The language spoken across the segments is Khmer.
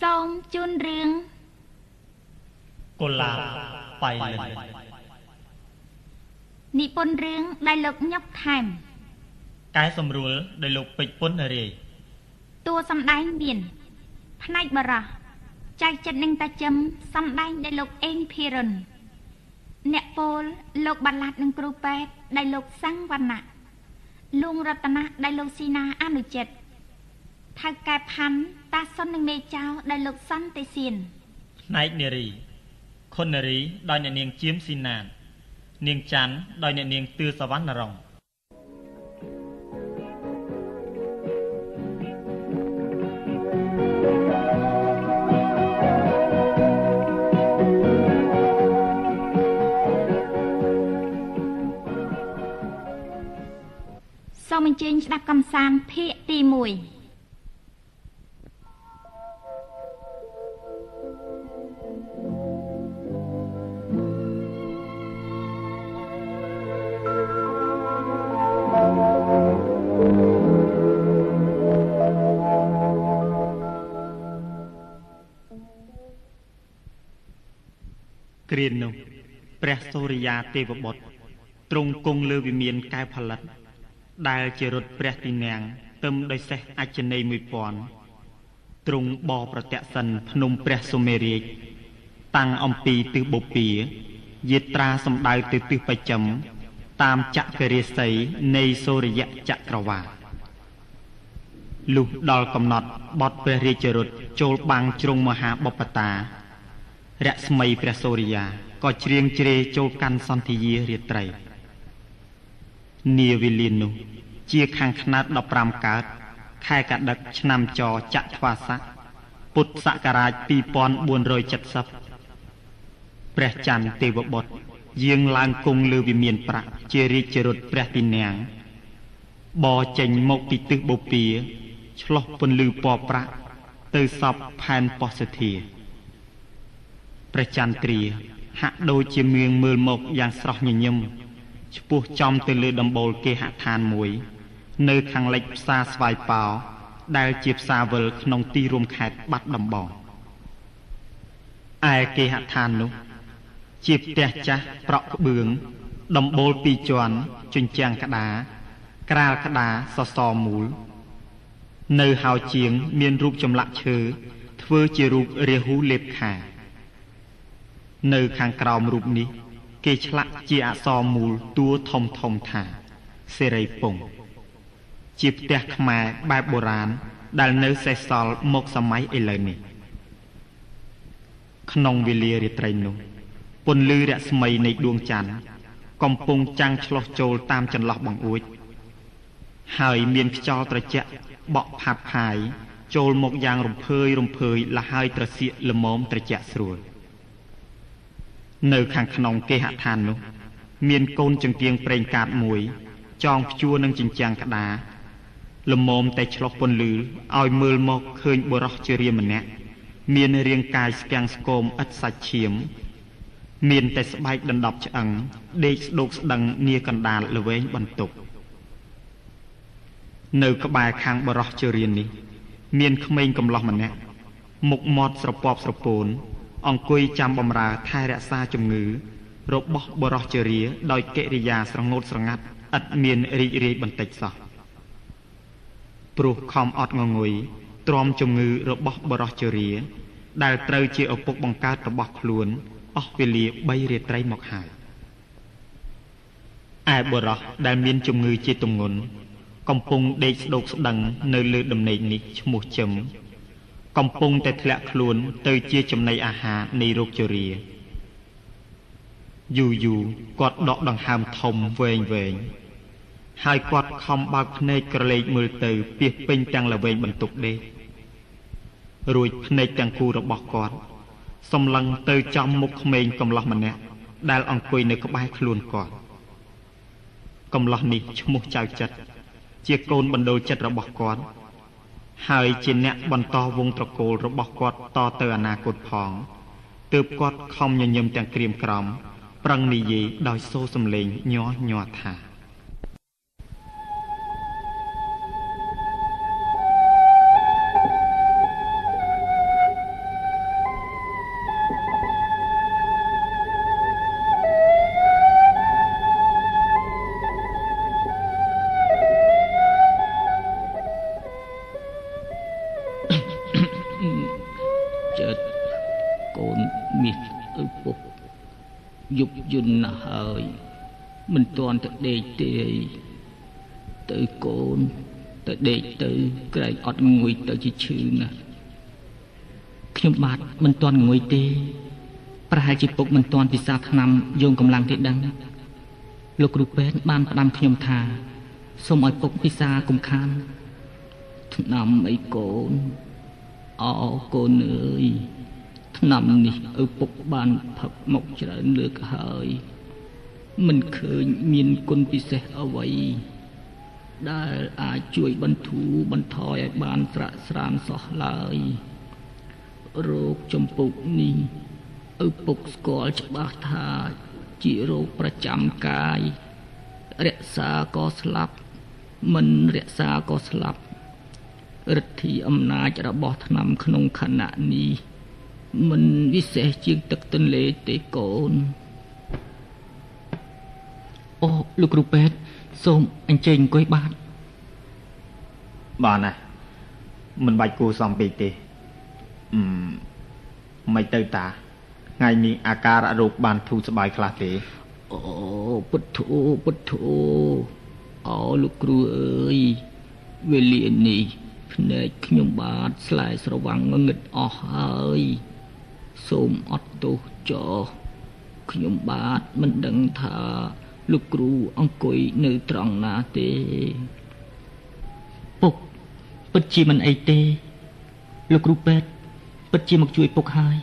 សូមជូនរឿងកុលាបបៃលិននិពន្ធរឿងដែលលោកញុកថែមកែសម្រួលដោយលោកពេជ្រពុនរាយតួសម្ដែងមាន ផ្នែកបរោះចៅចិត្តនឹងតាជឹមសម្ដែងដោយលោកអេងភីរុនអ្នកពោលលោកបាឡាត់និងគ្រូពេទ្យដោយលោកសាំងវណ្ណៈលួងរតនៈដោយលោកស៊ីណាអនុចិត្ត ថៅកែផាន់តាសុននិងមេចៅដោយលោកសន្តិសៀនផ្នែកនារីខុននារីដោយអ្នកនាងជាមស៊ីណាននាងច័ន្ទដោយអ្នកនាងទឿសវណ្ណរងសូមអញ្ជើញស្ដាប់កំសាន្តភាគទី1 គ្រានោះព្រះសូរិយាទេវបុត្រទ្រង់គង់លើវិមានកែវផលិត ដែលជារថព្រះទីនាំងទឹមដោយសេះអច្ឆនេយ1000ទ្រង់បរប្រតិសិនភ្នំព្រះសុមេរាជតាំងអំពីទិសបូព៌ាយាត្រាសំដៅទៅទិសបច្ចឹមតាមចក្ររាសីនៃសូរិយចក្រវាឡលុះដល់កំណត់បត់ព្រះរាជរថចូលបាំងជ្រុងមហាបពតា រស្មីព្រះសូរិយាក៏ជ្រៀងជ្រេចូលកាន់សន្ធាយារាត្រីនាវេលានោះជាខាងខ្នាត15កើតខែកដឹកឆ្នាំចចត្វាស័កពុទ្ធសករាជ2470ព្រះច័ន្ទទេវបុត្រយាងឡើងគង់លើវិមានប្រាក់ជារាជរថព្រះទីនាំងបរចេញមកពីទិសបូព៌ាឆ្លោះពន្លឺពណ៌ប្រាក់ទៅសពផែនពោះសធា ព្រះចន្ទ្រាហាក់ដូចជាមៀងមើលមកយ៉ាងស្រស់ញញឹមឆ្ពោះចំទៅលើដំបូលគេហដ្ឋានមួយ នៅខាងលិចផ្សារស្វាយប៉ោដែលជាផ្សារវិលក្នុងទីរួមខេត្តបាត់ដំបងឯគេហដ្ឋាននោះជាផ្ទះចាស់ប្រក់ក្បឿងដំបូលពីរជាន់ជញ្ជាំងក្តារក្រាលក្តារសសរមូល នៅហោជាង មានរូបចម្លាក់ឈើធ្វើជារូបរាហូលេបខា នៅខាងក្រោមរូបនេះ គេឆ្លាក់ជាអក្សរមូលតួធំធំថាសេរីពងជាផ្ទះខ្មែរបែបបុរាណដែលនៅសេសសល់មកសម័យឥឡូវនេះក្នុងវេលារាត្រីនោះពន្លឺរស្មីនៃដួងច័ន្ទកំពុងចាំងឆ្លោះចូលតាមចន្លោះបង្អួច ហើយមានខ្យល់ត្រជាក់បក់ផាត់ផាយចូលមកយ៉ាងរំភើយរំភើយលះហើយត្រសៀកល្មមត្រជាក់ស្រួល នៅខាងក្នុងគេហដ្ឋាននោះ មានកូនចង្គៀងប្រេងកាតមួយ ចងព្យួរនឹងជញ្ជាំងក្តារល្មមតែឆ្លោះពន្លឺឲ្យមើលមកឃើញបុរសជារាមម្នាក់មានរាងកាយស្គាំងស្គមឥតសាច់ឈាម មានតែស្បែកដណ្ដប់ឆ្អឹងដេកស្ដោកស្ដឹងនាកណ្ដាលល្វែងបន្ទប់នៅក្បែរខាងបរោះជរាននេះ មានក្មេងកំឡោះម្នាក់មុខមាត់ស្រពាប់ស្រពោន អង្គុយចាំបម្រើថែរក្សាជំងឺ របស់បរោះជរាដោយកិរិយាស្រងោតស្រងាត់ឥតមានរីករាយបន្តិចសោះព្រោះខំអត់ងងុយទ្រាំជំងឺរបស់បរោះជរា ដែលត្រូវជាឪពុកបង្កើតរបស់ខ្លួនអស់វេលា3រាត្រីមកហើយឯបរោះដែលមានជំងឺជាទម្ងន់កំពុងដេកស្ដោកស្ដឹងនៅលើដំណេកនេះឈ្មោះជឹម កំពុងតែធ្លាក់ខ្លួនទៅជាចំណីអាហារនៃរោគជរាយូរយូរគាត់ដកដង្ហើមធំវែងវែងហើយគាត់ខំបើកភ្នែកក្រឡេកមើលទៅពីពេញទាំងល្វែងបន្ទប់ដេករួចភ្នែកទាំងគូរបស់គាត់សម្លឹងទៅចំមុខក្មេងកំឡោះម្នាក់ដែលអង្គុយនៅក្បែរខ្លួនគាត់កំឡោះនេះឈ្មោះចៅចិត្តជាកូនបណ្ដូលចិត្តរបស់គាត់ ហើយជាអ្នកបន្តវងត្រកូលរបស់គាត់តទៅអនាគតផងទើបគាត់ខំញញឹមទាំងក្រៀមក្រំប្រឹងនិយាយដោយសូរសំឡេងញ័រញ័រថា មិនទាន់ទៅដេកទេទៅកូនទៅដេកទៅក្រែងអត់ងួយទៅជាឈឺណាស់ខ្ញុំបាទមិនទាន់ងួយទេប្រហែលជាពុកមិនទាន់ពិសាថ្នាំយងកម្លាំងទេដឹងលោកគ្រូពេទ្យបានផ្ដាំខ្ញុំថាសូមឲ្យពុកពិសាកុំខានថ្នាំអីកូនអោកូនអើយថ្នាំនេះឪពុកបានផឹកមកច្រើនលើកហើយ មិនឃើញមានគុណពិសេសអ្វីដែលអាចជួយបន្ធូរបន្ថយឲ្យបានស្រាក់ស្រានសោះឡើយរោគចំពុកនេះឪពុកស្គាល់ច្បាស់ថាជារោគប្រចាំកាយរក្សាក៏ស្លាប់ មិនរក្សាក៏ស្លាប់ឫទ្ធិអំណាចរបស់ថ្នាំក្នុងខណៈនេះមិនវិសេសជាងទឹកទន្លេទេកូន អូលោកគ្រូពេទ្យសូមអញ្ជើញអង្គុយបាទបាទណាមិនបាច់គួសំពេកទេអឺមិនទៅតាថ្ងៃនេះអាការៈរោគបានធូរស្បើយខ្លះទេអូពុទ្ធោពុទ្ធោអូលោកគ្រូអើយវេលានេះភ្នែកខ្ញុំបាទស្លែស្រវាំងងឹតអស់ហើយសូមអត់ទោសចោខ្ញុំបាទមិនដឹងថា លោកគ្រូអង្គុយនៅត្រង់ណាទេពុកពិតជាមិនអីទេ លោកគ្រូពេទ្យពិតជាមកជួយពុកហើយ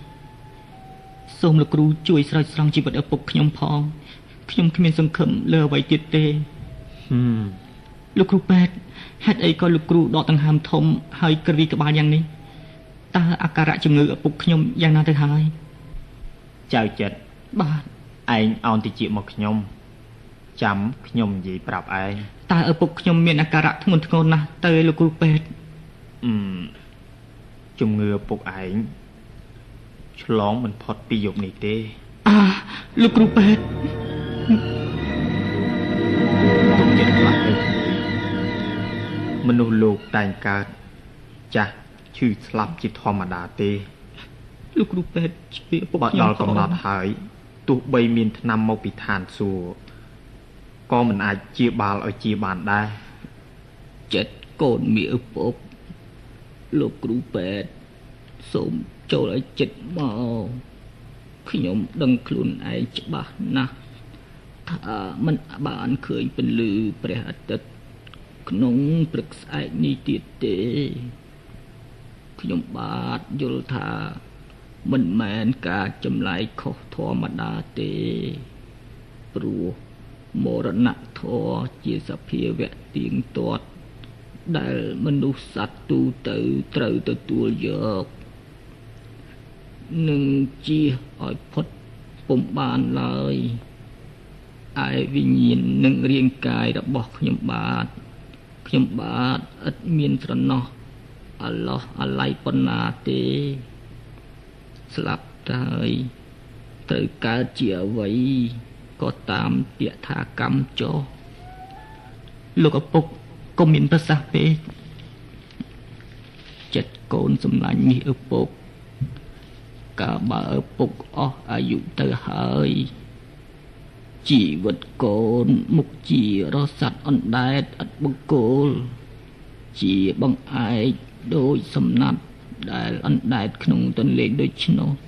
សូមលោកគ្រូជួយស្រោចស្រង់ជីវិតឪពុកខ្ញុំផងខ្ញុំគ្មានសង្ឃឹមលើអ្វីទៀតទេហឹមលោកគ្រូពេទ្យហេតុអីក៏លោកគ្រូដកដង្ហើមធំហើយក្រវីក្បាលយ៉ាងនេះតើអាការៈជំងឺឪពុកខ្ញុំយ៉ាងណាទៅហើយចៅចិត្តបាទឯងអោនតិចមកខ្ញុំ ចាំខ្ញុំនិយាយប្រាប់ឯងតើឪពុកខ្ញុំមានអាការៈធ្ងន់ធ្ងរណាស់ទៅលោកគ្រូពេទ្យអឺជំងឺឪពុកឯងឆ្លងមិនផុតពីយប់នេះទេអាលោកគ្រូពេទ្យទុកចិត្តខ្លះទៅមនុស្សលោកតែងកើតចាស់ឈឺស្លាប់ជាធម្មតាទេលោកគ្រូពេទ្យជឿពុកខ្ញុំដល់កំណត់ហើយទោះបីមានថ្នាំមកពីឋានសួគ៌ ក៏មិនអាចជាបាលឲ្យជាបានដែរចិត្តកូនមីឪពុកលោកគ្រូពេទ្យសូមចូលឲ្យចិត្តមកខ្ញុំដឹងខ្លួនឯងច្បាស់ណាស់ថាមិនបានឃើញពន្លឺព្រះអាទិត្យក្នុងព្រឹកស្អែកនេះទៀតទេខ្ញុំបាទយល់ថាមិនមែនការចម្លែកខុសធម្មតាទេព្រោះ មរណៈធរជាសភាវៈទៀងទាត់ដែលមនុស្សសត្វទូទៅត្រូវទទួលយកនឹងជាឲ្យផុតពុំបានឡើយឯវិញ្ញាណនិងរាងកាយរបស់ខ្ញុំបាទខ្ញុំបាទឥតមានស្រណោះអឡោះអាឡៃប៉ុណ្ណាទេ ស្លាប់ទៅហើយត្រូវកើតជាអ្វី ក៏តាមពាក្យថាកម្មចោលោកឪពុកកុំមានប្រសាសន៍ពេកចិត្តកូនសម្លាញ់នេះឪពុកកាលបើឪពុកអស់អាយុទៅហើយជីវិតកូនមុខជារស័តអណ្ដែតឥតបង្គោលជាបង្អែកដូចសំណាត់ដែលអណ្ដែតក្នុងទន្លេដូចឆ្នោពុក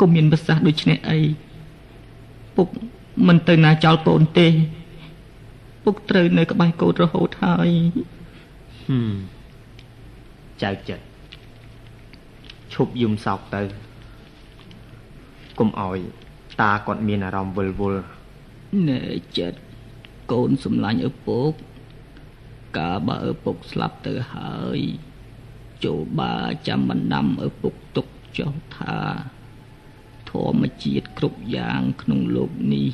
ក៏មានប្រសាសន៍ដូចនេះអីពុកមិនទៅណាចោលកូនទេ ពុកត្រូវនៅក្បែរកូនរហូតហើយហឹមចៅចិត្តឈប់យំសោកទៅកុំអោយតាគាត់មានអារម្មណ៍វិលវល់ណែចិត្តកូនសំឡាញ់ឪពុកកាលបើឪពុកស្លាប់ទៅហើយចូលបាចាំបណ្ដាំឪពុកទុកចុះថា ធម្មជាតិគ្រប់យ៉ាងក្នុងលោកនេះ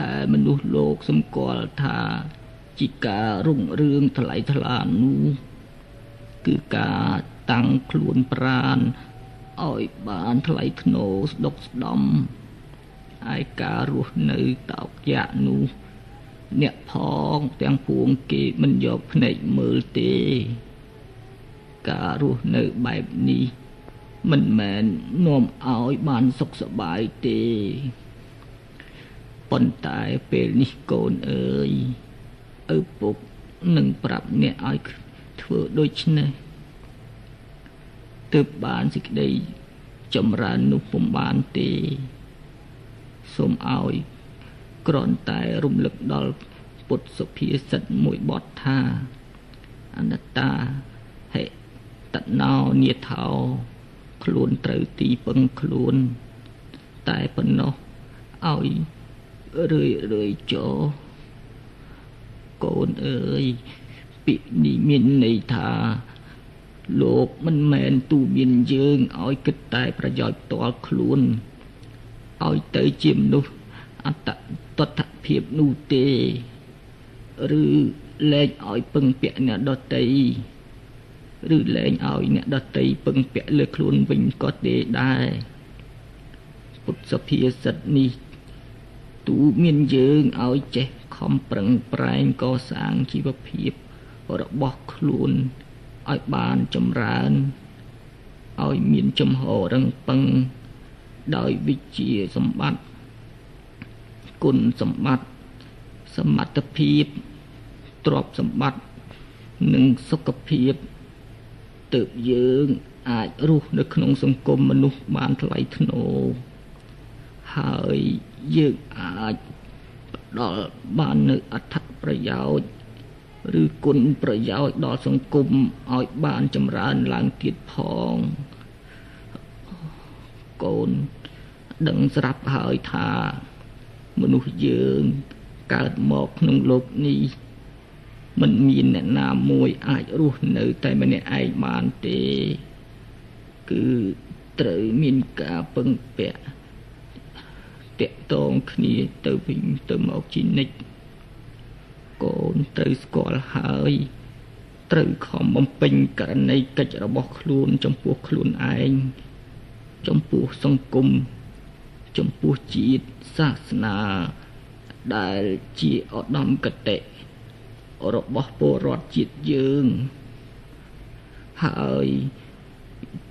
ដែលមនុស្សលោកសម្គាល់ថាជាការរុងរឿងថ្លៃថ្លានោះគឺការតាំងខ្លួនប្រានឲ្យបានថ្លៃថ្នូរស្ដុកស្ដំហើយការរស់នៅតោកយ៉ាក់នោះអ្នកផងទាំងពួងគេមិនយកភ្នែកមើលទេ ការរស់នៅបែបនេះ មិនមែននាំឲ្យបានសុខសប្បាយទេប៉ុន្តែពេលនេះកូនអើយឪពុកនឹងប្រាប់អ្នកឲ្យធ្វើដូច្នេះទើបបានសេចក្តីចម្រើននោះពុំបានទេសូមឲ្យគ្រាន់តែរំលឹកដល់ពុទ្ធសុភាសិតមួយបទថាអនត្តាហេតណោនិថោ ខ្លួនត្រូវទីពឹងខ្លួន តែប៉ុណ្ណោះឲ្យរឿយរឿយចោកូនអើយពាក្យនេះមានន័យថា លោកមិនមែនទូមានយើងឲ្យគិតតែប្រយោជន៍ផ្ទាល់ខ្លួនឲ្យទៅជាមនុស្សអត្តតថភាពនោះទេ ឬលែងឲ្យពឹងពាក់អ្នកដតី ឬលែងឲ្យអ្នកដតីពឹងពាក់លើខ្លួនវិញក៏ទេដែរពុទ្ធសភាសិទ្ធនេះទូមានយើងឲ្យចេះខំប្រឹងប្រែងកសាងជីវភាពរបស់ខ្លួនឲ្យបានចម្រើនឲ្យមានចំហរឹងពឹងដោយវិជ្ជាសម្បត្តិគុណសម្បត្តិសមត្ថភាពទ្រព្យសម្បត្តិនិងសុខភាព ទើបយើងអាចរស់នៅក្នុងសង្គមមនុស្សបានថ្លៃថ្នូរហើយយើងអាចផ្ដល់បាននូវអត្ថប្រយោជន៍ឬគុណប្រយោជន៍ដល់សង្គមឲ្យបានចម្រើនឡើងទៀតផងកូនដឹងស្រាប់ហើយថាមនុស្សយើងកើតមកក្នុងលោកនេះ មិនមានអ្នកណាមួយអាចរស់នៅ តែម្នាក់ឯងបានទេ គឺត្រូវមានការពឹងពាក់តាក់ទងគ្នាទៅវិញទៅមកជានិច្ចកូនត្រូវស្គាល់ហើយត្រូវខំបំពេញករណីកិច្ចរបស់ខ្លួនចំពោះខ្លួនឯងចំពោះសង្គមចំពោះជាតិសាសនាដែលជាឧត្តមកតេ របស់ពលរដ្ឋជាតិយើងហើយ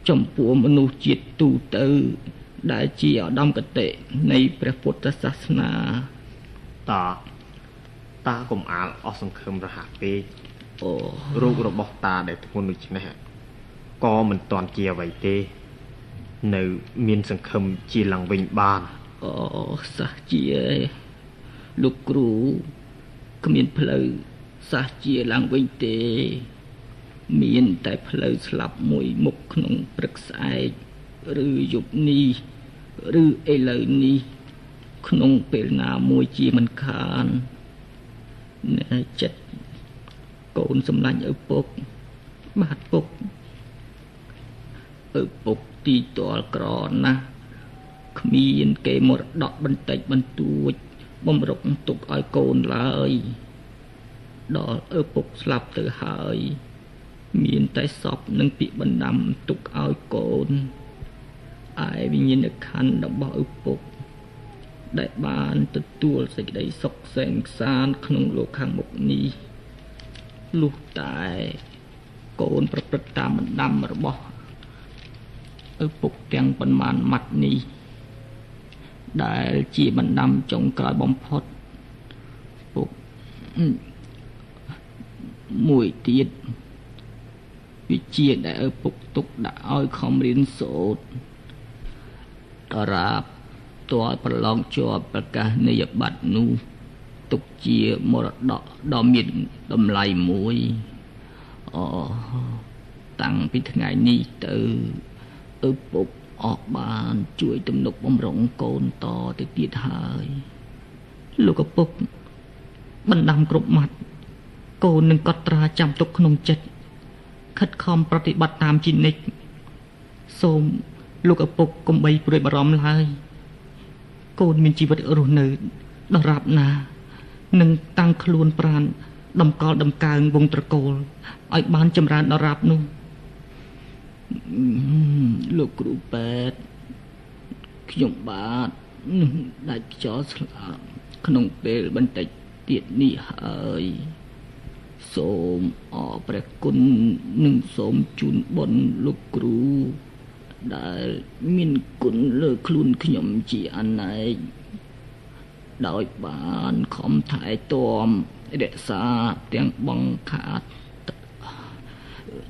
ចំពោះមនុស្សជាតិទូទៅ ដែលជាឧត្តមកតេនៃព្រះពុទ្ធសាសនាតាតាកុំអាលអស់សង្ឃឹមរហ័សពេកអូរោគរបស់តាដែលធ្ងន់ដូច្នេះក៏មិនទាន់ជាអ្វីទេ នៅមានសង្ឃឹមជាឡើងវិញបានអូសាសជាលោកគ្រូគ្មានផ្លូវ សាសជាឡើងវិញទេ មានតែផ្លូវស្លាប់មួយមុខក្នុងព្រឹកស្អែកឬយប់នេះឬឥឡូវនេះក្នុងពេលណាមួយជាមិនខានណែចិត្តកូនសម្លាញ់ឪពុកបាទពុកឪពុកទីតលក្រណាស់គ្មានគេមរតកបន្តិចបន្តួចបំរុកទុកឲ្យកូនឡើយ ដល់ឪពុកស្លាប់ទៅហើយ មានតែសពនិងពាក្យបណ្ដាំទុកឲ្យកូនឯវិញ្ញាណក្ខន្ធរបស់ឪពុក ដែលបានទទួលសេចក្តីសុខសែនសានក្នុងលោកខាងមុខនេះលុះតែកូនប្រព្រឹត្តតាមបណ្ដាំរបស់ឪពុកទាំងប៉ុន្មានម៉ាត់នេះដែលជាបណ្ដាំចុងក្រោយបំផុតពុក មួយទៀតវិជាដែលឪពុកទុកដាក់ឲ្យខំរៀនសូត្រតរាបតលប្រឡងជាប់ប្រកាសនីយបត្រនោះទុកជាមរតកដ៏មានតម្លៃមួយអូតាំងពីថ្ងៃនេះទៅឪពុកអស់បានជួយទំនុកបំរុងកូនតទៅទៀតហើយលោកឪពុកបណ្ដាំគ្រប់មាត់ កូននឹងកត់ត្រាចាំទុកក្នុងចិត្តខិតខំប្រតិបត្តិតាមជានិច្ចសូមលោកឪពុកកុំបីព្រួយបារម្ភឡើយកូនមានជីវិតរស់នៅដរាបណានឹងតាំងខ្លួនប្រានដំកល់ដំកើងវងត្រកូលឲ្យបានចម្រើនដរាបនោះលោកគ្រូប៉ែតខ្ញុំបាទនឹងដាច់ខ្យល់ស្លាប់ក្នុងពេលបន្តិចទៀតនេះហើយ សូមអរព្រះគុណនិងសូមជូនបុណ្យលោកគ្រូដែលមានគុណលើខ្លួនខ្ញុំជាអនេកដោយបានខំថែទាំរក្សាទាំងបង្ខាត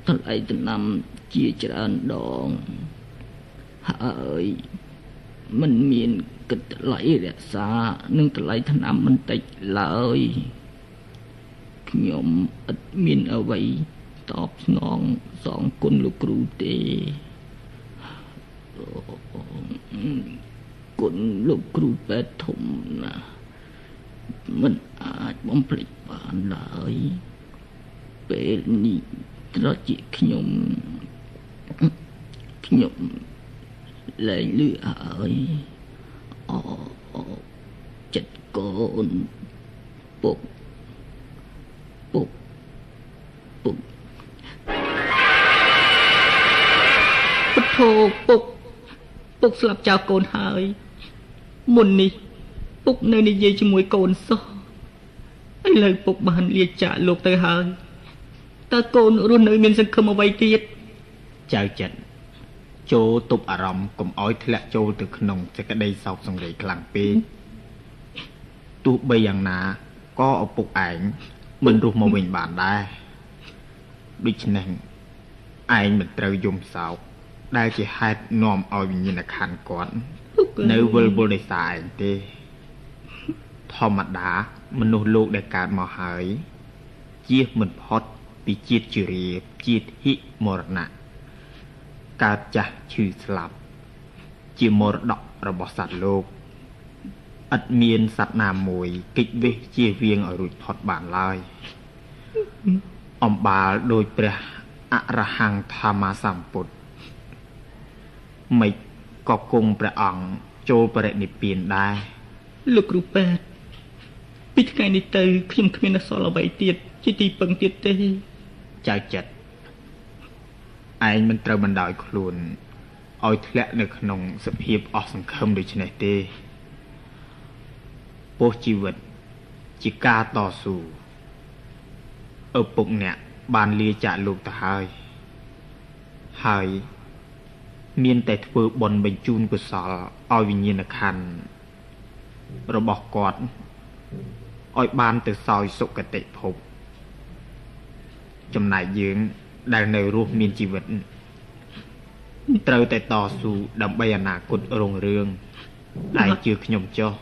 ថ្លៃដំណាំជាច្រើនដងហើយមិនមានគិតថ្លៃរក្សា និងថ្លៃថ្នាំមិនតិចឡើយ ខ្ញុំឥតមានអ្វីតបស្នងសងគុណលោកគ្រូទេគុណលោកគ្រូពេទ្យធំណាស់មិនអាចបំភ្លេចបានឡើយពេលនេះត្រជាខ្ញុំខ្ញុំលែងលឺហើយអូចិត្តកូនពុក ពុកពុកពុទ្ធោពុកពុកស្លាប់ចោលកូនហើយ មុននេះពុកនៅនិយាយជាមួយកូនសោះឥឡូវពុកបានលាចាកលោកទៅហើយតើកូនរស់នៅមានសង្ឃឹមអ្វីទៀតចៅចិត្តចូលទប់អារម្មណ៍កុំអោយធ្លាក់ចូលទៅក្នុងសេចក្តីសោកសង្រេងខ្លាំងពេកទោះបីយ៉ាងណាក៏ឪពុកឯង មិនរស់មកវិញបានដែរដូច្នេះឯងមិនត្រូវយំសោកដែលជាហេតុនាំឲ្យវិញ្ញាណក្ខន្ធគាត់នៅវិលវល់ដោយសារឯងទេ ធម្មតាមនុស្សលោកដែលកើតមកហើយជៀសមិនផុតពីជាតិជរាជាតិហិមរណៈកើតចាស់ឈឺស្លាប់ ជាមរតករបស់សត្វលោក ឥតមានសត្វណាមួយគេចវេះជាវៀងឲ្យរួចផុតបានឡើយអំបាលដោយព្រះអរហង្គធម្មសម្ពុទ្ធមិនក៏គង់ព្រះអង្គចូលបរិនិព្វានដែរលោកគ្រូប៉ែតពីថ្ងៃនេះទៅខ្ញុំគ្មានអសល់អ្វីទៀតជាទីពឹងទៀតទេចៅចិត្តឯងមិនត្រូវបណ្ដោយខ្លួនឲ្យធ្លាក់នៅក្នុងសភាពអស់សង្ឃឹមដូចនេះទេ ពោះជីវិត ជាការតស៊ូឪពុកអ្នកបានលាចាកលោកទៅហើយហើយមានតែធ្វើបុណ្យបញ្ជូនកុសលឲ្យវិញ្ញាណក្ខន្ធរបស់គាត់ឲ្យបានទៅសោយសុគតិភព ចំណែកយើងដែលនៅរស់មានជីវិតត្រូវតែតស៊ូដើម្បីអនាគតរុងរឿងឯងជឿខ្ញុំចុះ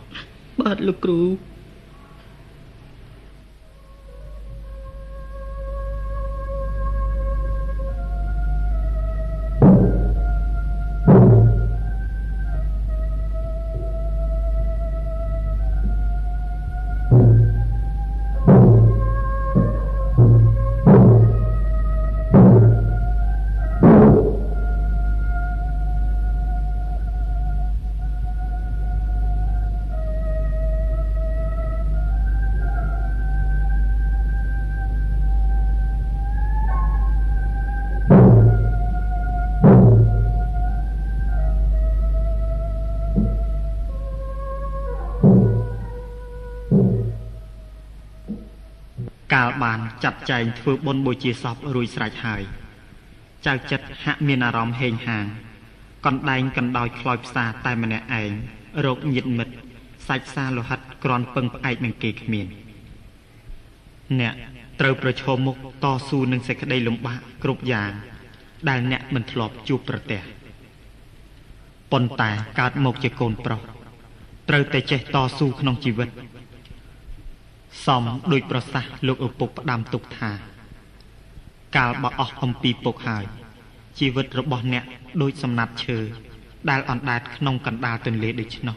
បាទលោកគ្រូ កាលបានចាត់ចែងធ្វើបុណ្យបូជាសពរួចស្រេចហើយចៅចិត្តហាក់មានអារម្មណ៍ហេងហាងកណ្ដែងកណ្ដោយខ្លោចផ្សាតែម្នាក់ឯងរោគញាតមិត្តសាច់សាលោហិតក្រាន់ពឹងផ្អែកនឹងគេគ្មានអ្នកត្រូវប្រឈមមុខតស៊ូនឹងសេចក្តីលំបាកគ្រប់យ៉ាង ដែលអ្នកមិនធ្លាប់ជួបប្រទះប៉ុន្តែកើតមកជាកូនប្រុសត្រូវតែចេះតស៊ូក្នុងជីវិត សំដូចប្រសាសន៍លោកឪពុកផ្ដាំទុកថា កាលបើអស់អំពីពុកហើយជីវិតរបស់អ្នកដូចសំណាត់ឈើដែលអណ្ដែតក្នុងកណ្ដាលទន្លេដូច្នោះ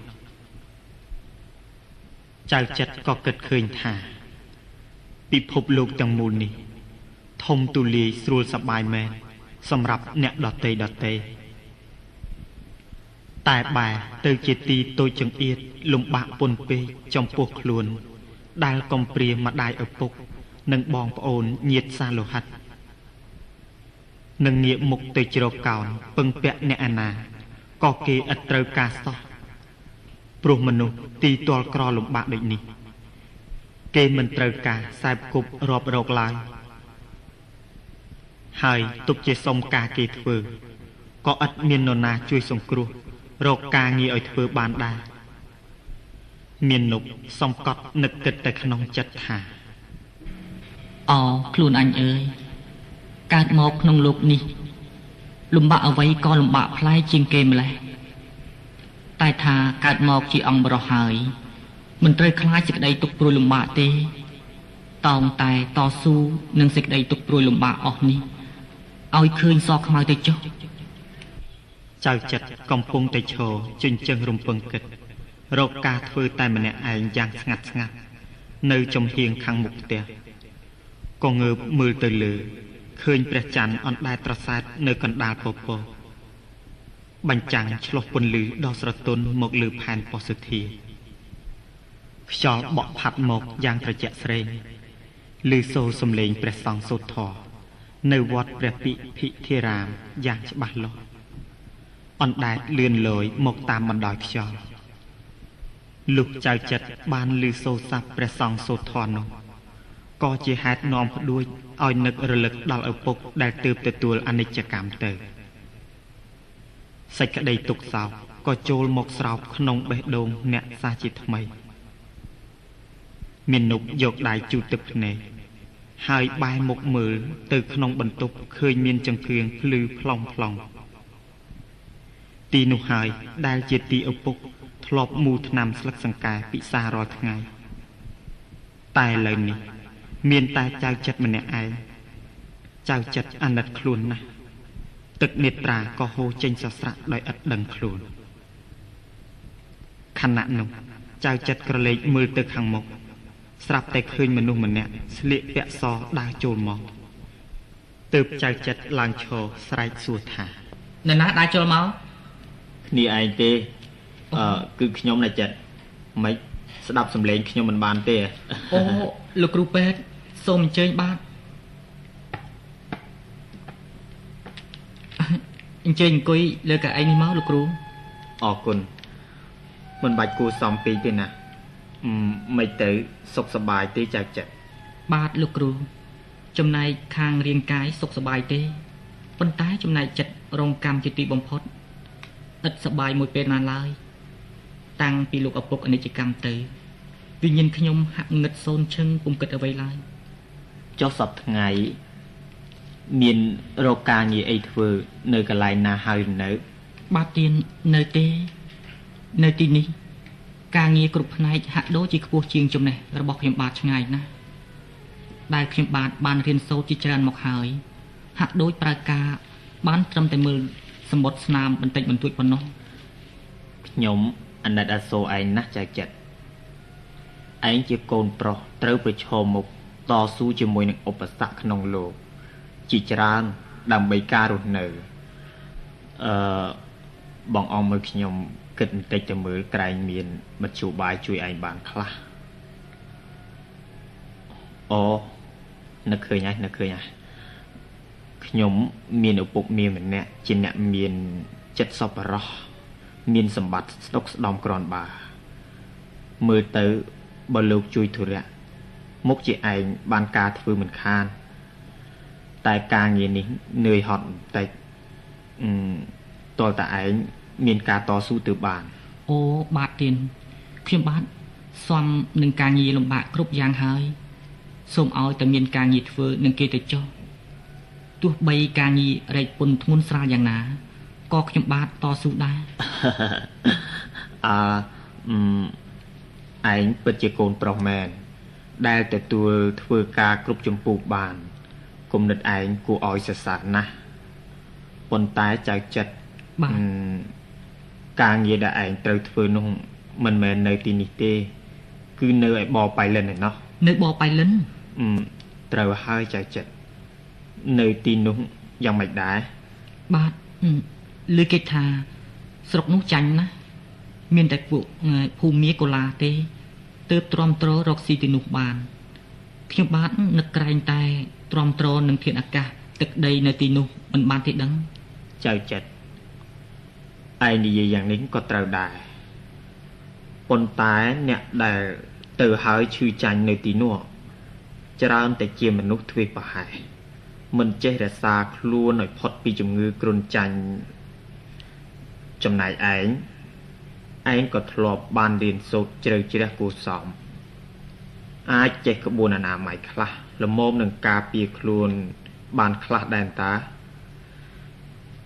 ចៅចិត្តក៏គិតឃើញថា ពិភពលោកទាំងមូលនេះ ធំទូលាយស្រួលសប្បាយមែនសម្រាប់អ្នកដតីដតីតែបែរទៅជាទីតូចចង្អៀតលំបាកពុនពេកចំពោះខ្លួន ដែលកំព្រាម្ដាយឪពុក និងបងប្អូនញាតសាលោហិតនឹងងាកមុខទៅជ្រកកោនពឹងពាក់អ្នកអាណាក៏គេឥតត្រូវការសោះព្រោះមនុស្សទីទាល់ក្រលំបាកដូចនេះ គេមិនត្រូវការខ្សែគប់រាប់រកឡើយហើយទុកជាសុំការគេធ្វើក៏ឥតមាននរណាជួយសង្គ្រោះរកការងារឲ្យធ្វើបានដែរ មាននុកសំកត់នឹកគិតតែក្នុងចិត្តថាអខ្លួនអញអើយកើតមកក្នុងលោកនេះ លំបាកអ្វីក៏លំបាកផ្លែជាងគេម្លេះតែថាកើតមកជាអង្គបរោះហើយមិនត្រូវខ្លាចសេចក្តីទុកព្រួយលំបាកទេតោងតែតស៊ូនឹងសេចក្តីទុកព្រួយលំបាកអស់នេះឲ្យឃើញសខ្មៅទៅចុះចៅចិត្តកំពុងតែឈរជញ្ជឹងរំពឹងគិត រកការធ្វើតែម្នាក់ឯងយ៉ាងស្ងាត់ស្ងាត់នៅចំហៀងខាងមុខផ្ទះក៏ងើបមើលទៅលើឃើញព្រះច័ន្ទអណ្ដែតត្រសែតនៅកណ្ដាលពពកបញ្ចាំងឆ្លុះពន្លឺដ៏ស្រទន់មកលើផែនប៉ុស្តិធាខ្យល់បក់ផាត់មកយ៉ាងត្រជាក់ស្រេងឮសូរសំឡេងព្រះសង្ឃសូត្រធម៌នៅវត្តព្រះពិភិធារាមយ៉ាងច្បាស់លាស់អណ្ដែតលឿនលយមកតាមបណ្ដោយខ្យល់ លុះចៅចិត្តបានឮសូរស័ព្ទព្រះសង្ឃសូត្រធម៌នោះក៏ជាហេតុនាំផ្ដួចឲ្យនឹករលឹកដល់ឪពុកដែលទើបទទួលអនិច្ចកម្មទៅសេចក្តីទុកសោកក៏ចូលមកស្រោបក្នុងបេះដូងអ្នកសាជាថ្មីមាននុកយកដៃជូតទឹកភ្នែកហើយបែរមុខមើលទៅក្នុងបន្ទប់ឃើញមានចង្កៀងភ្លឺផ្លុំផ្លុំទីនោះហើយដែលជាទីឪពុក ធ្លាប់មូថ្នាំស្លឹកសង្កែពិសារាល់ថ្ងៃតែឥឡូវនេះ មានតែចៅចិត្តម្នាក់ឯងចៅចិត្តអាណិតខ្លួនណាស់ទឹកនេត្រាក៏ហូរចេញសស្រាក់ដោយឥតដឹងខ្លួនខណៈនោះចៅចិត្តក្រឡេកមើលទៅខាងមុខស្រាប់តែឃើញមនុស្សម្នាក់ស្លៀកពាក់សដើរចូលមកទើបចៅចិត្តឡើងឈរស្រែកសួរថានរណាដើរចូលមកគ្នាឯងទេ អឺគឺខ្ញុំណាចិត្តមិនស្ដាប់សំឡេងខ្ញុំមិនបានទេអូលោកគ្រូពេទ្យសូមអញ្ជើញបាទអញ្ជើញអង្គុយលើកៅអីនេះមកលោកគ្រូអរគុណមិនបាច់គួសំពេកទេណាមិនទៅសុខសบายទេចៅចិត្តបាទលោកគ្រូចំណែកខាងរាងកាយសុខសบายទេប៉ុន្តែចំណែកចិត្តរងកម្មជាទីបំផុតឥតសบายមួយពេលណាឡើយ តាំងពីលោកឪពុកអនិច្ចកម្មទៅវិញ្ញាណខ្ញុំហាក់ងឹតសូនឈឹងពុំគិតអ្វីឡើយចុះសពថ្ងៃមានរកការងារអីធ្វើ នៅកន្លែងណាហើយនៅ បាទទៀននៅទេ នៅទីនេះ ការងារគ្រប់ផ្នែកហាក់ដូចជាខ្ពស់ជាងចំណេះរបស់ខ្ញុំបាទឆ្ងាយណាស់ដែលខ្ញុំបាទបានរៀនសូត្រជាច្រើនមកហើយហាក់ដូចប្រើការបានត្រឹមតែមើលសម្បត្តិស្នាមបន្តិចបន្តួចប៉ុណ្ណោះខ្ញុំ អាណិតអាសូរឯងណាស់ចៅចិត្តឯងជាកូនប្រុសត្រូវប្រឈមមុខតស៊ូជាមួយនឹងឧបសគ្គក្នុងលោកជាច្រើនដើម្បីការរស់នៅអឺបងអងមើលខ្ញុំគិតបន្តិចទៅមើលក្រែងមានមធ្យោបាយជួយឯងបានខ្លះអូនឹកឃើញហើយនឹកឃើញហើយខ្ញុំមានឪពុកមានម្នាក់ជាអ្នកមានចិត្តសប្បុរស មានសម្បត្តិស្ដុកស្ដំក្រនបាមើលទៅបើលោកជួយធុរៈមុខជាឯងបានការធ្វើមិនខាន តែការងារនេះនឿយហត់បន្តិចអឺតលតែឯងមានការតស៊ូទៅបានអូបាទទៀនខ្ញុំបាទសំនឹងការងារលំបាកគ្រប់យ៉ាងហើយសូមឲ្យតែមានការងារធ្វើនឹងគេទៅចុះទោះបីការងាររែកពុនធ្ងន់ស្រាលយ៉ាងណា ក៏ខ្ញុំបាទតស៊ូដែរអឺឯងពិតជាកូនប្រុសមែនដែលទទួលធ្វើការគ្រប់ចម្ពោះបានគុណិតឯងគួរឲ្យសរសើរណាស់ប៉ុន្តែចៅចិត្តបាទការងារដែលឯងត្រូវធ្វើនោះមិនមែននៅទីនេះទេ គឺនៅឯបបៃលិនឯណោះនៅបបៃលិនត្រូវហើយចៅចិត្តនៅទីនោះយ៉ាងម៉េចដែរបាទ ឮគេថា ស្រុកនោះចាញ់ណាស់មានតែពួកភូមិកូឡាទេទើបទ្រាំទ្ររកស៊ីទីនោះបានខ្ញុំបាទនឹកក្រែងតែទ្រាំទ្រនឹងធាតុអាកាសទឹកដីនៅទីនោះមិនបានទេដឹងចៅចិត្តឯងនិយាយយ៉ាងនេះក៏ត្រូវដែរប៉ុន្តែអ្នកដែលទៅហើយឈឺចាញ់នៅទីនោះច្រើនតែជាមនុស្សធ្វេសប្រហែសមិនចេះរក្សាខ្លួនឲ្យផុតពីជំងឺគ្រុនចាញ់ ចំណែកឯងឯងក៏ធ្លាប់បានរៀនសូត្រជ្រៅជ្រះគួសមអាចចេះក្បួនអនាម័យខ្លះល្មមនឹងការពារខ្លួន បានខ្លះដែនតា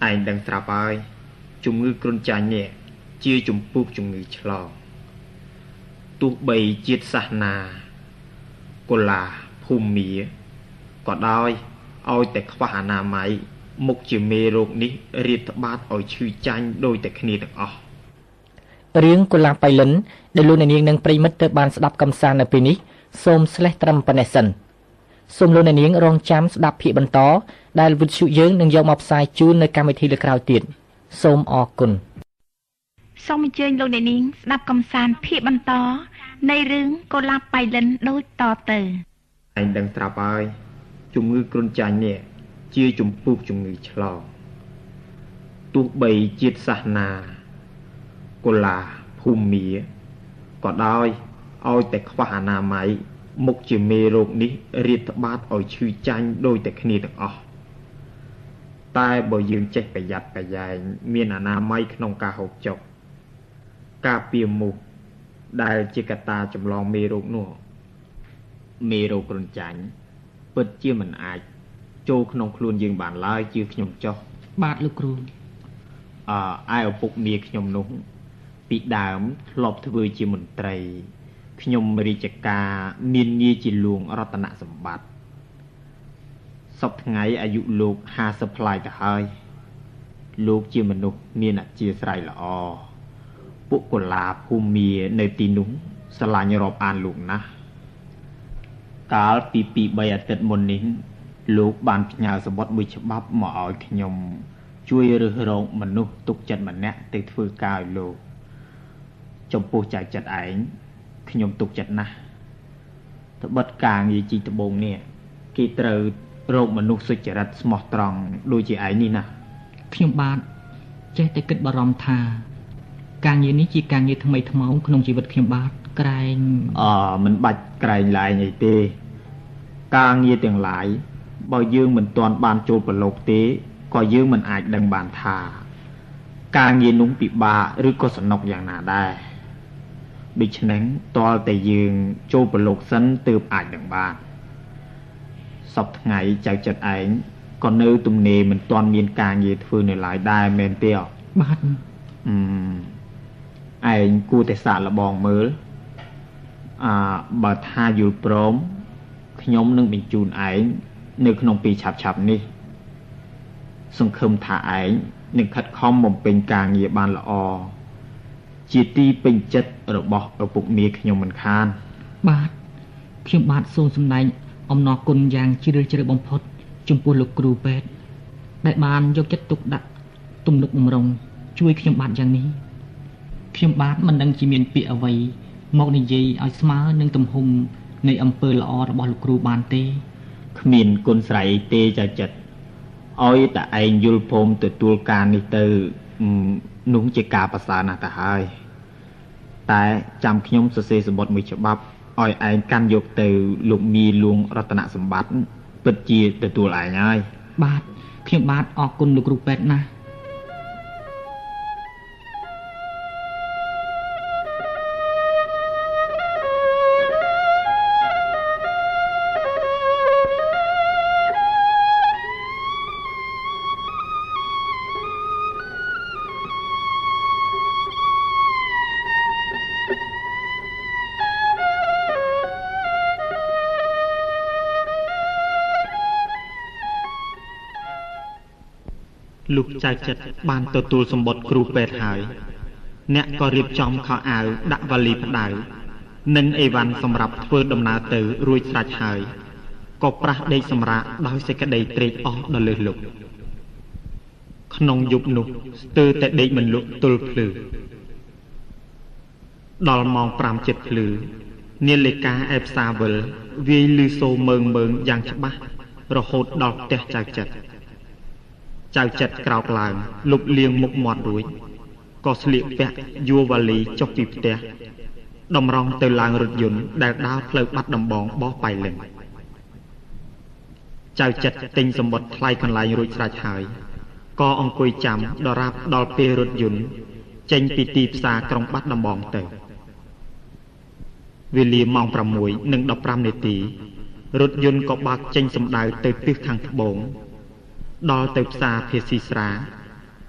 ឯងដឹងស្រាប់ហើយជំងឺគ្រុនចាញ់នេះជាជំពូកជំងឺឆ្លងទោះបីជាតិសាសនាកុលាភូមិក៏ដោយឲ្យតែខ្វះអនាម័យ មុខជាមេរោគនេះរៀបត្បាតឲ្យឈឺចាញ់ដោយតែគ្នាទាំងអស់រឿងកុលាបៃលិនដែលលោកអ្នកនាងនិងប្រិមិត្តទៅបានស្ដាប់កំសាន្តនៅពេលនេះសូមស្លេះត្រឹមប៉ុណ្ណេះសិនសូមលោកអ្នកនាងរងចាំស្ដាប់ភាគបន្ត ដែលវិទ្យុយើងនឹងយកមកផ្សាយជូននៅកម្មវិធីលើក្រោយទៀតសូមអរគុណសូមអញ្ជើញលោកអ្នកនាងស្ដាប់កំសាន្តភាគបន្ត នៃរឿងកុលាបបៃលិនដូចតទៅឯងដឹងស្រាប់ហើយជំងឺគ្រុនចាញ់នេះ ជាជំពូកជំងឺឆ្លងទោះបីជាតិសាសនាកុលាភូមិក៏ដោយឲ្យតែខ្វះអនាម័យមុខជាមេរោគនេះរៀបត្បាតឲ្យឈឺចាញ់ដោយតែគ្នាទាំងអស់តែបើយើងចេះប្រយ័ត្នប្រយែងមានអនាម័យក្នុងការហូបចុកការពារមុខដែលជាកត្តាចម្លងមេរោគនោះមេរោគគ្រុនចាញ់ពិតជាមិនអាច ចូលក្នុងខ្លួនយើងបានឡើយជាខ្ញុំចោះបាទលោកគ្រូអើឯឪពុកមាខ្ញុំនោះពីដើមធ្លាប់ធ្វើជាមន្ត្រី ខ្ញុំរាជការមានងារជាលួងរតនសម្បត្តិសពថ្ងៃអាយុលោក50ផ្លាយទៅហើយលោកជាមនុស្សមានអធិស្ឋានល្អពួកកុលាភូមិនៅទីនោះស្រឡាញ់រាប់អានលោកណាស់កាលពី2 3អាទិត្យមុននេះ លោកបានផ្ញើសម្បត្តិមួយច្បាប់មកឲ្យខ្ញុំ ជួយរើសរងមនុស្សទុកចិត្តម្នាក់ទៅធ្វើការឲ្យលោក ចំពោះចៅចិត្តឯងខ្ញុំទុកចិត្តណាស់ត្បិតការងារជីត្បូងនេះគេត្រូវរោគមនុស្សសុចរិតស្មោះត្រង់ដូចជាឯងនេះណាខ្ញុំបាទចេះតែគិតបារម្ភថា ការងារនេះជាការងារថ្មីថ្មោងក្នុងជីវិតខ្ញុំបាទក្រែងអមិនបាច់ក្រែងឡាយអីទេ ការងារទាំងឡាយ បើយើងមិនទាន់បានចូលប្រឡូកទេក៏យើងមិនអាចដឹងបានថា ការងារនោះពិបាកឬក៏សំណុកយ៉ាងណាដែរដូច្នេះតលតែយើងចូលប្រឡូកសិនទើបអាចនឹងបានសពថ្ងៃចៅចិត្តឯងក៏នៅទំនេរមិនទាន់មានការងារធ្វើនៅឡើយដែរមែនទេអបាទអឺឯងគួរតែសាកល្បងមើលអឺបើថាយល់ព្រមខ្ញុំនឹងបញ្ជូនឯង នៅក្នុងពេលឆាប់ឆាប់នេះ សង្ឃឹមថាឯងនឹងខិតខំបំពេញការងារបានល្អជាទីពេញចិត្តរបស់ឪពុកមាខ្ញុំមិនខាន បាទខ្ញុំបាទសូមសម្ដែងអំណរគុណយ៉ាងជ្រាលជ្រៅបំផុត ចំពោះលោកគ្រូពេទ្យដែលបានយកចិត្តទុកដាក់ទំនុកបំរុងជួយខ្ញុំបាទយ៉ាងនេះខ្ញុំបាទមិនដឹងជាមានពាក្យអ្វីមកនិយាយឲ្យស្មើនឹងទំហំនៃអំពើល្អរបស់លោកគ្រូបានទេ គ្មានគុណស្រ័យទេចាចិត្តឲ្យតែឯងយល់ព្រមទទួលការនេះទៅនោះជាការប្រសើរណាស់ទៅហើយតែចាំខ្ញុំសរសេរសម្បត្តិមួយច្បាប់ឲ្យឯងកាន់យកទៅលោកមីលួងរតនសម្បត្តិពិតជាទទួលឯងហើយបាទខ្ញុំបាទអរគុណលោកគ្រូពេទ្យណាស់ លោកចៅចិត្តបានទទួលសម្បត្តិគ្រូពេទ្យហើយ អ្នកក៏រៀបចំខោអាវដាក់វ៉ាលីផ្ដៅនិងអីវ៉ាន់សម្រាប់ធ្វើដំណើរទៅរួចស្រេចហើយក៏ប្រាស់ដេកសម្រាកដោយសេចក្តីត្រេកអរដល់លើសលប់ក្នុងយប់នោះស្ទើរតែដេកមិនលក់ទល់ភ្លឺដល់ម៉ោង5ចិត្តភ្លឺនាឡិកាឯផ្សារវិលវាយលឺសូរមើងមើងយ៉ាងច្បាស់រហូតដល់ផ្ទះចៅចិត្ត ចៅចិត្តក្រោកឡើងលុបលាងមុខមាត់រួចក៏ស្លៀកពាក់យួរវ៉ាលីចុះពីផ្ទះតម្រង់ទៅឡើងរថយន្តដែលដើរផ្លូវបាត់ដំបងបោះបៃលិនចៅចិត្តទិញសម្បត្តិថ្លៃកន្លែងរួចស្រេចហើយក៏អង្គុយចាំដរាបដល់ពេលរថយន្តចេញពីទីផ្សារក្រុងបាត់ដំបងទៅវេលាម៉ោង6:15នាទីរថយន្តក៏បើកចេញសម្ដៅទៅទិសខាងត្បូង ដល់ទៅផ្សារភាស៊ីស្រា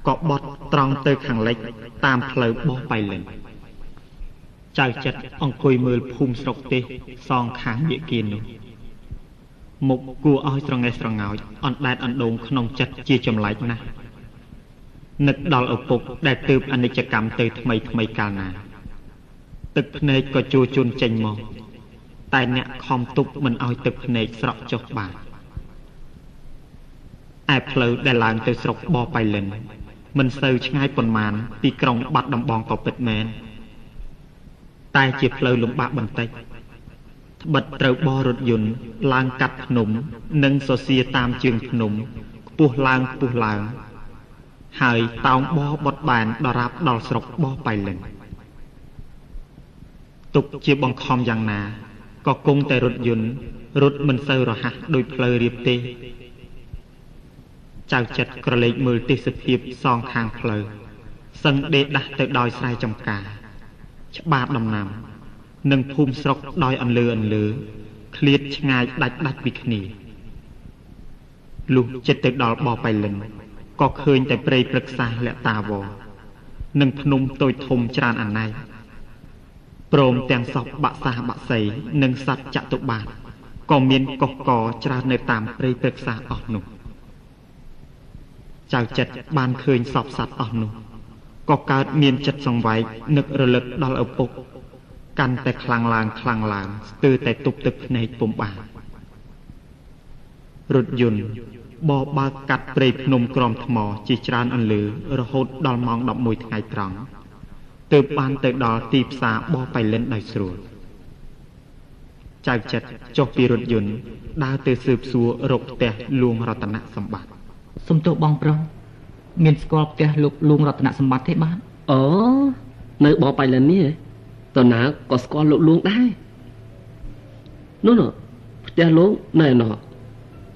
ក៏បត់ត្រង់ទៅខាងលិច តាមផ្លូវបោះបៃលិនចៅចិត្តអង្គុយមើលភូមិស្រុកទេសងខាងវិគាននោះមុខគួរឲ្យស្រងេះស្រងោចអណ្ដែតអណ្ដូងក្នុងចិត្តជាចម្លែកណាស់នឹកដល់ឪពុកដែលទើបអនិច្ចកម្មទៅថ្មីថ្មីកាលណា ទឹកភ្នែកក៏ជួជន់ចេញមកតែអ្នកខំទប់មិនឲ្យទឹកភ្នែកស្រក់ចុះបាន ឯផ្លូវដែលឡើងទៅស្រុកបបៃលិនមិនសូវឆ្ងាយប៉ុន្មាន ពីក្រុងបាត់ដំបងក៏ពិតមែនតែជាផ្លូវលំបាកបន្តិចត្បិតត្រូវបររថយន្តឡើងកាត់ភ្នំ និងសសៀតាមជើងភ្នំខ្ពស់ឡើងខ្ពស់ឡើង ហើយតោងបបត់បានដរាបដល់ស្រុកបបៃលិនទុកជាបង្ខំយ៉ាងណាក៏គង់តែរថយន្តរត់មិនសូវរហ័សដោយផ្លូវរៀបទេ ចៅចិត្តក្រឡេកមើលទេសភាពសងខាងផ្លូវសឹងដេកដាស់ទៅដោយស្រែចំការ ច្បាប់ដំណាំ និងភូមិស្រុកដោយអន្លើអន្លើឃ្លាតឆ្ងាយដាច់ដាច់ពីគ្នាលុះចិត្តទៅដល់បបៃលិនក៏ឃើញតែព្រៃព្រឹក្សាលតាវនិងភ្នំតូចធំច្រើនអណៃព្រមទាំងសពបាក់សាបាក់សីនិងសត្វចតុបាទក៏មានកុះកច្រើននៅតាមព្រៃព្រឹក្សាអស់នោះ ចៅចិត្តបានឃើញសពសត្វអស់នោះក៏កើតមានចិត្តសង្វែកនឹករលឹកដល់ឪពុក កាន់តែខ្លាំងឡើងខ្លាំងឡើងស្ទើរតែទប់ទឹកភ្នែកពុំបានរថយន្តបបើកកាត់ព្រៃភ្នំក្រំថ្មជាច្រើនអន្លើរហូតដល់ម៉ោង11ថ្ងៃត្រង់ទើបបានទៅដល់ទីផ្សារបបៃលិនដោយស្រួលចៅចិត្តចុះពីរថយន្តដើរទៅស៊ើបសួររកផ្ទះលួងរតនសម្បត្តិ សំទោសបងប្រុសមានស្គាល់ផ្ទះលោកលួងរតនសម្បត្តិទេបាទអូនៅបបៃលិននេះតើណាក៏ស្គាល់លោកលួងដែរនោះនោះផ្ទះលោកនៅណោះ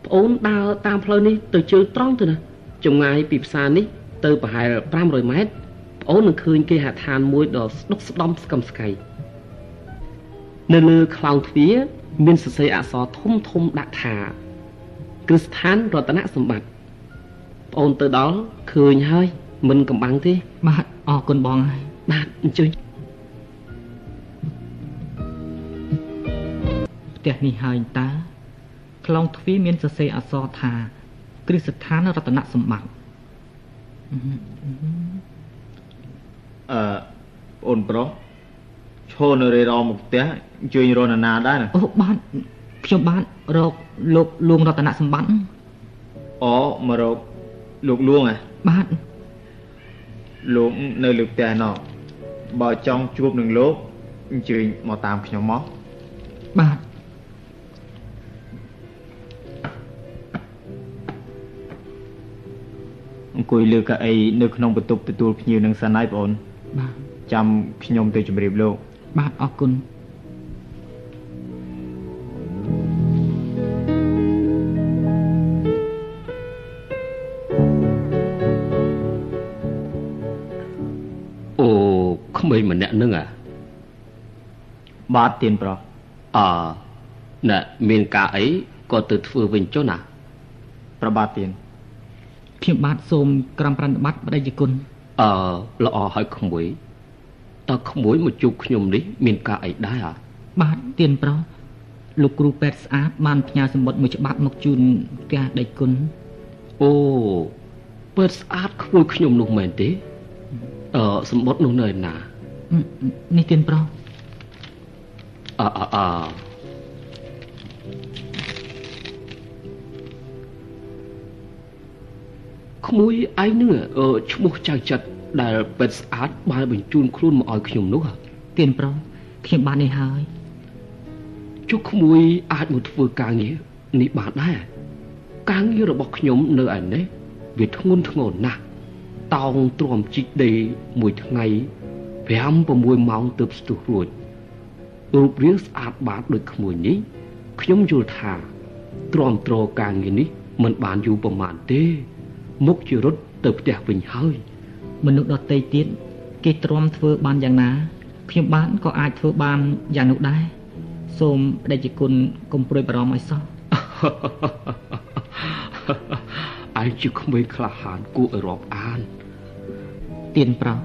ប្អូនដើរតាមផ្លូវនេះទៅជើងត្រង់ទៅណាចម្ងាយពីផ្សារនេះទៅប្រហែល500ម៉ែត្រប្អូននឹងឃើញគេហដ្ឋានមួយដ៏ស្ដុកស្ដំស្កឹមស្កៃនៅលើខ្លោងទ្វារមានសរសេរអក្សរធំធំដាក់ថាគ្រឹះស្ថានរតនសម្បត្តិ ប្អូនទៅដល់ឃើញហើយមិនកំបាំងទេ បាទអរគុណបងហើយបាទអញ្ជើញផ្ទះនេះហើយតាខ្លងទ្វារមានសរសេរអក្សរថា គ្រឹះស្ថានរតនសម្បត្តិអឺអូនប្រុសឈរនៅរេរមកផ្ទះអញ្ជើញរនណាដែរអូបាទខ្ញុំបាទរកលោកលួងរតនសម្បត្តិអូមករក លោកលួងហ៎បាទលោកនៅលើផ្ទះណោះបើចង់ជួបនឹងលោកអញ្ជើញមកតាមខ្ញុំមកបាទអង្គុយលើកៅអីនៅក្នុងបន្ទប់ទទួលភ្ញៀវនឹងសិនហើយបងអូនបាទចាំខ្ញុំទៅជម្រាបលោក បាទអរគុណ ក្មេងម្នាក់នឹងអាបាទទៀនប្រុសអើណែមានការអីក៏ទៅធ្វើវិញចុះណាប្របាទទៀនខ្ញុំបាទសូមក្រំប្រណិប័តបដិយគុណអឺល្អហើយក្មួយតើក្មួយមកជួបខ្ញុំនេះមានការអីដែរអាបាទទៀនប្រុសលោកគ្រូពេទ្យស្អាតបានផ្ញើសម្បត្តិមួយច្បាប់មកជូនផ្ទះដេចគុណអូពេទ្យស្អាតក្មួយខ្ញុំនោះមែនទេអឺសម្បត្តិនោះនៅឯណា នេះទៀនប្រុសអអអក្មួយឯងនឹងឈ្មោះចៅចិត្តដែលពេទ្យស្អាតបានបញ្ជូនខ្លួនមកឲ្យខ្ញុំនោះទៀនប្រុសខ្ញុំបាននេះហើយជុះក្មួយអាចមកធ្វើការងារនេះបានដែរការងាររបស់ខ្ញុំនៅឯនេះវាធ្ងន់ធ្ងរណាស់តោងទ្រាំជីកដេមួយថ្ងៃ 5 6ម៉ោងទើបស្ទុះរួចរូបរាងស្អាតបាតដូចក្មួយនេះខ្ញុំយល់ថាទ្រាំទ្រការងារនេះមិនបានយូរប្រមាណទេមុខជារត់ទៅផ្ទះវិញហើយមនុស្សដទៃទៀតគេទ្រាំធ្វើបានយ៉ាងណាខ្ញុំបានក៏អាចធ្វើបានយ៉ាងនោះដែរសូមបដិជគុណកុំព្រួយបារម្ភឲ្យសោះឯងជាក្មេងក្លាហានគួរឲ្យរាប់អានទៀនប្រុស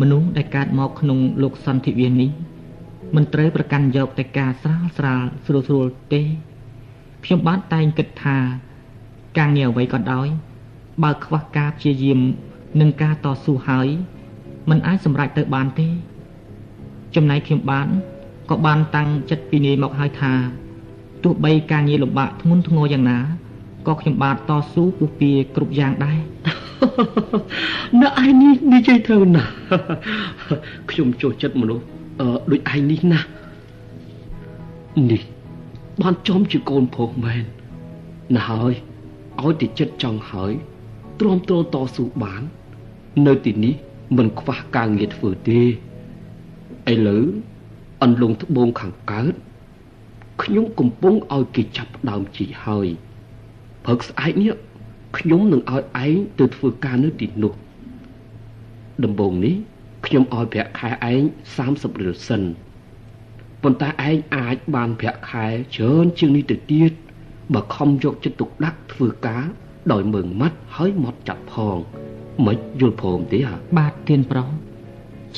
មនុស្សដែលកើតមកក្នុងលោកសន្ធិវានេះមិនត្រូវប្រកាន់យកតែការស្រាលស្រាលស្រួលស្រួលទេខ្ញុំបានតែងគិតថា ការងារអ្វីក៏ដោយ បើខ្វះការព្យាយាមនិងការតស៊ូហើយมันអាចសម្រេចទៅបានទេ ចំណែកខ្ញុំបានក៏បានតាំងចិត្តពីនេះមកហើយថាទោះបីការងារលំបាកធ្ងន់ធ្ងរយ៉ាងណា ក៏ខ្ញុំបាទតស៊ូពុះពៀគ្រប់យ៉ាងដែរនៅឯនេះនិយាយត្រូវណាស់ខ្ញុំចូលចិត្តមនុស្សអឺដូចឯងនេះណាស់នេះបានចំជាកូនប្រុសមែនណាហើយឲ្យតែចិត្តចង់ហើយទ្រាំទ្រតស៊ូបាន នៅទីនេះមិនខ្វះការងារធ្វើទេឥឡូវអន្លង់ត្បូងខាងកើតខ្ញុំកំពុងឲ្យគេចាប់ផ្ដើមជីហើយ ព្រឹកស្អែកនេះខ្ញុំនឹងឲ្យឯងទៅធ្វើការនៅទីនោះដំបូងនេះខ្ញុំឲ្យប្រាក់ខែឯង30រៀលសិនប៉ុន្តែឯងអាចបានប្រាក់ខែច្រើនជាងនេះទៅទៀតបើខំយកចិត្តទុកដាក់ធ្វើការដោយមើងម៉ាត់ហើយមកចាត់ផងមិនយល់ព្រមទេហ៎បាទទៀនប្រុស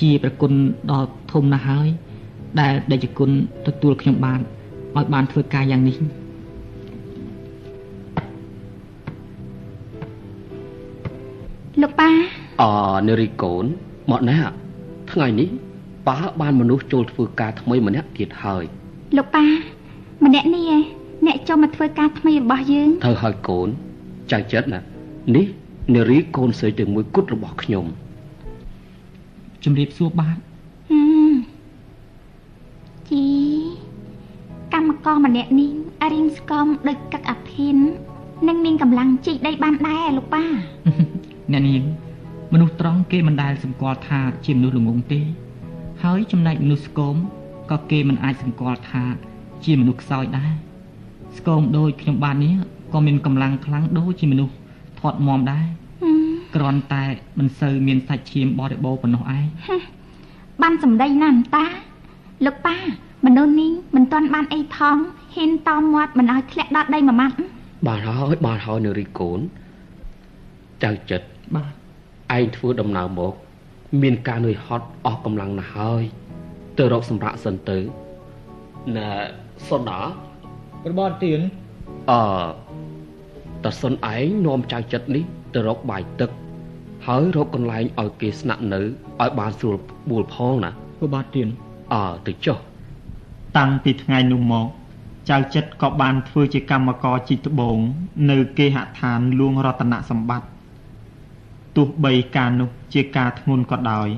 ជាប្រគុណដ៏ធំណាស់ហើយដែលដេចគុណទទួលខ្ញុំបានឲ្យបានធ្វើការយ៉ាងនេះ លោកប៉ាអនារីកូនមកណែថ្ងៃនេះប៉ាបានមនុស្សចូលធ្វើការថ្មីម្នាក់ទៀតហើយលោកប៉ាម្នាក់នេះឯងអ្នកចូលមកធ្វើការថ្មីរបស់យើងទៅហើយកូនចៅចិត្តណានេះនារីកូនស្រីតែមួយគត់របស់ខ្ញុំជំរាបសួរបាទជីកម្មករម្នាក់នេះរៀងស្គមដូចកាក់អាភិន និងមានកម្លាំងជីកដីបានដែរលោកប៉ា អ្នកនាងមនុស្សត្រង់គេមិនដែលសម្គាល់ថាជាមនុស្សល្ងងទេ ហើយចំណែកមនុស្សស្គមក៏គេមិនអាចសម្គាល់ថា ជាមនុស្សខ្សោយដែរស្គមដូចខ្ញុំបាននេះក៏មានកម្លាំងខ្លាំងដូចជាមនុស្សធាត់មាំដែរគ្រាន់តែមិនសូវមានសាច់ឈាមបរិបូរប៉ុណ្ណោះឯងបានសម្ដីណាស់តាលោកប៉ាមនុស្សនេះមិនទាន់បានអីផងហ៊ានតមាត់មិនឲ្យធ្លាក់ដល់ដីមួយម៉ាត់បានហើយបានហើយនារីកូន ចៅចិត្តបាទឯងធ្វើដំណើរមក មានការនឿយហត់អស់កម្លាំងណាស់ហើយ ទៅរកសម្រាប់សិនទៅណែសុនណារបបទៀនអឺតើសុនឯងនាំចៅចិត្តនេះ ទៅរកបាយទឹក ហើយរកកន្លែងឲ្យគេស្នាក់នៅឲ្យបានស្រួលបួលផងណារបបទៀនអើទៅចុះតាំងពីថ្ងៃនោះមកចៅចិត្តក៏បានធ្វើជាកម្មករជីកត្បូង នៅគេហដ្ឋានលួងរតនសម្បត្តិ ទោះបីការនោះជាការធ្ងន់ក៏ដោយ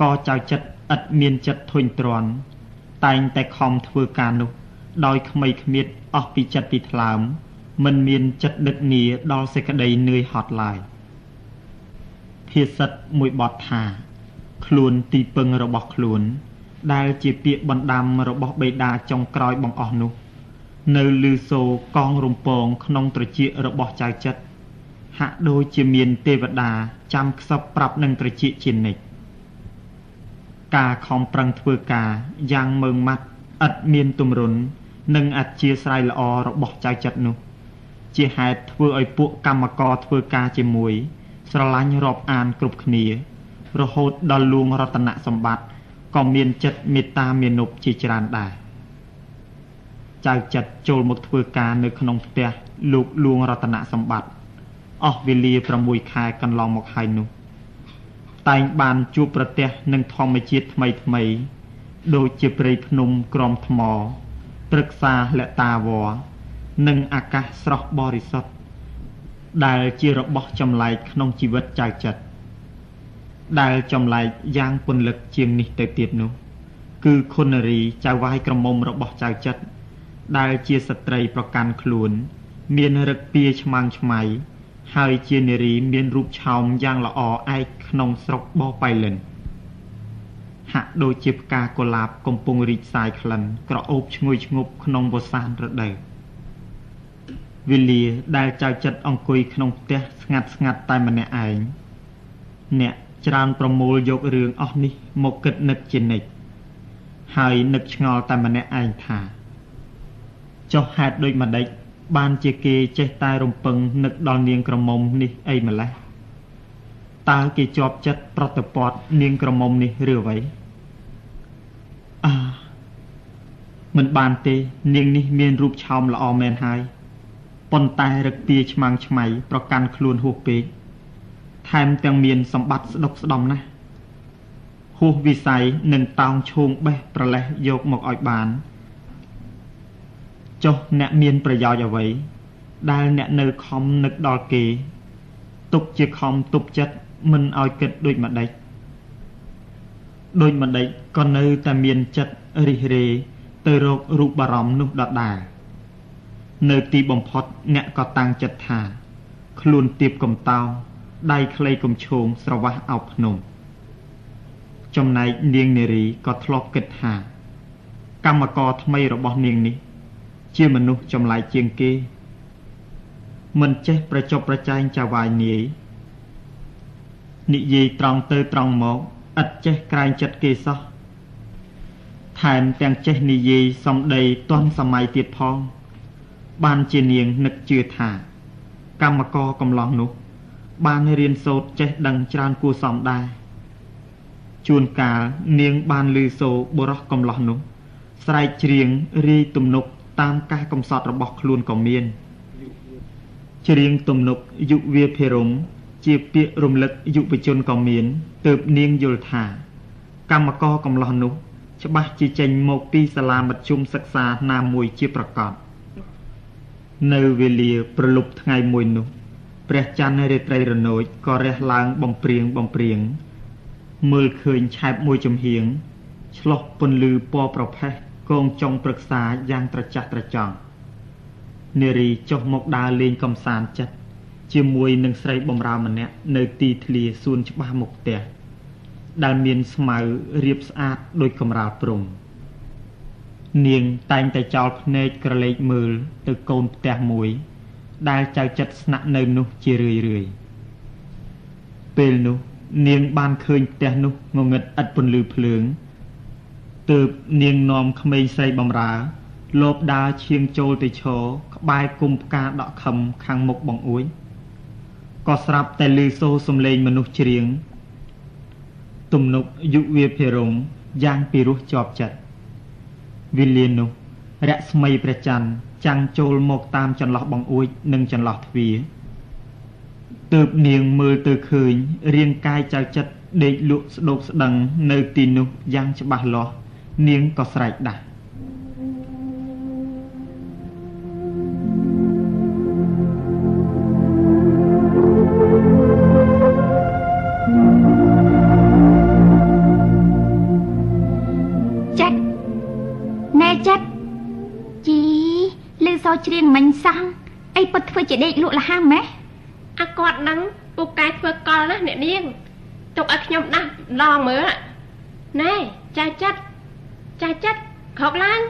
ក៏ចៅចិត្តឥតមានចិត្តធុញទ្រាន់តែងតែខំធ្វើការនោះ ដោយក្មៃគ្មៀតអស់ពីចិត្តពីថ្លើមមិនមានចិត្តដឹកនីដល់សេចក្តីនឿយហត់ឡើយភាសិតមួយបទថា ខ្លួនទីពឹងរបស់ខ្លួន ដែលជាពាក្យបណ្ដាំរបស់បេដាចុងក្រោយបង្អស់នោះ នៅលឺសូកងរំពងក្នុងត្រចៀករបស់ចៅចិត្ត ហាក់ដូចជាមានទេវតាចាំខ្សឹបប្រាប់នឹងត្រចៀកជានិច្ចការខំប្រឹងធ្វើការយ៉ាងមើងម៉ាត់ឥតមានទម្រុននិងអធិស្ឋានល្អរបស់ចៅចិត្តនោះ ជាហេតុធ្វើឲ្យពួកកម្មករធ្វើការជាមួយ ស្រឡាញ់រាប់អានគ្រប់គ្នា រហូតដល់លួងរតនសម្បត្តិក៏មានចិត្តមេត្តាមានុបជាច្រើនដែរចៅចិត្តចូលមកធ្វើការនៅក្នុងផ្ទះលោកលួងរតនសម្បត្តិ អស់វេលា6ខែកន្លងមកហើយនោះ តែងបានជួបប្រទះនឹងធម្មជាតិថ្មីថ្មី ដូចជាព្រៃភ្នំក្រំថ្មព្រឹក្សាលតាវរនិងអាកាសស្រស់បរិសុទ្ធដែលជារបស់ចម្លែកក្នុងជីវិតចៅចិត្តដែលចម្លែកយ៉ាងពន្លឹកជាងនេះទៅទៀតនោះ គឺខុនរីចៅវាយក្រមុំរបស់ចៅចិត្តដែលជាស្ត្រីប្រកាន់ខ្លួន មានរឹកពៀឆ្មាំងឆ្មៃ ហើយជានារីមានរូបឆោមយ៉ាងល្អឯកក្នុងស្រុកបបៃលិនហាក់ដូចជាផ្កាកុលាបកំពុងរីកសាយក្លិនក្រអូបឈ្ងុយឈ្ងប់ក្នុងវស្សានរដូវវេលាដែលចៅចិត្តអង្គុយក្នុងផ្ទះស្ងាត់ស្ងាត់តែម្នាក់ឯងអ្នកច្រើនប្រមូលយករឿងអស់នេះមកគិតនឹកជានិច្ចហើយនឹកឆ្ងល់តែម្នាក់ឯងថាចុះហេតុដូចម្ដេច បានជាគេចេះតែរំពឹងនឹកដល់នាងក្រមុំនេះអីម្ល៉េះតើគេជាប់ចិត្តប្រតិបត្តិនាងក្រមុំនេះឬអ្វីអាមិនបានទេ នាងនេះមានរូបឆោមល្អមែនហើយប៉ុន្តែរឹកពីឆ្មាំងឆ្មៃប្រកាន់ខ្លួនហួសពេកថែមទាំងមានសម្បត្តិស្ដុកស្ដំណាស់ហួសវិស័យនឹងតោងឈោងបេះប្រលេះយកមកឲ្យបាន ចុះអ្នកមានប្រយោជន៍អ្វីដែលអ្នកនៅខំនឹកដល់គេ ទុកជាខំទប់ចិត្តមិនឲ្យគិតដូចម្ដេចដូចម្ដេចក៏នៅតែមានចិត្តរិះរេទៅរករូបបារម្ភនោះដដែលនៅទីបំផុតអ្នកក៏តាំងចិត្តថា ខ្លួនទៀបកំតោងដៃខ្លីកំឈោងស្រវះអោបភ្នំចំណែកនាងនារីក៏ធ្លាប់គិតថា កម្មករថ្មីរបស់នាងនេះ ជាមនុស្សចម្លែកជាងគេ មិនចេះប្រចប់ប្រចែងចាវាយនាយនិយាយត្រង់ទៅត្រង់មកឥតចេះក្រែងចិត្តគេសោះថែមទាំងចេះនិយាយសំដីទាន់សម័យទៀតផង បានជានាងនឹកជឿថា កម្មករកំឡោះនោះ បានរៀនសូត្រចេះដឹងច្រើនគួរសមដែរជួនកាលនាងបានលឺសូបុរសកំឡោះនោះស្រែកច្រៀងរាយទំនុក តាមការកំសត់របស់ខ្លួនក៏មានច្រៀងទំនុកយុវាភិរមជាពាក្យរំលឹកយុវជនក៏មានទើបនាងយល់ថា កម្មករកំឡោះនោះ ច្បាស់ជាចេញមកពីសាលាមធ្យមសិក្សាណាមួយជាប្រកបនៅវេលាប្រលប់ថ្ងៃមួយនោះព្រះច័ន្ទរាត្រីរនោចក៏រះឡើងបំព្រៀងបំព្រៀងមើលឃើញឆែបមួយចំហៀងឆ្លោះពន្លឺពណ៌ប្រផេះ កងចុងប្រឹក្សាយ៉ាងត្រចះត្រចង់នារីចុះមកដើរលេងកំសាន្តចិត្តជាមួយនឹងស្រីបំរើម្នាក់នៅទីធ្លាសួនច្បាស់មុខផ្ទះដែលមានស្មៅរៀបស្អាតដូចកំរាលព្រំនាងតែងតែចោលភ្នែកក្រឡេកមើលទៅកូនផ្ទះមួយ ដែលចៅចិត្តស្នាក់នៅនោះជារឿយរឿយពេលនោះនាងបានឃើញផ្ទះនោះងងឹតឥតពន្លឺភ្លើង ទើបនាងនាំក្មេងស្រីបំរើលោបដើរឈៀងចូលទៅឈរក្បែរគុំផ្កាដក់ខឹមខាងមុខបងអួយក៏ស្រាប់តែឮសូរសំឡេងមនុស្សច្រៀងទំនុកយុវាភិរមយ៉ាងពីរោះជាប់ចិត្តវិលាននោះរស្មីព្រះច័ន្ទចាំងចូលមកតាមចន្លោះបងអួយនិងចន្លោះទ្វារទើបនាងមើលទៅឃើញរាងកាយចៅចិត្តដេកលក់ស្ដោកស្ដឹងនៅទីនោះយ៉ាងច្បាស់លាស់ នាងក៏ស្រែកដាស់ច្រៀងមិញសោះអីពុតធ្វើជាដេកលក់លហាម៉េះអាគាត់នឹងពូកែធ្វើកលណាអ្នកនាងទុកឲ្យខ្ញុំដាស់ឡងមើលណែចាចិត្តចាចិត្តក្រោកឡើង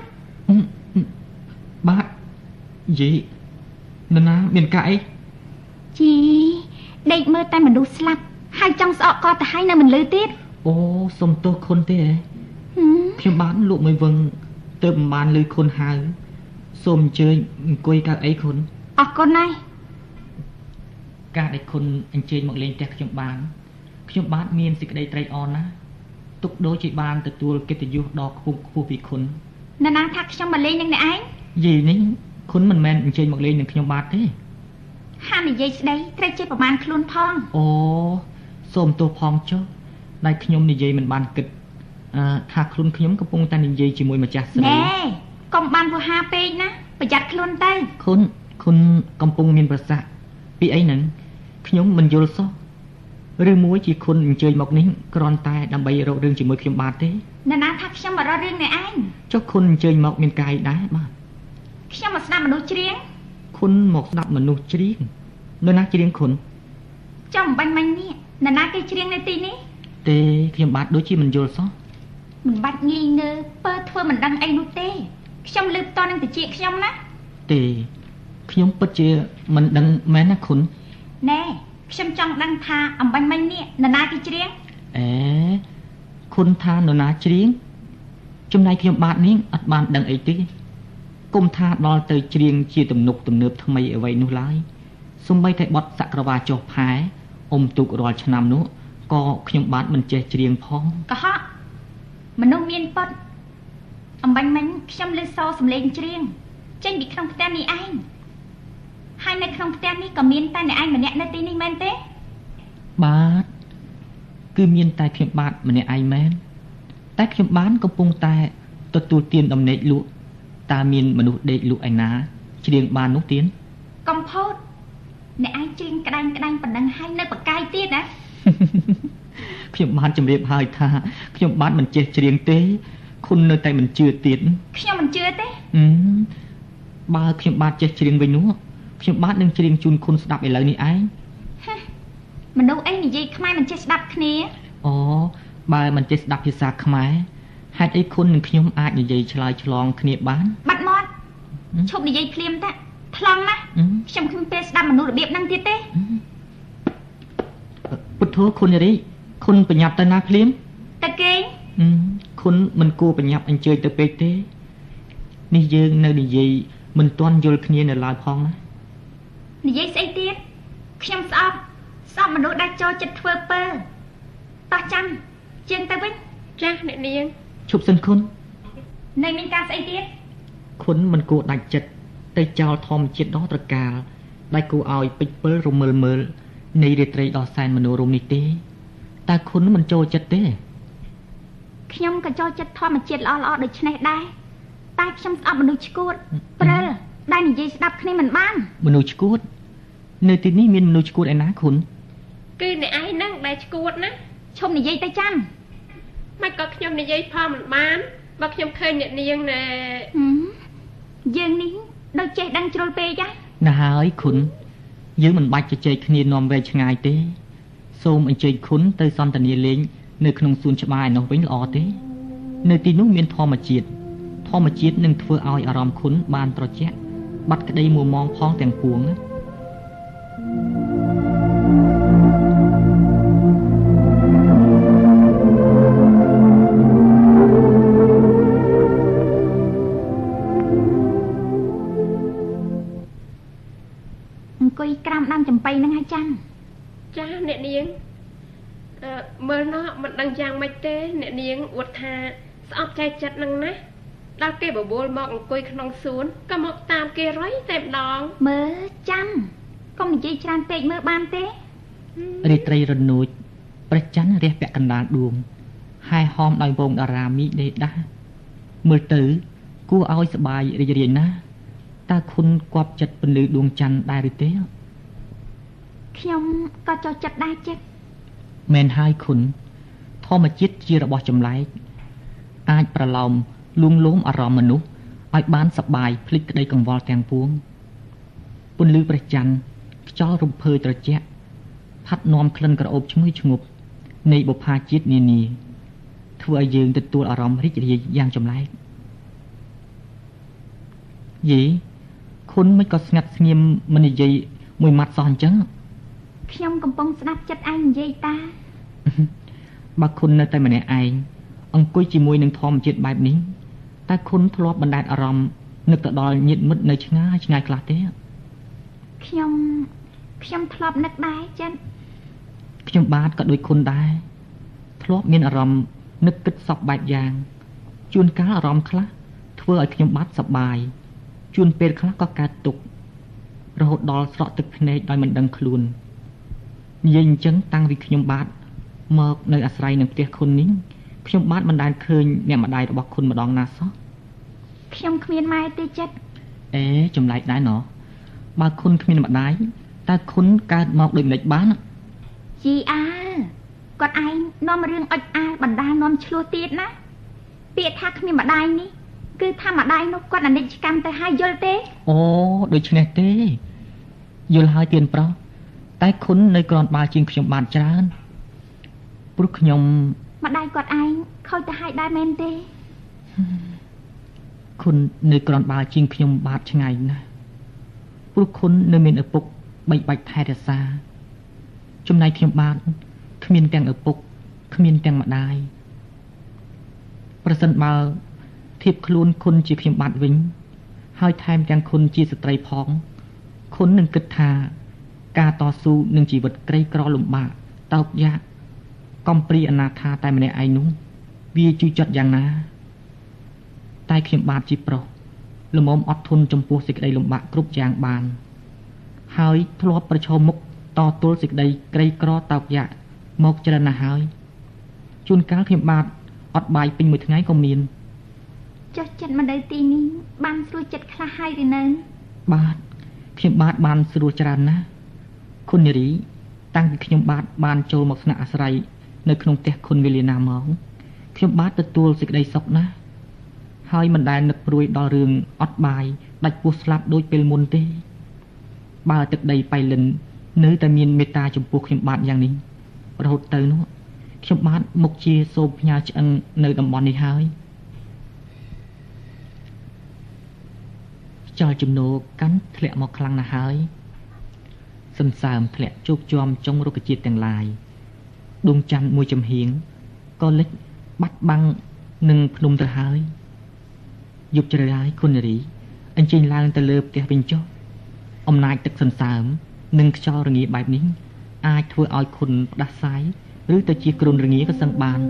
បាទយីនរណាមានកាអីជីដេកមើលតែមនុស្សស្លាប់ហើយចង់ស្អកកទៅហើយនៅមិនលឺទៀតអូសុំទោសខុនទេខ្ញុំបានលក់មួយវឹងទៅមិនបានលឺខុនហៅសូមអញ្ជើញអង្គុយកៅអីគុណអរគុណណាស់ការដែលគុណអញ្ជើញមកលេងផ្ទះខ្ញុំបានខ្ញុំបាទមានសេចក្តីត្រេកអរណាស់ ទុកដូចជាបានទទួលកិត្តិយសដ៏ខ្ពង់ខ្ពស់ពីគុណនរណាថាខ្ញុំមកលេងនឹងអ្នកឯងយីនេះគុណមិនមែនអញ្ជើញមកលេងនឹងខ្ញុំបាទទេហានិយាយស្ដីត្រូវជាប្រមាណខ្លួនផងអូសូមទោសផងចុះដែលខ្ញុំនិយាយមិនបានគិតអឺថាខ្លួនខ្ញុំកំពុងតែនិយាយជាមួយម្ចាស់ស្រីណែកុំបានវោហាពេកណាប្រយ័ត្នខ្លួនទៅគុណគុណកំពុងមានប្រសាសន៍ពីអីហ្នឹងខ្ញុំមិនយល់សោះ ឬមួយជាគុណអញ្ជើញមកនេះគ្រាន់តែដើម្បីរករឿងជាមួយខ្ញុំបាទទេណ៎ណាថាខ្ញុំមករករឿងនេះឯងចុះគុណអញ្ជើញមកមានកាយដែរបាទខ្ញុំមកស្ដាប់មនុស្សច្រៀងគុណមកស្ដាប់មនុស្សច្រៀងនរណាច្រៀងគុណចំបាញ់មាញ់នេះនរណាគេច្រៀងនៅទីនេះទេខ្ញុំបាទដូចជាមិនយល់សោះមិនបាច់ងាយងើពើធ្វើមិនដឹងអីនោះទេខ្ញុំលើបតនឹងតិចខ្ញុំណាទេខ្ញុំពិតជាមិនដឹងមែនណាគុណណែ ខ្ញុំចង់ដឹងថាអំបញ្ញមិញនេះនរណាគេច្រៀងអេគុណថានរណាច្រៀងចំណែកខ្ញុំបាទនាងអត់បានដឹងអីទេគុំថាដល់ទៅច្រៀងជាទំនុកទំនើបថ្មីអ្វីនោះឡើយសំបីតែបទសក្រវាចុះផែអុំទុករាល់ឆ្នាំនោះក៏ខ្ញុំបាទមិនចេះច្រៀងផងកុហកមនុស្សមានប៉ុតអំបញ្ញមិញខ្ញុំលើសសំឡេងច្រៀងចេញពីក្នុងផ្ទះនេះឯង ហើយនៅក្នុងផ្ទះនេះក៏មានតែអ្នកឯងម្នាក់នៅទីនេះមែនទេបាទគឺមានតែខ្ញុំបាទម្នាក់ឯងមែនតែខ្ញុំបានកំពុងតែទទួលទានដំណេកលក់តើមានមនុស្សដេកលក់ឯណាច្រៀងបាននោះទៀនកំផោតអ្នកឯងច្រៀងក្តាញ់ក្តាញ់ប៉ុណ្ណឹងហើយនៅបកាយទៀតណាខ្ញុំបានជម្រាបហើយថាខ្ញុំបាទមិនចេះច្រៀងទេគុណនៅតែមិនជឿទៀតខ្ញុំមិនជឿទេហឹមបើខ្ញុំបាទចេះច្រៀងវិញនោះ ខ្ញុំបាទនឹងច្រៀងជូនគុណស្ដាប់ឥឡូវនេះឯងមនុស្សអីនិយាយខ្មែរមិនចេះស្ដាប់គ្នាអូបើមិនចេះស្ដាប់ភាសាខ្មែរហេតុអីគុណនិងខ្ញុំអាចនិយាយឆ្លើយឆ្លងគ្នាបានបាត់មាត់ហឹមឈប់និយាយភ្លាមតាថ្លង់ណាស់ហឹមខ្ញុំគ្មានពេលស្ដាប់មនុស្សរបៀបហ្នឹងទៀតទេពុទ្ធោគុណនារីគុណប្រញាប់ទៅណាភ្លាមតើគេងហឹមគុណមិនគួរប្រញាប់អញ្ជើញទៅពេកទេនេះយើងនៅនិយាយមិនទាន់យល់គ្នានៅឡើយផងណា និយាយស្អីទៀតខ្ញុំស្អប់ស្អប់មនុស្សដែលចូលចិត្តធ្វើពើតោះចាំជាងទៅវិញចាស់អ្នកនាងឈប់សិនគុណនៅមានការស្អីទៀតគុណមិនគួរដាច់ចិត្តទៅចោលធម្មជាតិដ៏ត្រកាលដែលគួរឲ្យពេចពិលរមិលមើលនៃរាត្រីដ៏សែនមនោរម្យនេះទេតើគុណមិនចូលចិត្តទេខ្ញុំក៏ចូលចិត្តធម្មជាតិល្អៗដូចនេះដែរតែខ្ញុំស្អប់មនុស្សឈួតព្រិល ដែលនិយាយស្ដាប់គ្នាមិនបានមនុស្សឈួត នៅទីនេះមានមនុស្សឈួតឯណាគុណគឺអ្នកឯងហ្នឹងដែលឈួតណាឈប់និយាយទៅចាំមិនក៏ខ្ញុំនិយាយផងមិនបានបើខ្ញុំឃើញអ្នកនាងណែហឹមយើងនេះដូចចេះដឹងជ្រុលពេកហ៎ណាស់ហើយគុណយើងមិនបាច់ជជែកគ្នានាំវែងឆ្ងាយទេសូមអញ្ជើញគុណទៅសន្ទនាលេងនៅក្នុងសួនច្បារឯនោះវិញល្អទេ នៅទីនោះមានធម្មជាតិធម្មជាតិនឹងធ្វើឲ្យអារម្មណ៍គុណបានត្រជាក់ បាត់ក្តីមួម៉ងផងទាំងពួងណាអង្គុយក្រាមដាំចំបៃហ្នឹងឲ្យចាំចាស់អ្នកនាងអឺមើលណោះមិនដឹងយ៉ាងម៉េចទេ អ្នកនាងអួតថាស្អប់ចែកចិត្តនឹងណា ដល់គេបបួលមកអង្គុយក្នុងសួនក៏មកតាមគេរយតែម្ដងមើលចាំកុំនិយាយច្រើនពេកមើលបានទេរាត្រីរនួចព្រះច័ន្ទរះពាក់កណ្ដាលដួងហើយហោមដោយវងតារាមីដេដាស់មើលទៅគួរឲ្យសប្បាយរីករាយណាស់តើគុណគប់ចិត្តពន្លឺដួងច័ន្ទដែរឬទេខ្ញុំក៏ចូលចិត្តដែរចិត្តមែនហើយគុណធម្មជាតិជារបស់ចម្លែកអាចប្រឡោម លួងលោមអារម្មណ៍មនុស្សឲ្យបានសប្បាយភ្លេចក្តីកង្វល់ទាំងពួងពន្លឺព្រះច័ន្ទខ្យល់រំភើយត្រជាក់ផាត់នាំក្លិនក្រអូបឈ្ងុយឈ្ងប់នៃបុប្ផាជាតិនានាធ្វើឲ្យយើងទទួលអារម្មណ៍រីករាយយ៉ាងចម្លែកយីគុណមិនក៏ស្ងាត់ស្ងៀមមិននិយាយមួយម៉ាត់សោះអញ្ចឹងខ្ញុំកំពុងស្ដាប់ចិត្តឯងនិយាយតាបើគុណនៅតែម្នាក់ឯងអង្គុយជាមួយនឹងធម្មជាតិបែបនេះ តែគុណធ្លាប់បណ្ដែតអារម្មណ៍នឹកទៅដល់ញាតិមិត្តនៅឆ្ងាយឆ្ងាយខ្លះទេខ្ញុំខ្ញុំធ្លាប់នឹកដែរចិត្តខ្ញុំបាទក៏ដូចគុណដែរធ្លាប់មានអារម្មណ៍នឹកគិតសពបែបយ៉ាងជួនកាលអារម្មណ៍ខ្លះធ្វើឲ្យខ្ញុំបាទសប្បាយជួនពេលខ្លះក៏កើតទុក្ខរហូតដល់ស្រក់ទឹកភ្នែកដោយមិនដឹងខ្លួននិយាយអញ្ចឹងតាំងពីខ្ញុំបាទមកនៅអាស្រ័យនឹងផ្ទះគុណនេះខ្ញុំបាទមិនដែលឃើញអ្នកម្ដាយរបស់គុណម្ដងណាសោះ ខ្ញុំគ្មានម៉ែទេចិត្តអេចម្លែកដែរណោះបើគុណគ្មានម្ដាយតើគុណកើតមកដូចម្ដេចបានជីអើគាត់ឯងនាំរឿងអុចអាលបណ្ដាលនាំឆ្លោះទៀតណាពាក្យថាគ្មានម្ដាយនេះគឺថាម្ដាយនោះគាត់អនិច្ចកម្មទៅហើយយល់ទេអូដូច្នេះទេយល់ហើយទៀនប្រុសតែគុណនៅក្រនបាល់ជាងខ្ញុំបានច្រើនព្រោះខ្ញុំម្ដាយគាត់ឯងខូចទៅហើយដែរមែនទេ គុណនៅក្រនបាល់ជាងខ្ញុំបាទឆ្ងាយណាស់ព្រោះគុណនៅមានឪពុកបីបាច់ថែរក្សា ចំណែកខ្ញុំបាទគ្មានទាំងឪពុកគ្មានទាំងម្ដាយប្រសិនបើធៀបខ្លួនគុណជាខ្ញុំបាទវិញ ហើយថែមទាំងគុណជាស្ត្រីផងគុណនឹងគិតថាការតស៊ូនឹងជីវិតក្រីក្រលំបាកតោកយ៉ាកកំព្រីអនាថាតែម្នាក់ឯងនោះវាជួយចិត្តយ៉ាងណា តែខ្ញុំបាទជាប្រុសល្មមអត់ធន់ចំពោះសេចក្តីលំបាកគ្រប់យ៉ាងបាន ហើយធ្លាប់ប្រឈមមុខតទល់សេចក្តីក្រីក្រតោកយ៉ាកមកច្រើនណាស់ហើយជួនកាលខ្ញុំបាទអត់បាយពេញមួយថ្ងៃក៏មានចុះចិត្តម្ដៅទីនេះបានស្រួលចិត្តខ្លះហើយឬនៅបាទខ្ញុំបាទបានស្រួលច្រើនណាស់គុណនារី តាំងពីខ្ញុំបាទបានចូលមកស្នាក់អាស្រ័យនៅក្នុងផ្ទះគុណវេលាណាមកខ្ញុំបាទទទួលសេចក្តីសុខណាស់ ហើយមិនដែលនឹកព្រួយដល់រឿងអត់បាយដាច់ពោះស្លាប់ដូចពេលមុនទេ បើទឹកដីបៃលិន នៅតែមានមេត្តាចំពោះខ្ញុំបាទយ៉ាងនេះរហូតទៅនោះខ្ញុំបាទមុខជាសូមផ្ញើឆ្អឹងនៅតំបន់នេះហើយខ្យល់ជំនោកាន់ធ្លាក់មកខ្លាំងណាស់ហើយសន្សើមធ្លាក់ជោគជាំចុងរុក្ខជាតិទាំងឡាយដួងច័ន្ទមួយចំហៀងក៏លិចបាត់បាំងនឹងភ្នំទៅហើយ យប់ជ្រៅហើយគុណនារីអញ្ជើញឡើងទៅលើផ្ទះវិញចុះអំណាចទឹកសន្សើម និងខ្យល់រងាបែបនេះអាចធ្វើឲ្យគុណផ្ដាសាយឬទៅជាគ្រុនរងាក៏សឹងបាន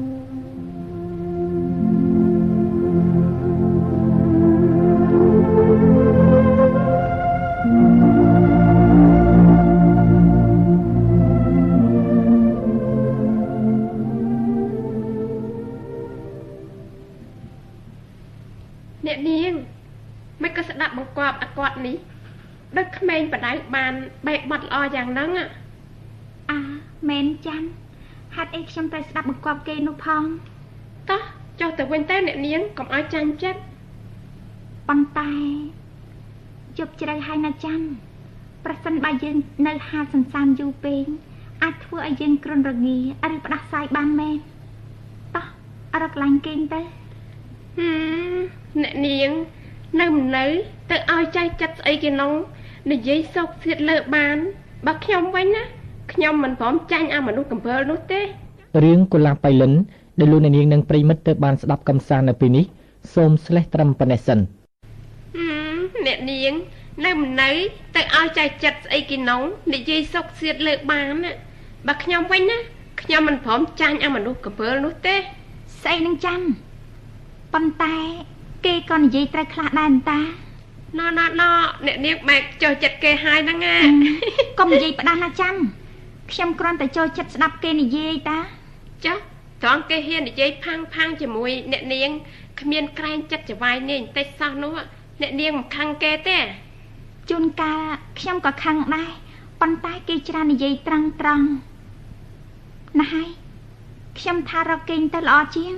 ល្អយ៉ាងហ្នឹងអាមែនចាំហេតុអីខ្ញុំត្រូវស្ដាប់បង្គាប់គេនោះផងតោះចុះទៅវិញទៅអ្នកនាងកុំឲ្យចាញ់ចិត្តប៉ុន្តែជប់ជ្រៅហើយណាចាំប្រសិនបើយើងនៅហាលសន្សានយូរពេកអាចធ្វើឲ្យយើងគ្រុនរងាឬផ្ដាសាយបានមែនតោះរកឡាញ់គេងទៅហឹមអ្នកនាងនៅមិននៅទៅឲ្យចែកចិត្តស្អីគេនងនិយាយសោកសៀតលើបាន បើខ្ញុំវិញណាខ្ញុំមិនព្រមចាញ់អាមនុស្សកំពើលនោះទេរឿងកុលាបៃលិនដែលលោកអ្នកនាងនិងប្រិមិត្តទៅបានស្ដាប់កំសាន្តនៅពេលនេះសូមស្លេះត្រឹមប៉ុណ្ណេះសិនអ្នកនាង នៅមិននៅទៅឲ្យចែកចិត្តស្អីគេនងនិយាយសុកសៀតលើបានណាបើខ្ញុំវិញណាខ្ញុំមិនព្រមចាញ់អាមនុស្សកំពើលនោះទេស្អីនឹងចាំប៉ុន្តែ គេក៏និយាយត្រូវខ្លះដែរតា ណណណអ្នកនាងបែកចុះចិត្តគេហើយហ្នឹងណាកុំនិយាយផ្ដាស់ណាចាំខ្ញុំគ្រាន់តែចូលចិត្តស្ដាប់គេនិយាយតាចាត្រង់គេហ៊ាននិយាយផាំងផាំងជាមួយអ្នកនាងគ្មានក្រែងចិត្តចវាយនេះបន្តិចសោះនោះអ្នកនាងមិនខឹងគេទេជួនកាលខ្ញុំក៏ខឹងដែរប៉ុន្តែគេច្រើននិយាយត្រង់ត្រង់ណាស់ហើយខ្ញុំថារកគេងទៅល្អជាង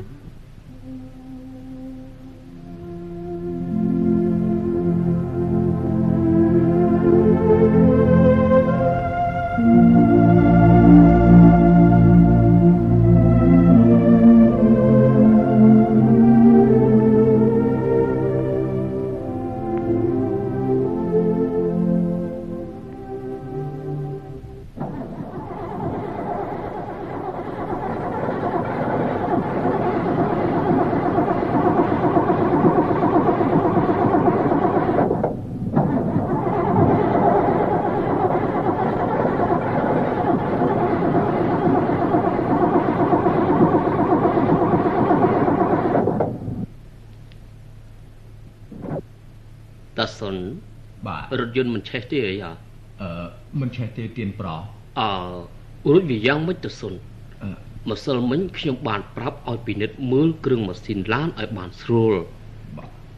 រថយន្តមិនឆេះទេអីហ៎អឺមិនឆេះទេទៀនប្រអើរួចវាយ៉ាងមិនទៅសុនម្សិលមិញខ្ញុំបានប្រាប់ឲ្យពិនិត្យមើលគ្រឿងម៉ាស៊ីនឡានឲ្យបានស្រួល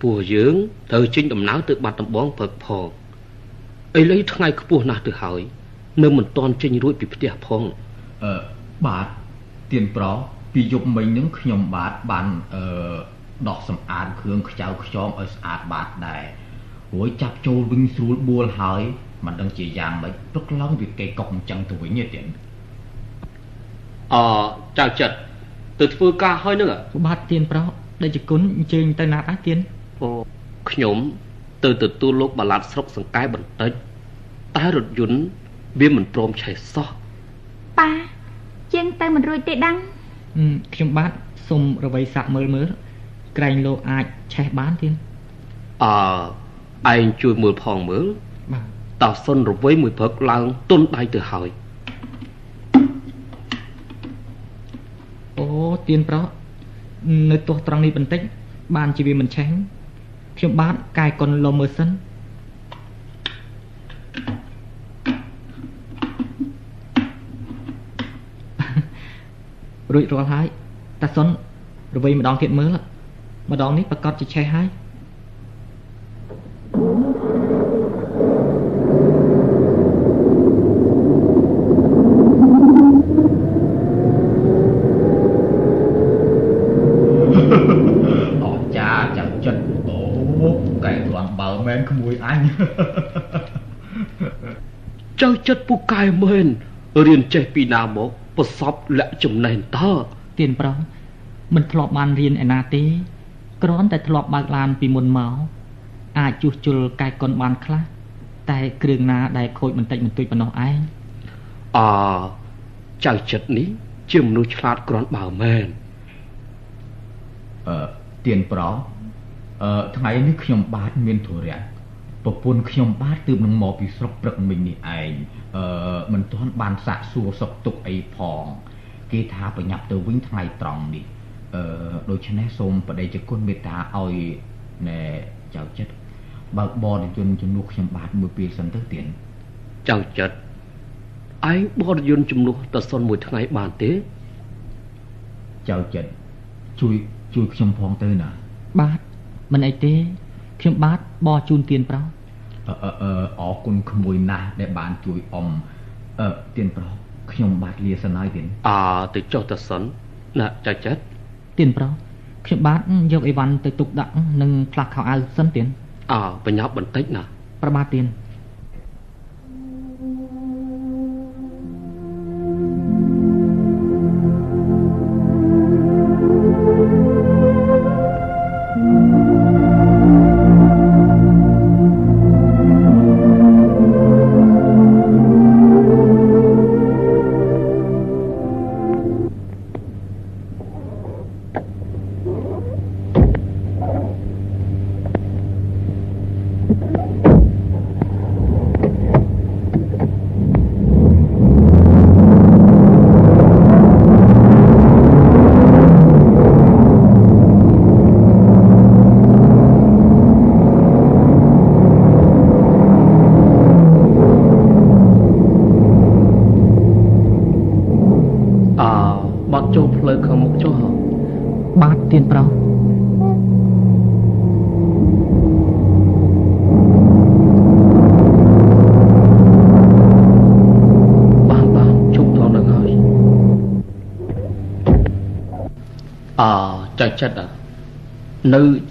ពួកយើងត្រូវចេញដំណើរទៅបាត់ដំបងព្រឹកផងឥឡូវថ្ងៃខ្ពស់ណាស់ទៅហើយ នៅមិនទាន់ចេញរួចពីផ្ទះផងអឺបាទទៀនប្រពីយប់មិញនឹងខ្ញុំបាទបានអឺដោះសម្អាតគ្រឿងខ្ចៅខ្យងឲ្យស្អាតបាទដែរ រួចចាប់ចូលវិញស្រួលបួលហើយមិនដឹងជាយ៉ាងម៉េចព្រឹកឡើងវាគេកុកអញ្ចឹងទៅវិញទេទៀតអចៅចិត្តទៅធ្វើការហើយនឹងបាទទៀនប្រុសដែលជាគុណអញ្ជើញទៅណាដែរទៀនអូខ្ញុំទៅទទួលលោកបាឡាត់ស្រុកសង្កែបន្តិចតែរថយន្តវាមិនព្រមឆេះសោះប៉ាយើងទៅមិនរួចទេដាំងហឹមខ្ញុំបាទសូមរវៃសាក់មើលមើលក្រែងលោកអាចឆេះបានទៀតអើ ឯងជួយមើលផងមើលបាទតាសុនរវៃមួយព្រឹកឡើងទុនដៃទៅហើយអូទៀនប្រោះនៅទោះត្រង់នេះបន្តិចបានជាវាមិនឆេះខ្ញុំបាទកាយកុនលំមើលសិនរួចរាល់ហើយតាសុនរវៃម្ដងទៀតមើលម្ដងនេះប្រកាសជាឆេះហើយ មែនក្មួយអញចៅចិត្តពូកែមែនរៀនចេះពីណាមកប្រសពលាក់ចំណេះតើទៀនប្រោះមិនធ្លាប់បានរៀនឯណាទេគ្រាន់តែធ្លាប់បើកឡានពីមុនមក អាចជួសជុលកាយកុនបានខ្លះតែគ្រឿងណាដែលខូចបន្តិចបន្តួចប៉ុណ្ណោះឯងអចៅចិត្តនេះ ជាមនុស្សឆ្លាតគ្រាន់បើមែនអឺទៀនប្រោអឺថ្ងៃនេះខ្ញុំបាទមានធុរៈប្រពន្ធខ្ញុំបាទទើបនឹងមកពីស្រុកព្រឹកមិញនេះឯងអឺមិនទាន់បានសាកសួរសុខទុក្ខអីផង គេថាប្រញាប់ទៅវិញថ្ងៃត្រង់នេះអឺដូច្នេះសូមបដិជគុណមេត្តាឲ្យណែចៅចិត្ត បើកបរយន្តជំនួសខ្ញុំបាទមួយពេលសិនទៅទៀនចៅចិត្តឯងបរិយន្តជំនួសតាសុនមួយថ្ងៃបានទេចៅចិត្តជួយជួយខ្ញុំផងទៅណាបាទមិនអីទេខ្ញុំបាទបោះជូនទៀនប្រោះអឺអឺអឺអរគុណក្មួយណាស់ដែលបានជួយអ៊ំអឺទៀនប្រុសខ្ញុំបាទលាសិនហើយទៀនអើទៅចុះតាសុនណាចៅចិត្តទៀនប្រោះខ្ញុំបាទយកអីវ៉ាន់ទៅទុកដាក់និងផ្លាស់ខោអាវសិនទៀន អើបញ្ញាប់បន្តិចណាប្របាទទៀន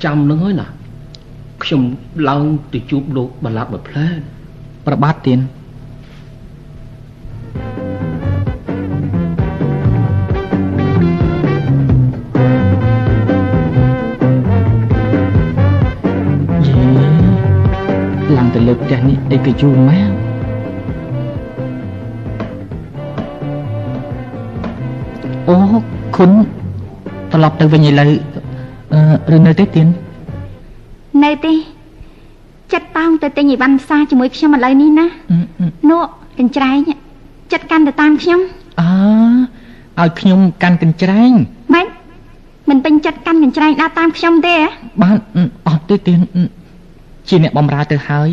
ចាំនឹងហើយណាខ្ញុំឡើងទៅជួបលោកបលាត់មួយផ្លែនប្របាទទៀនយេឡើងទៅលើផ្ទះនេះអីក៏យូរម៉ែអូគុណត្រឡប់ទៅវិញឥឡូវអឺ ឬនៅទេទៀននៅទេចិត្តតោងទៅទិញអីវ៉ាន់ផ្សារជាមួយខ្ញុំឥឡូវនេះណាអឺអឺនក់កញ្ច្រែងចិត្តកាន់ទៅតាមខ្ញុំអើឲ្យខ្ញុំកាន់កញ្ច្រែងម៉េចមិនពេញចិត្តកាន់កញ្ច្រែងដើរតាមខ្ញុំទេហ៎បានអឺអត់ទេទៀនអឺជាអ្នកបំរើទៅហើយ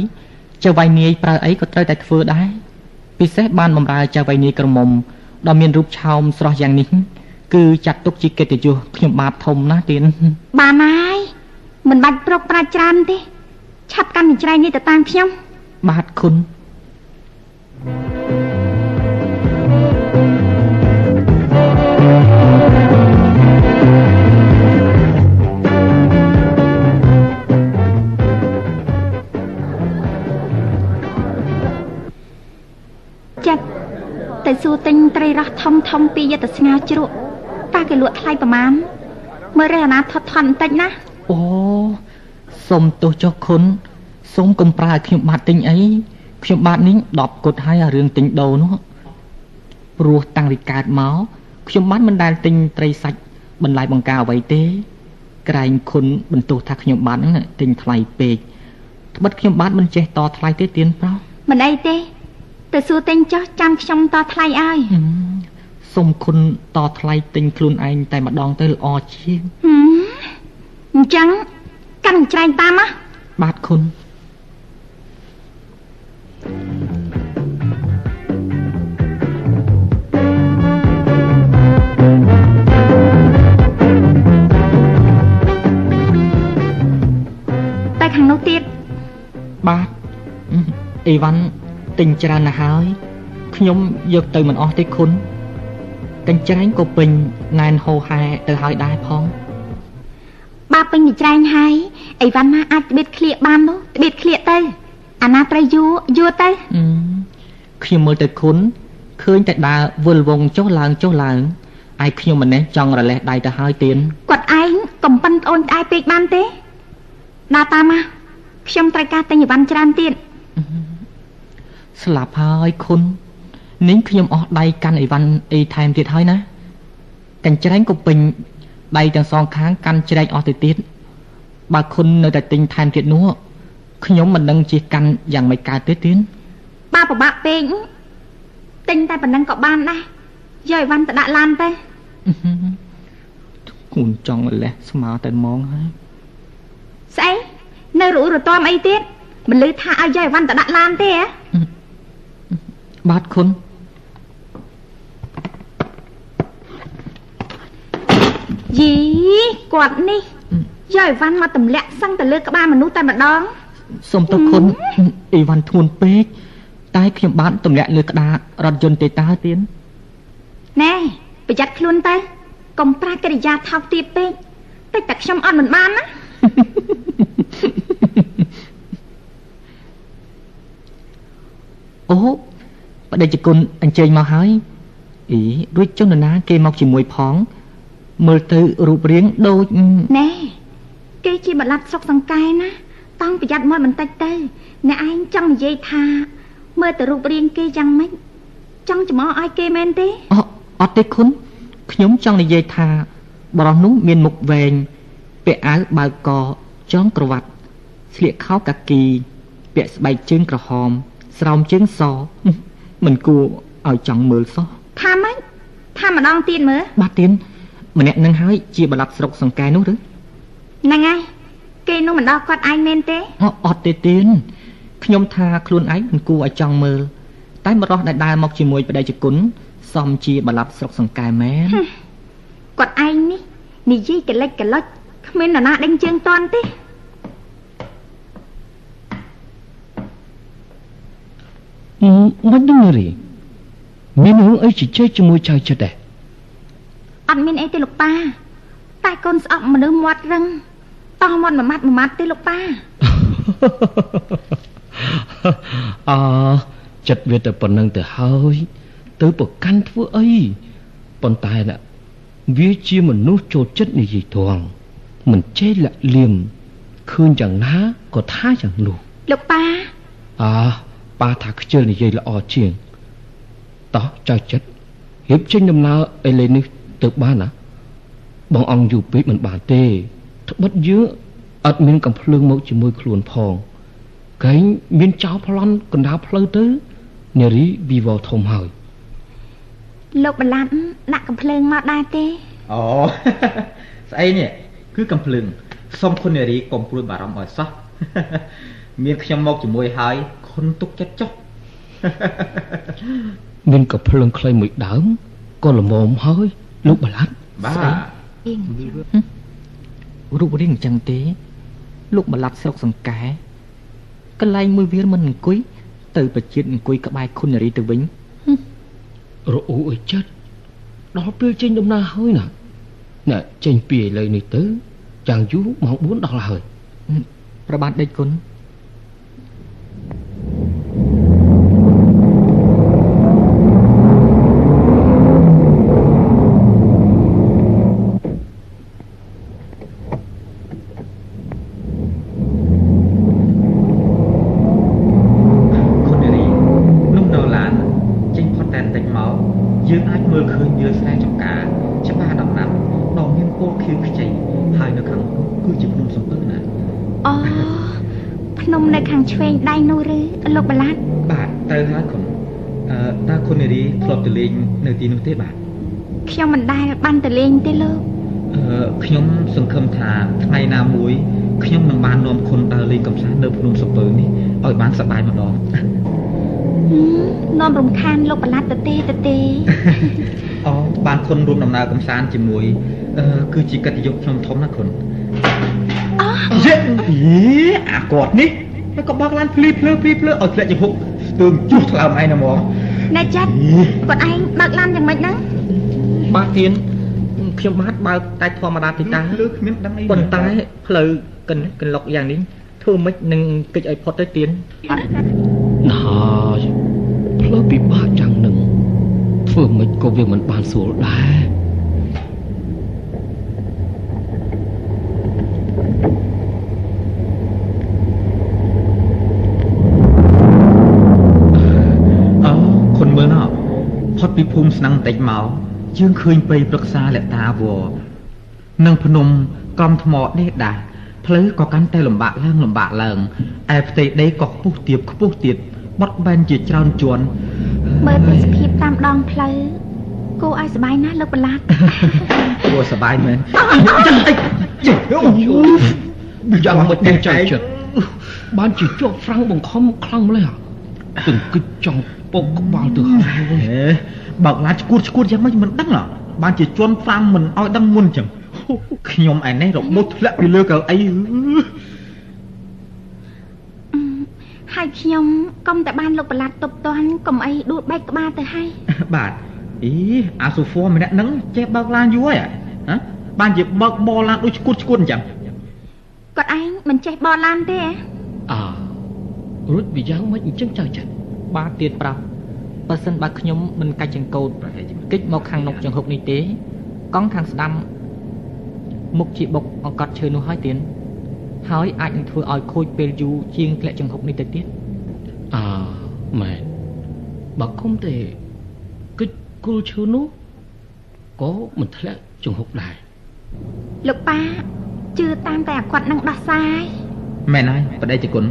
ចៅវៃនាយប្រើអីក៏ត្រូវតែធ្វើដែរពិសេសបានបំរើចៅវៃនាយក្រមុំដ៏មានរូបឆោមស្រស់យ៉ាងនេះ គឺចាត់ទុកជាកិត្តិយសខ្ញុំបាទធំណាស់ទៀនបានហើយមិនបាច់ប្រុកប្រាជ្ញច្រើនទេឆាប់កាន់កញ្ច្រែងនេះទៅតាមខ្ញុំបាទគុណចិត្តទៅសួរទិញត្រីរ៉ស់ធំធំពីយត្តស្ងាជ្រក់ តើគេលក់ថ្លៃប្រមាណមើលរះអាណាថត់ថន់បន្តិចណាអូសុំទោសចុះគុណសូមកុំប្រើឲ្យខ្ញុំបាទទិញអីខ្ញុំបាទនេះ10គត់ហើយអារឿងទិញដូរនោះព្រោះតាំងពីកើតមកខ្ញុំបាទមិនដែលទិញត្រីសាច់បន្លែបង្ការអ្វីទេ ក្រែងគុណបន្ទោសថាខ្ញុំបាទហ្នឹងទិញថ្លៃពេកត្បិតខ្ញុំបាទមិនចេះតថ្លៃទេទៀនប្រុសមិនអីទេទៅសួរទិញចុះចាំខ្ញុំតថ្លៃឲ្យហឹម សូមគុណតថ្លៃទិញខ្លួនឯងតែម្ដងទៅល្អជាងហឹមអញ្ចឹងកាន់ច្រែងតាមណាបាទគុណតែខាងនោះទៀតបាទអឺអីវ៉ាន់ទិញច្រើនណាស់ហើយខ្ញុំយកទៅមិនអស់ទេគុណ កញ្ច្រែងក៏ពេញណែនហោហែទៅហើយដែរផងបើពេញច្រែងហើយអីវ៉ាន់ណាអាចត្បៀតឃ្លៀកបាននោះត្បៀតឃ្លៀកទៅអាណាត្រូវយួរយួរទៅអឺខ្ញុំមើលទៅគុណឃើញតែដើរវិលវងចុះឡើងចុះឡើងឯខ្ញុំម្នេះចង់រលេះដៃទៅហើយទៀនគាត់ឯងកំប៉ិនត្អូនត្អែពេកបានទេដើរតាមមកខ្ញុំត្រូវការទិញអីវ៉ាន់ច្រើនទៀតស្លាប់ហើយគុណ នេះខ្ញុំអស់ដៃកាន់អីវ៉ាន់អីថែមទៀតហើយណាកញ្ច្រែងក៏ពេញដៃទាំងសងខាងកាន់ច្រែកអស់ទៅទៀតបើគុណនៅតែទិញថែមទៀតនោះខ្ញុំមិនដឹងជាកាន់យ៉ាងម៉េចកើតទេទៀនបើពិបាកពេកទិញតែប៉ុណ្ណឹងក៏បានដែរយកអីវ៉ាន់ទៅដាក់ឡានទៅគូនចង់លេះស្មើតែហ្មងហើយស្អីនៅរੂរទាំអីទៀតមិនលឺថាឲ្យយកអីវ៉ាន់ទៅដាក់ឡានទេហ៎បាទគុណ យីគាត់នេះយកអីវ៉ាន់មកទម្លាក់សឹងទៅលើក្បាលមនុស្សតែម្ដងសូមទៅគុណអីវ៉ាន់ធ្ងន់ពេកតែខ្ញុំបានទម្លាក់លើក្តាររថយន្តទេតើទៀនណែប្រយ័ត្នខ្លួនទៅកុំប្រាស់កិរិយាថោកទាបពេកតិចតែខ្ញុំអត់មិនបានណាអូបដិជគុណអញ្ជើញមកហើយអីរួចចុះនរណាគេមកជាមួយផង មើលទៅរូបរាងដូចណែគេជាបលាត់ស្រុកសង្កែណាតង់ប្រយ័ត្នមាត់បន្តិចទៅអ្នកឯងចង់និយាយថាមើលទៅរូបរាងគេយ៉ាងម៉េចចង់ចំអឲ្យគេមែនទេអអត់ទេគុណខ្ញុំចង់និយាយថាបរិសនោះមានមុខវែងពាក់អាវបើកកចងក្រវ៉ាត់ស្លៀកខោកាគី ពាក់ស្បែកជើងក្រហម ស្រោមជើងសមិនគួរឲ្យចង់មើលសោះថាម៉េចថាម្ដងទៀតមើលបាទទៀន ម្នាក់នឹងហើយជាបលាត់ស្រុកសង្កែនោះឬហ្នឹងហើយគេនោះមិនដល់គាត់ឯងមែនទេអអត់ទេទៀនខ្ញុំថាខ្លួនឯងមិនគួរឲ្យចង់មើលតែបរិសដែលដើរមកជាមួយបដិជគុណសមជាបលាត់ស្រុកសង្កែមែនគាត់ឯងនេះនិយាយកលិចកលុចគ្មាននរណាដេញជើងតន់ទេមិនដឹងរីមានរឿងអីជជែកជាមួយចៅចិត្តដែរ អត់មានអីទេលោកប៉ាតែកូនស្អប់មនុស្សមាត់រឹងតោះមាត់មួយម៉ាត់មួយម៉ាត់ទេលោកប៉ាអចិត្តវាទៅប៉ុណ្្នឹងទៅហើយទៅប្រកាន់ធ្វើអីប៉ុន្តែណាវាជាមនុស្សចូលចិត្តនិយាយត្រង់មិនចេះលាក់លៀមឃើញយ៉ាងណាក៏ថាយ៉ាងនោះលោកប៉ាអើប៉ាថាខ្ជិលនិយាយល្អជាងតោះចៅចិត្តរៀបចេញដំណើរអេលេនេះ ទៅបានណាបងអង្គយូរពេកមិនបានទេត្បិតយើងអត់មានកំភ្លើងមកជាមួយខ្លួនផងកែងមានចោលប្លន់កណ្ដាលផ្លូវទៅនារីវិវរធំហើយលោកបលាត់ដាក់កំភ្លើងមកដែរទេអូស្អីនេះគឺកំភ្លើងសូមគុណនារីកុំព្រួយបារម្ភឲ្យសោះមានខ្ញុំមកជាមួយហើយគុណទុកចិត្តចុះមានកំភ្លើងខ្លីមួយដើមក៏ល្មមហើយ លោកបលាត់បាទអៀងរូបរាងអញ្ចឹងទេ លោកបលាត់ស្រុកសង្កែកន្លែងមួយវាលមិនអង្គុយទៅប្រជាតិអង្គុយក្បែរគុណនារីទៅវិញរអ៊ូអើយចិត្តដល់ពេលចេញដំណើរហើយណាណែចេញពីឥឡូវនេះទៅយ៉ាងយូរម៉ោង4ដល់ហើយប្របាទដេចគុណ គុណនារី អាចមើលឃើញវាលស្រែចម្ការច្បារដំណាំដ៏មានពណ៌ខៀវខ្ចីហើយនៅខាងនោះគឺជាភ្នំសំពៅណា អូភ្នំនៅខាង ឆ្វេងដៃនោះឬលោកបលាត់បាទត្រូវហើយគុណអឺតើគុណនារីធ្លាប់ទៅលេងនៅទីនោះទេបាទខ្ញុំមិនដែលបានទៅលេងទេលោកអឺខ្ញុំសង្ឃឹមថាថ្ងៃណាមួយខ្ញុំនឹងបាននាំគុណដើរលេងកម្សាន្តនៅភ្នំសំពៅនេះឲ្យបានសប្បាយម្ដងហឹមនាំរំខានលោកបលាត់ទៅទេទៅទេអូបានគុណរួមដំណើរកម្សាន្តជាមួយអឺគឺជាកិត្តិយសខ្ញុំធំណាស់គុណអូយេអីអាគាត់នេះ ហើយក៏បើកឡានភ្លីភ្លើភ្លីភ្លើឲ្យធ្លាក់ជាហុកស្ទើរជួសថ្លើមឯណាហ្មងណែចិត្តគាត់ឯងបើកឡានយ៉ាងម៉េចហ្នឹងបាទទៀនខ្ញុំបាទបើកតែធម្មតាតិចតាលើគ្មានដឹងអីប៉ុន្តែផ្លូវកិនកន្លុកយ៉ាងនេះធ្វើមិននឹងកិច្ចឲ្យផុតទៅទៀនណាយផ្លូវពិបាកយ៉ាងនឹងធ្វើមិនក៏វាមិនបានស្រួលដែរ អូគុណមើលណោះផុត ពីភូមិស្នឹងបន្តិចមកយើងឃើញព្រៃព្រឹក្សាលតាវរនិងភ្នំកំថ្មដេកដាស់ផ្លូវក៏កាន់តែលំបាកឡើងលំបាកឡើងឯផ្ទៃដីក៏ខ្ពស់ទៀបខ្ពស់ទៀតបត់បែនជាច្រើនជាន់មើលទេសភាពតាមដងផ្លូវគួរឲ្យសប្បាយណាស់លោកបលាត់គួរសប្បាយមែនយ៉ាងមិនទេចៃចិត្តបានជាជាប់ហ្វ្រាំងបង្ខំខ្លាំងម្ល៉េះទង្គិចចង់ ពុកក្បាលទៅហើយហេបើកឡានឈួតឈួតយ៉ាងម៉េចមិនដឹងហ៎បានជាជន់ហ្វាំងមិនឲ្យដឹងមុនចឹងខ្ញុំឯនេះរបូតធ្លាក់ពីលើកៅអីហើយខ្ញុំកុំតែបានលោកបលាត់ទប់តាន់កុំអីដួលបែកក្បាលទៅហើយបាទអីអាសូហ្វ័រម្នាក់ហ្នឹងចេះបើកឡានយូរហើយហ៎បានជាបើកបរឡានដូចឈួតឈួតអញ្ចឹងគាត់ឯងមិនចេះបរឡានទេហ៎អើរួចវាយ៉ាងមិនអញ្ចឹងចៅចិត្ត បាទទៀតប្រាប់បើសិនបើខ្ញុំមិនកាច់ចង្កូតគិចមកខាងនុកចង្ហុកនេះទេ កង់ខាងស្ដាំមុខជាបុកអង្កត់ឈើនោះហើយទៀតហើយអាចនឹងធ្វើឲ្យខូចពេលយូរជាងធ្លាក់ចង្ហុកនេះទៅទៀតអើមែនបើគុំទេគិចគល់ឈើនោះក៏មិនធ្លាក់ចង្ហុកដែរលោកប៉ាជឿតាមតែអាគាត់នឹងដោះស្រាយមែនហើយបដិជគុណ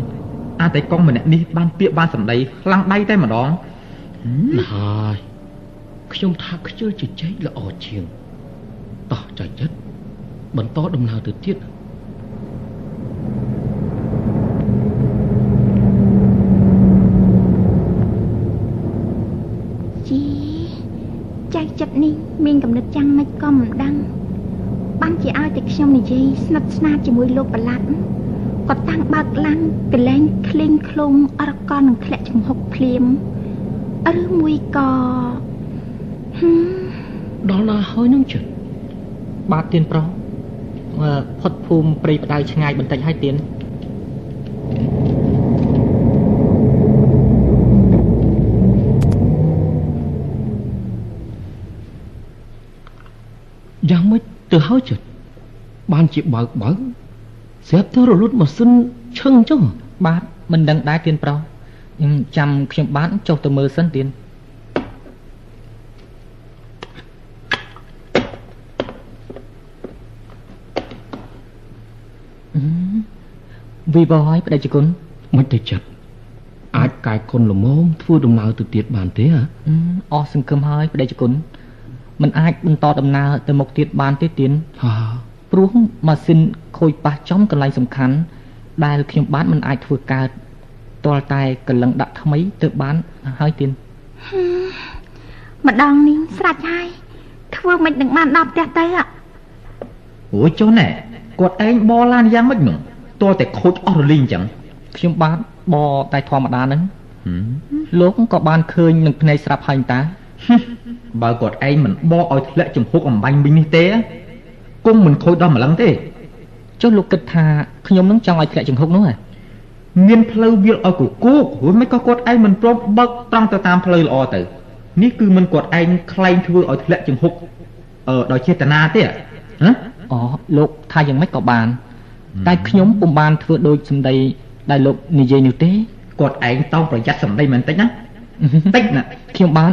អាតែកង់ម្នាក់នេះបានពាក្យបានសម្ដីខ្លាំងដៃតែម្ដងណាហើយខ្ញុំថាខ្ជិលជជែកល្អជាងតោះចៅចិត្តបន្តដំណើរទៅទៀតជីចៅចិត្តនេះមានកំណត់យ៉ាងម៉េចក៏មិនដឹងបានជាឲ្យតែខ្ញុំនិយាយស្និទ្ធស្នាលជាមួយលោកបលាត់ គាត់តាំងបើកឡាំងកលែងឃ្លេងឃ្លងអរកលនឹងធ្លាក់ចំហុកភ្លាមឬមួយក៏ហឹមដល់ណាហើយនឹងចិត្តបាទទៀនប្រុសអឺផុតភូមិព្រៃផ្ដៅឆ្ងាយបន្តិចហើយទៀនយ៉ាងម៉េចទៅហើយចិត្តបានជាបើកបើក ស្រាប់ទៅរលត់ម៉ាស៊ីនឈឹងចុះបាទមិនដឹងដែរទៀនប្រុសខ្ញុំចាំខ្ញុំបានចុះទៅមើលសិនទៀនអឺវីបហើយបដិជគុណមិនទៅចិត្តអាចកាយគុណល្មមធ្វើដំណើរទៅទៀតបានទេហ៎អឺអស់សង្ឃឹមហើយបដិជគុណมันអាចបន្តដំណើរទៅមុខទៀតបានទេទៀនហា ព្រោះម៉ាស៊ីនខូចប៉ះចំកន្លែងសំខាន់ ដែលខ្ញុំបានមិនអាចធ្វើកើតទាល់តែកលឹងដាក់ថ្មីទៅបានហើយទៀនម្ដងនេះស្រាច់ហើយធ្វើមិននឹងបានដល់ផ្ទះទៅអ่ะអូយចុះណែគាត់ឯងបរឡានយ៉ាងម៉េចនោះទាល់តែខូចអស់រលីងអញ្ចឹងខ្ញុំបាទបរតែធម្មតាហ្នឹងលោកក៏បានឃើញនឹងភ្នែកស្រាប់ហើយតា បើគាត់ឯងមិនបកឲ្យធ្លាក់ចំហុកអំបញ្ញវិញនេះទេ គង់មិនខូចដល់ម្លឹងទេចុះលោកគិតថាខ្ញុំនឹងចង់ឲ្យធ្លាក់ចំហុកនោះហ៎មានផ្លូវវាលឲ្យគគោករួចមិនក៏គាត់ឯងមិនព្រមបើកត្រង់ទៅតាមផ្លូវល្អទៅនេះគឺមិនគាត់ឯងខ្លែងធ្វើឲ្យធ្លាក់ចំហុកអឺដោយចេតនាទេហ៎អូលោកថាយ៉ាងម៉េចក៏បាន តែខ្ញុំពុំបានធ្វើដូចសម្ដីដែលលោកនិយាយនោះទេគាត់ឯងតោងប្រយ័ត្នសម្ដីមែនតិចណាតិចណាខ្ញុំបាន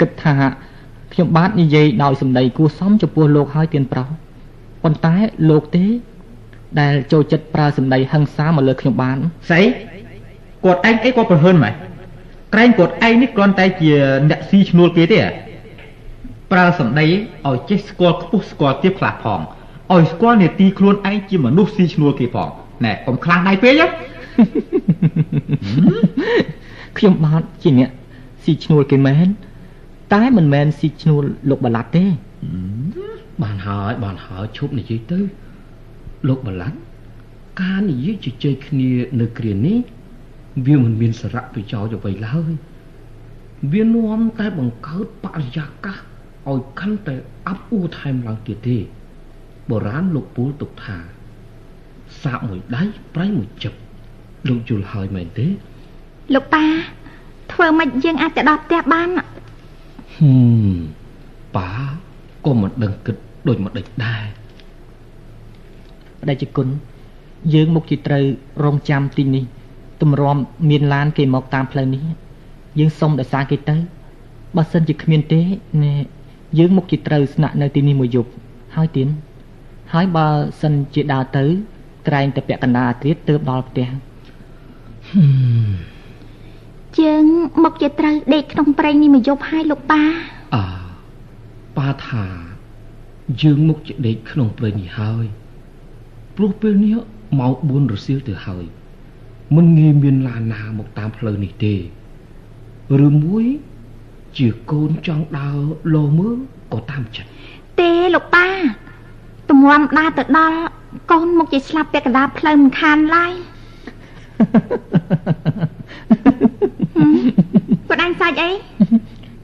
គិតថាខ្ញុំបាទនិយាយដោយសម្ដីគួរសមចំពោះលោកហើយទៀនប្រុស ប៉ុន្តែលោកទេ ដែលចូលចិត្តប្រើសម្ដីហិង្សាមកលើខ្ញុំបានស្អីគាត់ឯងអីគាត់ប្រហឿនម៉េចក្រែងគាត់ឯងនេះគ្រាន់តែជាអ្នកស៊ីឈ្នួលគេទេប្រើសម្ដីឲ្យចេះស្គាល់ខ្ពស់ស្គាល់ទាបខ្លះផងឲ្យស្គាល់នេតិខ្លួនឯងជាមនុស្សស៊ីឈ្នួលគេផងណែកុំខ្លាំងដៃពេកណាខ្ញុំបាទជាអ្នកស៊ីឈ្នួលគេមែនតែមិនមែនស៊ីឈ្នួលលោកបលាត់ទេ បានហើយបានហើយឈប់និយាយទៅ លោកបលាត់ការនិយាយជជែកគ្នានៅគ្រានេះវាមិនមានសារៈប្រយោជន៍អ្វីឡើយវានាំតែបង្កើតបរិយាកាសឲ្យកាន់តែអាប់អួរថែមឡើងទៀតទេបុរាណលោកពូលទុកថា សាកមួយដៃប្រៃមួយជឹបលោកយល់ហើយមែនទេ លោកប៉ាធ្វើម៉េចយើងអាចទៅដល់ផ្ទះបានហឹមប៉ាក៏មិនដឹងគិត ដូចម្ដេចដែរបដិជគុណយើងមុខជាត្រូវរងចាំទីនេះទម្រាំមានឡានគេមកតាមផ្លូវនេះ យើងសុំដោយសារគេទៅបើសិនជាគ្មានទេណែយើងមុខជាត្រូវស្នាក់នៅទីនេះមួយយប់ហើយទៀនហើយបើសិនជាដើរទៅក្រែងតែពាក់កណ្ដាលអាធ្រាត្រទើបដល់ផ្ទះយើងមកជាត្រូវដេកក្នុងព្រៃនេះមួយយប់ហើយលោកប៉ាអើប៉ាថា យើងមុខជាដេកក្នុងព្រៃនេះហើយព្រោះពេលនេះម៉ោង4រសៀលទៅហើយមិនងាយមានឡានណាមកតាមផ្លូវនេះទេឬមួយជាកូនចង់ដើរលោមើលក៏តាមចិត្តទេលោកប៉ាទម្រាំដើរទៅដល់កូនមកជាស្លាប់ពាក់កណ្ដាលផ្លូវមិនខានឡើយហឹមគាត់អញសាច់អី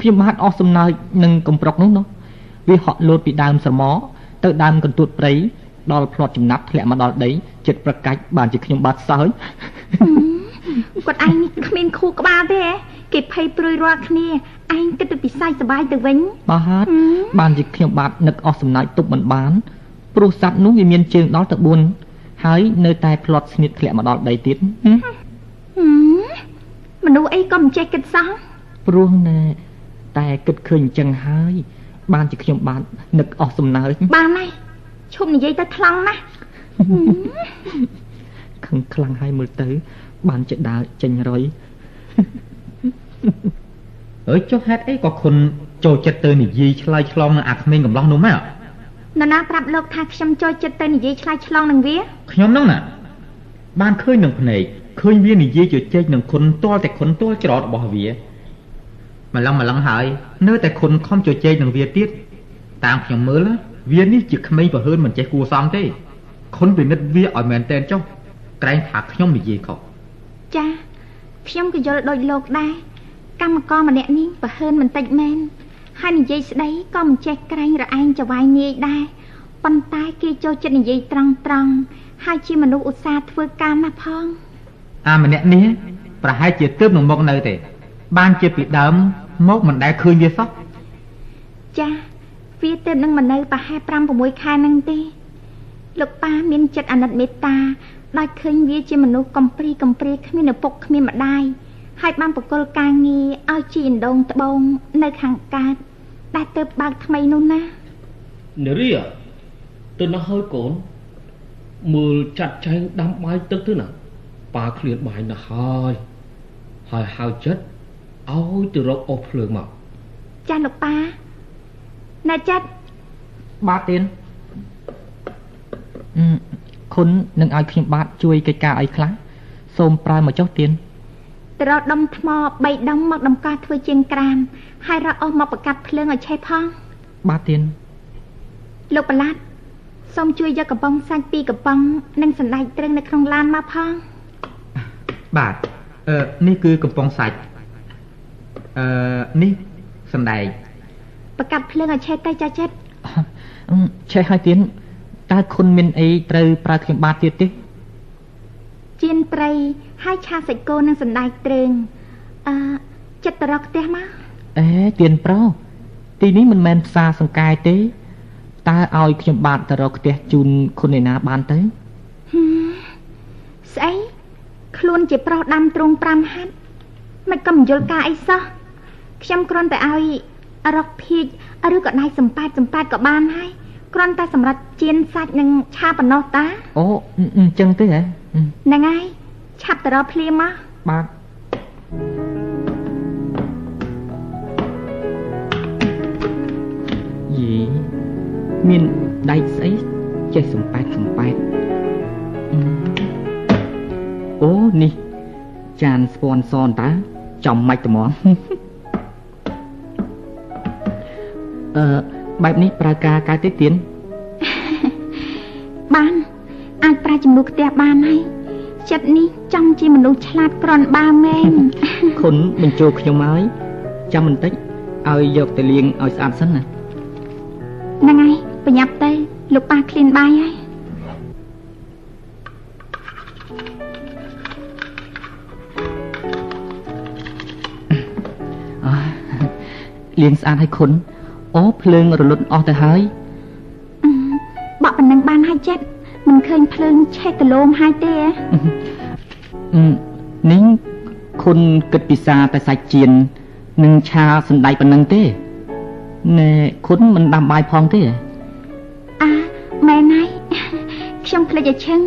ខ្ញុំបាទអស់សំណើចនឹងកំប្រុកនោះនោះ វាហក់លោតពីដើមស្រមោទៅដើមកន្ទួតព្រៃដល់ផ្្លាត់ចំណាប់ធ្លាក់មកដល់ដីចិត្តប្រកាច់បានជាខ្ញុំបាទសើចគាត់ឯងនេះគ្មានខួរក្បាលទេហ៎គេភ័យព្រួយរាល់គ្នាឯងគិតទៅពិស័យសបាយទៅវិញបាទហឹមបានជាខ្ញុំបាទនឹកអស់សំណើចទប់មិនបានព្រោះសត្វនោះវាមានជើងដល់ទៅ4ហើយនៅតែផ្្លាត់ស្នៀតធ្លាក់មកដល់ដីទៀតហឹមហឹមមនុស្សអីក៏មិនចេះគិតសោះព្រោះណែតែគិតឃើញអញ្ចឹងហើយ បានជាខ្ញុំបាទនឹកអស់សំណើចបានហើយឈប់និយាយទៅថ្លង់ណាស់ហឹមខឹងខ្លាំងហើយមើលទៅ បានជាដើរចេញរយអើយចុះហេតុអីក៏ខុនចូលចិត្តទៅនិយាយឆ្លើយឆ្លងនឹងអាក្មេងកំឡោះនោះម៉ែនរណាប្រាប់លោកថាខ្ញុំចូលចិត្តទៅនិយាយឆ្លើយឆ្លងនឹងវាខ្ញុំហ្នឹងណាបានឃើញនឹងភ្នែកឃើញវានិយាយជជែកនឹងខុនទាល់តែខុនទាល់ច្រត់របស់វា ម្លឹងម្លឹងហើយ នៅតែខុនខំជជែកនឹងវាទៀតតាមខ្ញុំមើលណាវានេះជាក្មេងប្រហើនមិនចេះគួរសមទេខុនពិនិត្យវាឲ្យមែនតែនចុះក្រែងថាខ្ញុំនិយាយខុសចាខ្ញុំក៏យល់ដូចលោកដែរកម្មករម្នាក់នេះប្រហើនមិនតិចមែនហើយនិយាយស្ដីក៏មិនចេះក្រែងរឯងចវាយងាយដែរប៉ុន្តែគេចូលចិត្តនិយាយត្រង់ត្រង់ហើយជាមនុស្សឧស្សាហ៍ធ្វើការណាស់ផង អាម្នាក់នេះប្រហែលជាទើបនឹងមកនៅទេ បានជាពីដើមមកមិនដែលឃើញវាសោះចាវាទើបនឹងមកនៅប្រហែល5 6ខែហ្នឹងទេលោកប៉ាមានចិត្តអាណិតមេត្តាដោយឃើញវាជាមនុស្សកំព្រីកំព្រាគ្មានឪពុកគ្មានម្ដាយហើយបានបកគលការងារឲ្យជីអណ្ដងត្បូងនៅខាងកើតដែលទើបបើកថ្មីនោះណានារីអទៅនោះហើយកូនមើលចាត់ចែងដាំបាយទឹកទៅណាប៉ាឃ្លានបាយណាស់ហើយហើយហៅចិត្ត ឲ្យទៅរកអស់ភ្លើងមកចាស់លោកប៉ាណែចិត្តបាទទៀនអឺខុននឹងឲ្យខ្ញុំបាទជួយកិច្ចការអីខ្លះសូមប្រើមកចុះទៀនទៅរកដុំថ្ម3ដុំមកដំកោះធ្វើជាងក្រាម ហើយរកអស់មកប្រកាត់ភ្លើងឲ្យឆេះផងបាទទៀនលោកប្រឡាត់សូមជួយយកកំប៉ុងសាច់ពីរកំប៉ុងនិងសណ្ដែកត្រឹងនៅក្នុងឡានមកផងបាទអឺនេះគឺកំប៉ុងសាច់ អឺនេះសណ្ដែកប្រកាត់ភ្លើងឲ្យឆេះទៅចាស់ចិត្តអឺឆេះឲ្យទៀនតើខុនមានអីត្រូវប្រើខ្ញុំបាទទៀតទេជៀនព្រៃហើយឆាសាច់គោនិងសណ្ដែកត្រឹងអឺចិត្តទៅរកផ្ទះមកអេទៀនប្រុសទីនេះមិនមែនផ្សារសង្កែទេតើឲ្យខ្ញុំបាទទៅរកផ្ទះជូនខុនឯណាបានទៅហឹមស្អីខ្លួនជាប្រុសដាំទ្រង់5ហាត់មិនក៏មិនយល់ការអីសោះ ខ្ញុំគ្រាន់តែឲ្យរកភៀកឬក៏ដៃសំប៉ែតសំប៉ែតក៏បានហើយគ្រាន់តែសម្រាប់ជៀនសាច់និងឆាប៉ុណ្ណោះតាអូអញ្ចឹងទេហ៎ហ្នឹងហើយឆាប់ទៅរកភ្លាមមកបាទយីមានដែកស្អីចេះសំប៉ែតសំប៉ែតអឺអូនេះចានស្ពាន់សនតាចំម៉េចត្មង អឺបែបនេះប្រើការកើតទេទៀនបាន អាចប្រាជំនួសផ្ទះបានហើយចិត្តនេះចង់ជាមនុស្សឆ្លាតក្រនបាមែនខុនបញ្ចូលខ្ញុំហើយចាំបន្តិចឲ្យយកទៅលាងឲ្យស្អាតសិនណាហ្នឹងហើយប្រញាប់ទៅលោកប៉ាឃ្លានបាយហើយអើលាងស្អាតឲ្យខុន អូភ្លើងរលត់អស់ទៅហើយអឺបក់ប៉ុណ្ណឹងបានហើយចិត្តមិនឃើញភ្លើងឆេះកលោមហើយទេហ៎អឺនេះខុនគិតពិសាតែសាច់ជៀននិងឆាសណ្ដែកប៉ុណ្ណឹងទេណែខុនមិនដាំបាយផងទេអាមែនហើយខ្ញុំភ្លេចឲ្យឈឹង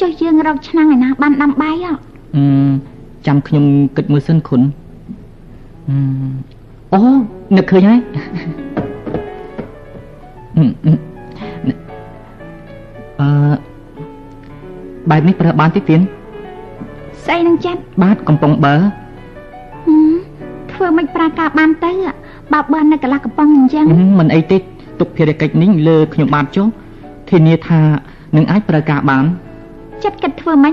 ចុះយើងរកឆ្នាំងឯណាបានដាំបាយហ៎អឺចាំខ្ញុំគិតមើលសិនខុនអឺ អូនឹកឃើញហើយអឺអឺអឺបែបនេះប្រើបានតិចទៀតស្អីនឹងចិត្តបាទកំប៉ុងបើហឹមធ្វើមិនប្រើការបានទៅបើបើនៅកន្លះកំប៉ុងអញ្ចឹងហឹមមិនអីទេទុកភារកិច្ចនេះលើខ្ញុំបាទចុះធានាថានឹងអាចប្រើការបានចិត្តគិតធ្វើមិន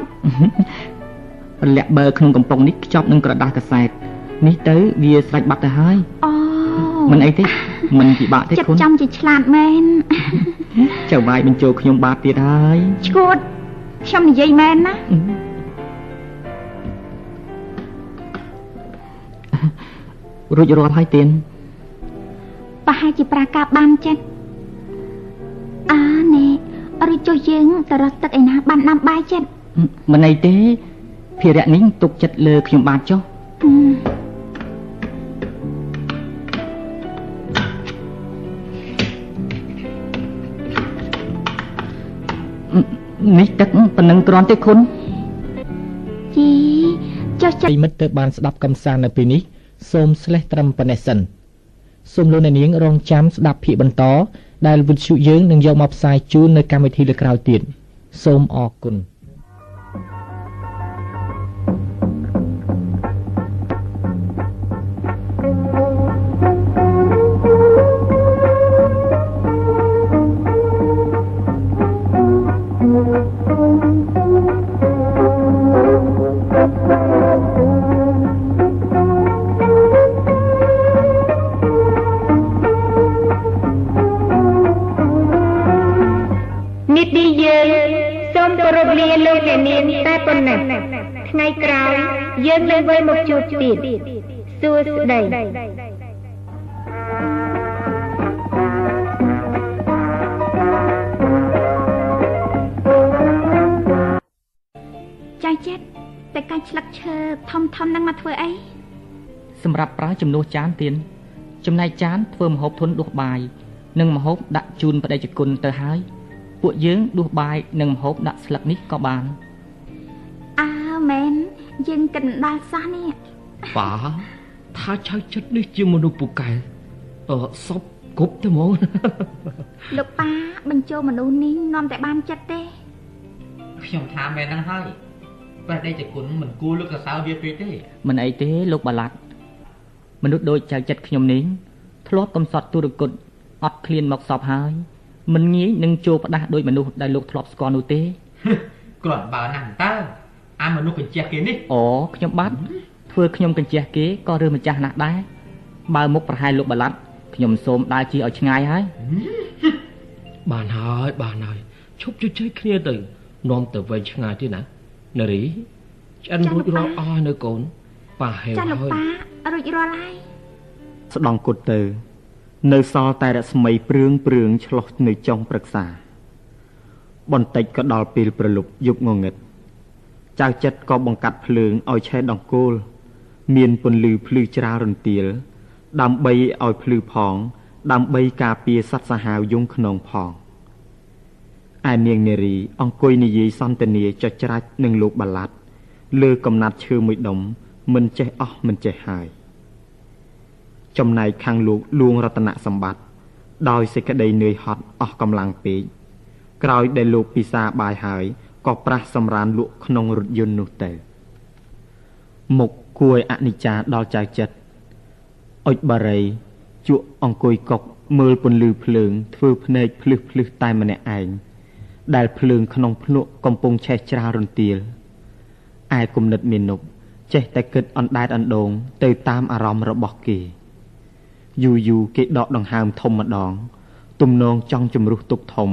ប្រលាក់បើក្នុងកំប៉ុងនេះខ្ចប់នឹងក្រដាសកាសែត នេះទៅវាស្រេចបាត់ទៅហើយអូមិនអីទេមិនពិបាកទេចិត្តគុណចំជាឆ្លាតមែនចៅវាយបញ្ចូលខ្ញុំបាទទៀតហើយឈួតខ្ញុំនិយាយមែនណារួចរាល់ហើយទៀនប្រហែលជាប្រើការបានចិត្តអាណែឬចុះយើងទៅរកទឹកឯណាបានដាំបាយចិត្តមិនអីទេភារៈនេះទុកចិត្តលើខ្ញុំបាទចុះ នេះទឹកប៉ុណ្ណឹងគ្រាន់ទេគុណជីចុះចិត្តប្រិមិត្តទើបបានស្ដាប់កំសាន្តនៅពេលនេះសូមស្លេះត្រឹមប៉ុណ្ណេះសិនសូមលោកអ្នកនាងរងចាំស្ដាប់ភាគបន្ត ដែលវិទ្យុយើងនឹងយកមកផ្សាយជូននៅកម្មវិធីលើក្រោយទៀតសូមអរគុណ ណ្ណេះថ្ងៃក្រោយយើងនឹងវិលមកជួបទៀតសួស្តីចាស់ចិត្តតែកាច់ស្លឹកឈើធំធំៗហ្នឹងមកធ្វើអីសម្រាប់ប្រើជំនួសចានទៀនចំណែកចានធ្វើម្ហូបធន់ដួសបាយនិងម្ហូបដាក់ជូនប្តីជគុណទៅហើយ ពួកយើងដួសបាយនិងម្ហូបដាក់ស្លឹកនេះក៏បានអើ មែនយើងគិតមិនដល់សោះនេះប៉ាថាឆៅចិត្តនេះជាមនុស្សពូកែអឺសពគប់ទៅហ្មងលោកប៉ាបញ្ចូលមនុស្សនេះនាំតែបានចិត្តទេខ្ញុំថាមែនហ្នឹងហើយព្រះដេចគុណមិនគួរលើកសរសើរវាពេកទេមិនអីទេលោកបាឡាត់មនុស្សដូចចៅចិត្តខ្ញុំនេះធ្លាប់កំសត់ទុរគតអត់ឃ្លានមកសពហើយមិនងាយនឹងចូលផ្ដាស់ដោយមនុស្សដែលលោកធ្លាប់ស្គាល់នោះទេគ្រាន់បើណាស់តើ អាមនុស្សកញ្ជះគេនេះអូខ្ញុំបាទធ្វើខ្ញុំកញ្ជះគេក៏រឿងម្ចាស់ណាស់ដែរបើមុខប្រហែលលោកបាឡាត់ខ្ញុំសូមដើរជិះឲ្យឆ្ងាយហើយបានហើយបានហើយឈប់ជជែកគ្នាទៅនាំទៅវែងឆ្ងាយទៀតណានារីឆ្អិនរួចរាល់អស់ហើយនៅកូនប៉ាហេវចាស់លោកហើយប៉ារួចរាល់ហើយស្ដង់គុតទៅ នៅសល់តែរស្មីព្រឿងព្រឿងឆ្លោះនៅចុងព្រឹក្សាបន្តិចក៏ដល់ពេលប្រលប់យប់ងងឹត ចៅចិត្តក៏បង្កាត់ភ្លើងឲ្យឆេះដង្គោលមានពន្លឺភ្លឺច្រាលរន្ទាល ដើម្បីឲ្យភ្លឺផង ដើម្បីការពារសត្វសាហាវយងក្នុងផងឯនាងនារីអង្គុយនិយាយសន្ទនាចុចច្រាច់នឹងលោកបាឡាត់លើកំណាត់ឈើមួយដុំមិនចេះអស់មិនចេះហើយ ចំណែកខាងលោកលួងរតនសម្បត្តិដោយសេចក្តីនឿយហត់អស់កម្លាំងពេកក្រោយដែលលោកពិសាបាយហើយ ក៏ប្រាស់សម្រានលក់ក្នុងរថយន្តនោះទៅមុខគួរឲ្យអនិច្ចាដល់ចៅចិត្តអុចបារីជក់អង្គុយកុកមើលពន្លឺភ្លើង ធ្វើភ្នែកភ្លឹះភ្លឹះតែម្នាក់ឯងដែលភ្លើងក្នុងភ្នក់កំពុងឆេះច្រាលរន្ទាលឯគំនិតមានុបចេះតែគិតអណ្ដែតអណ្ដូង ទៅតាមអារម្មណ៍របស់គេយូរយូរគេដកដង្ហើមធំម្ដង ទំនងចង់ជំរុះទុកធំ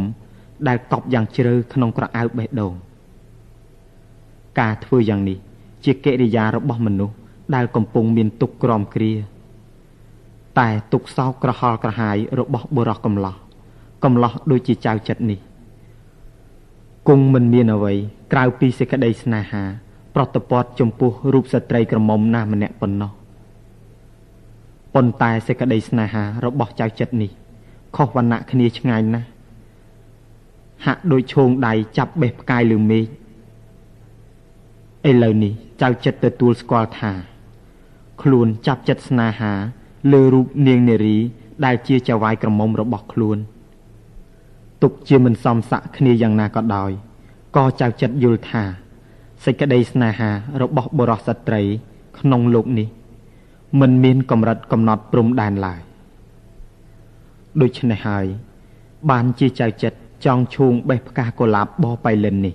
ដែលកប់យ៉ាងជ្រៅក្នុងក្រអៅបេះដូង ការធ្វើយ៉ាងនេះ ជាកិរិយារបស់មនុស្សដែលកំពុងមានទុកក្រំគ្រា តែទុកសោកក្រហល់ក្រហាយរបស់បុរសកំឡោះកំឡោះដូចជាចៅចិត្តនេះគង់មិនមានអ្វីក្រៅពីសេចក្តីស្នេហា ប្រតពតចំពោះរូបស្ត្រីក្រមុំណាម្នាក់ប៉ុណ្ណោះប៉ុន្តែសេចក្តីស្នេហារបស់ចៅចិត្តនេះខុសវណ្ណៈគ្នាឆ្ងាយណាស់ហាក់ដូចឈោងដៃចាប់បេះផ្កាយលើមេឃ ឥឡូវនេះចៅចិត្តទទួលស្គាល់ថា ខ្លួនចាប់ចិត្តស្នេហាលើរូបនាងនារី ដែលជាចៅវាយក្រមុំរបស់ខ្លួន ទុកជាមិនសមស័ក្តិគ្នាយ៉ាងណាក៏ដោយក៏ចៅចិត្តយល់ថាសេចក្តីស្នេហារបស់បុរសស្ត្រី ក្នុងលោកនេះមិនមានកម្រិតកំណត់ព្រំដែនឡើយដូច្នេះហើយ បានជាចៅចិត្តចង់ឈូងបេះផ្កាកុលាបបបៃលិននេះ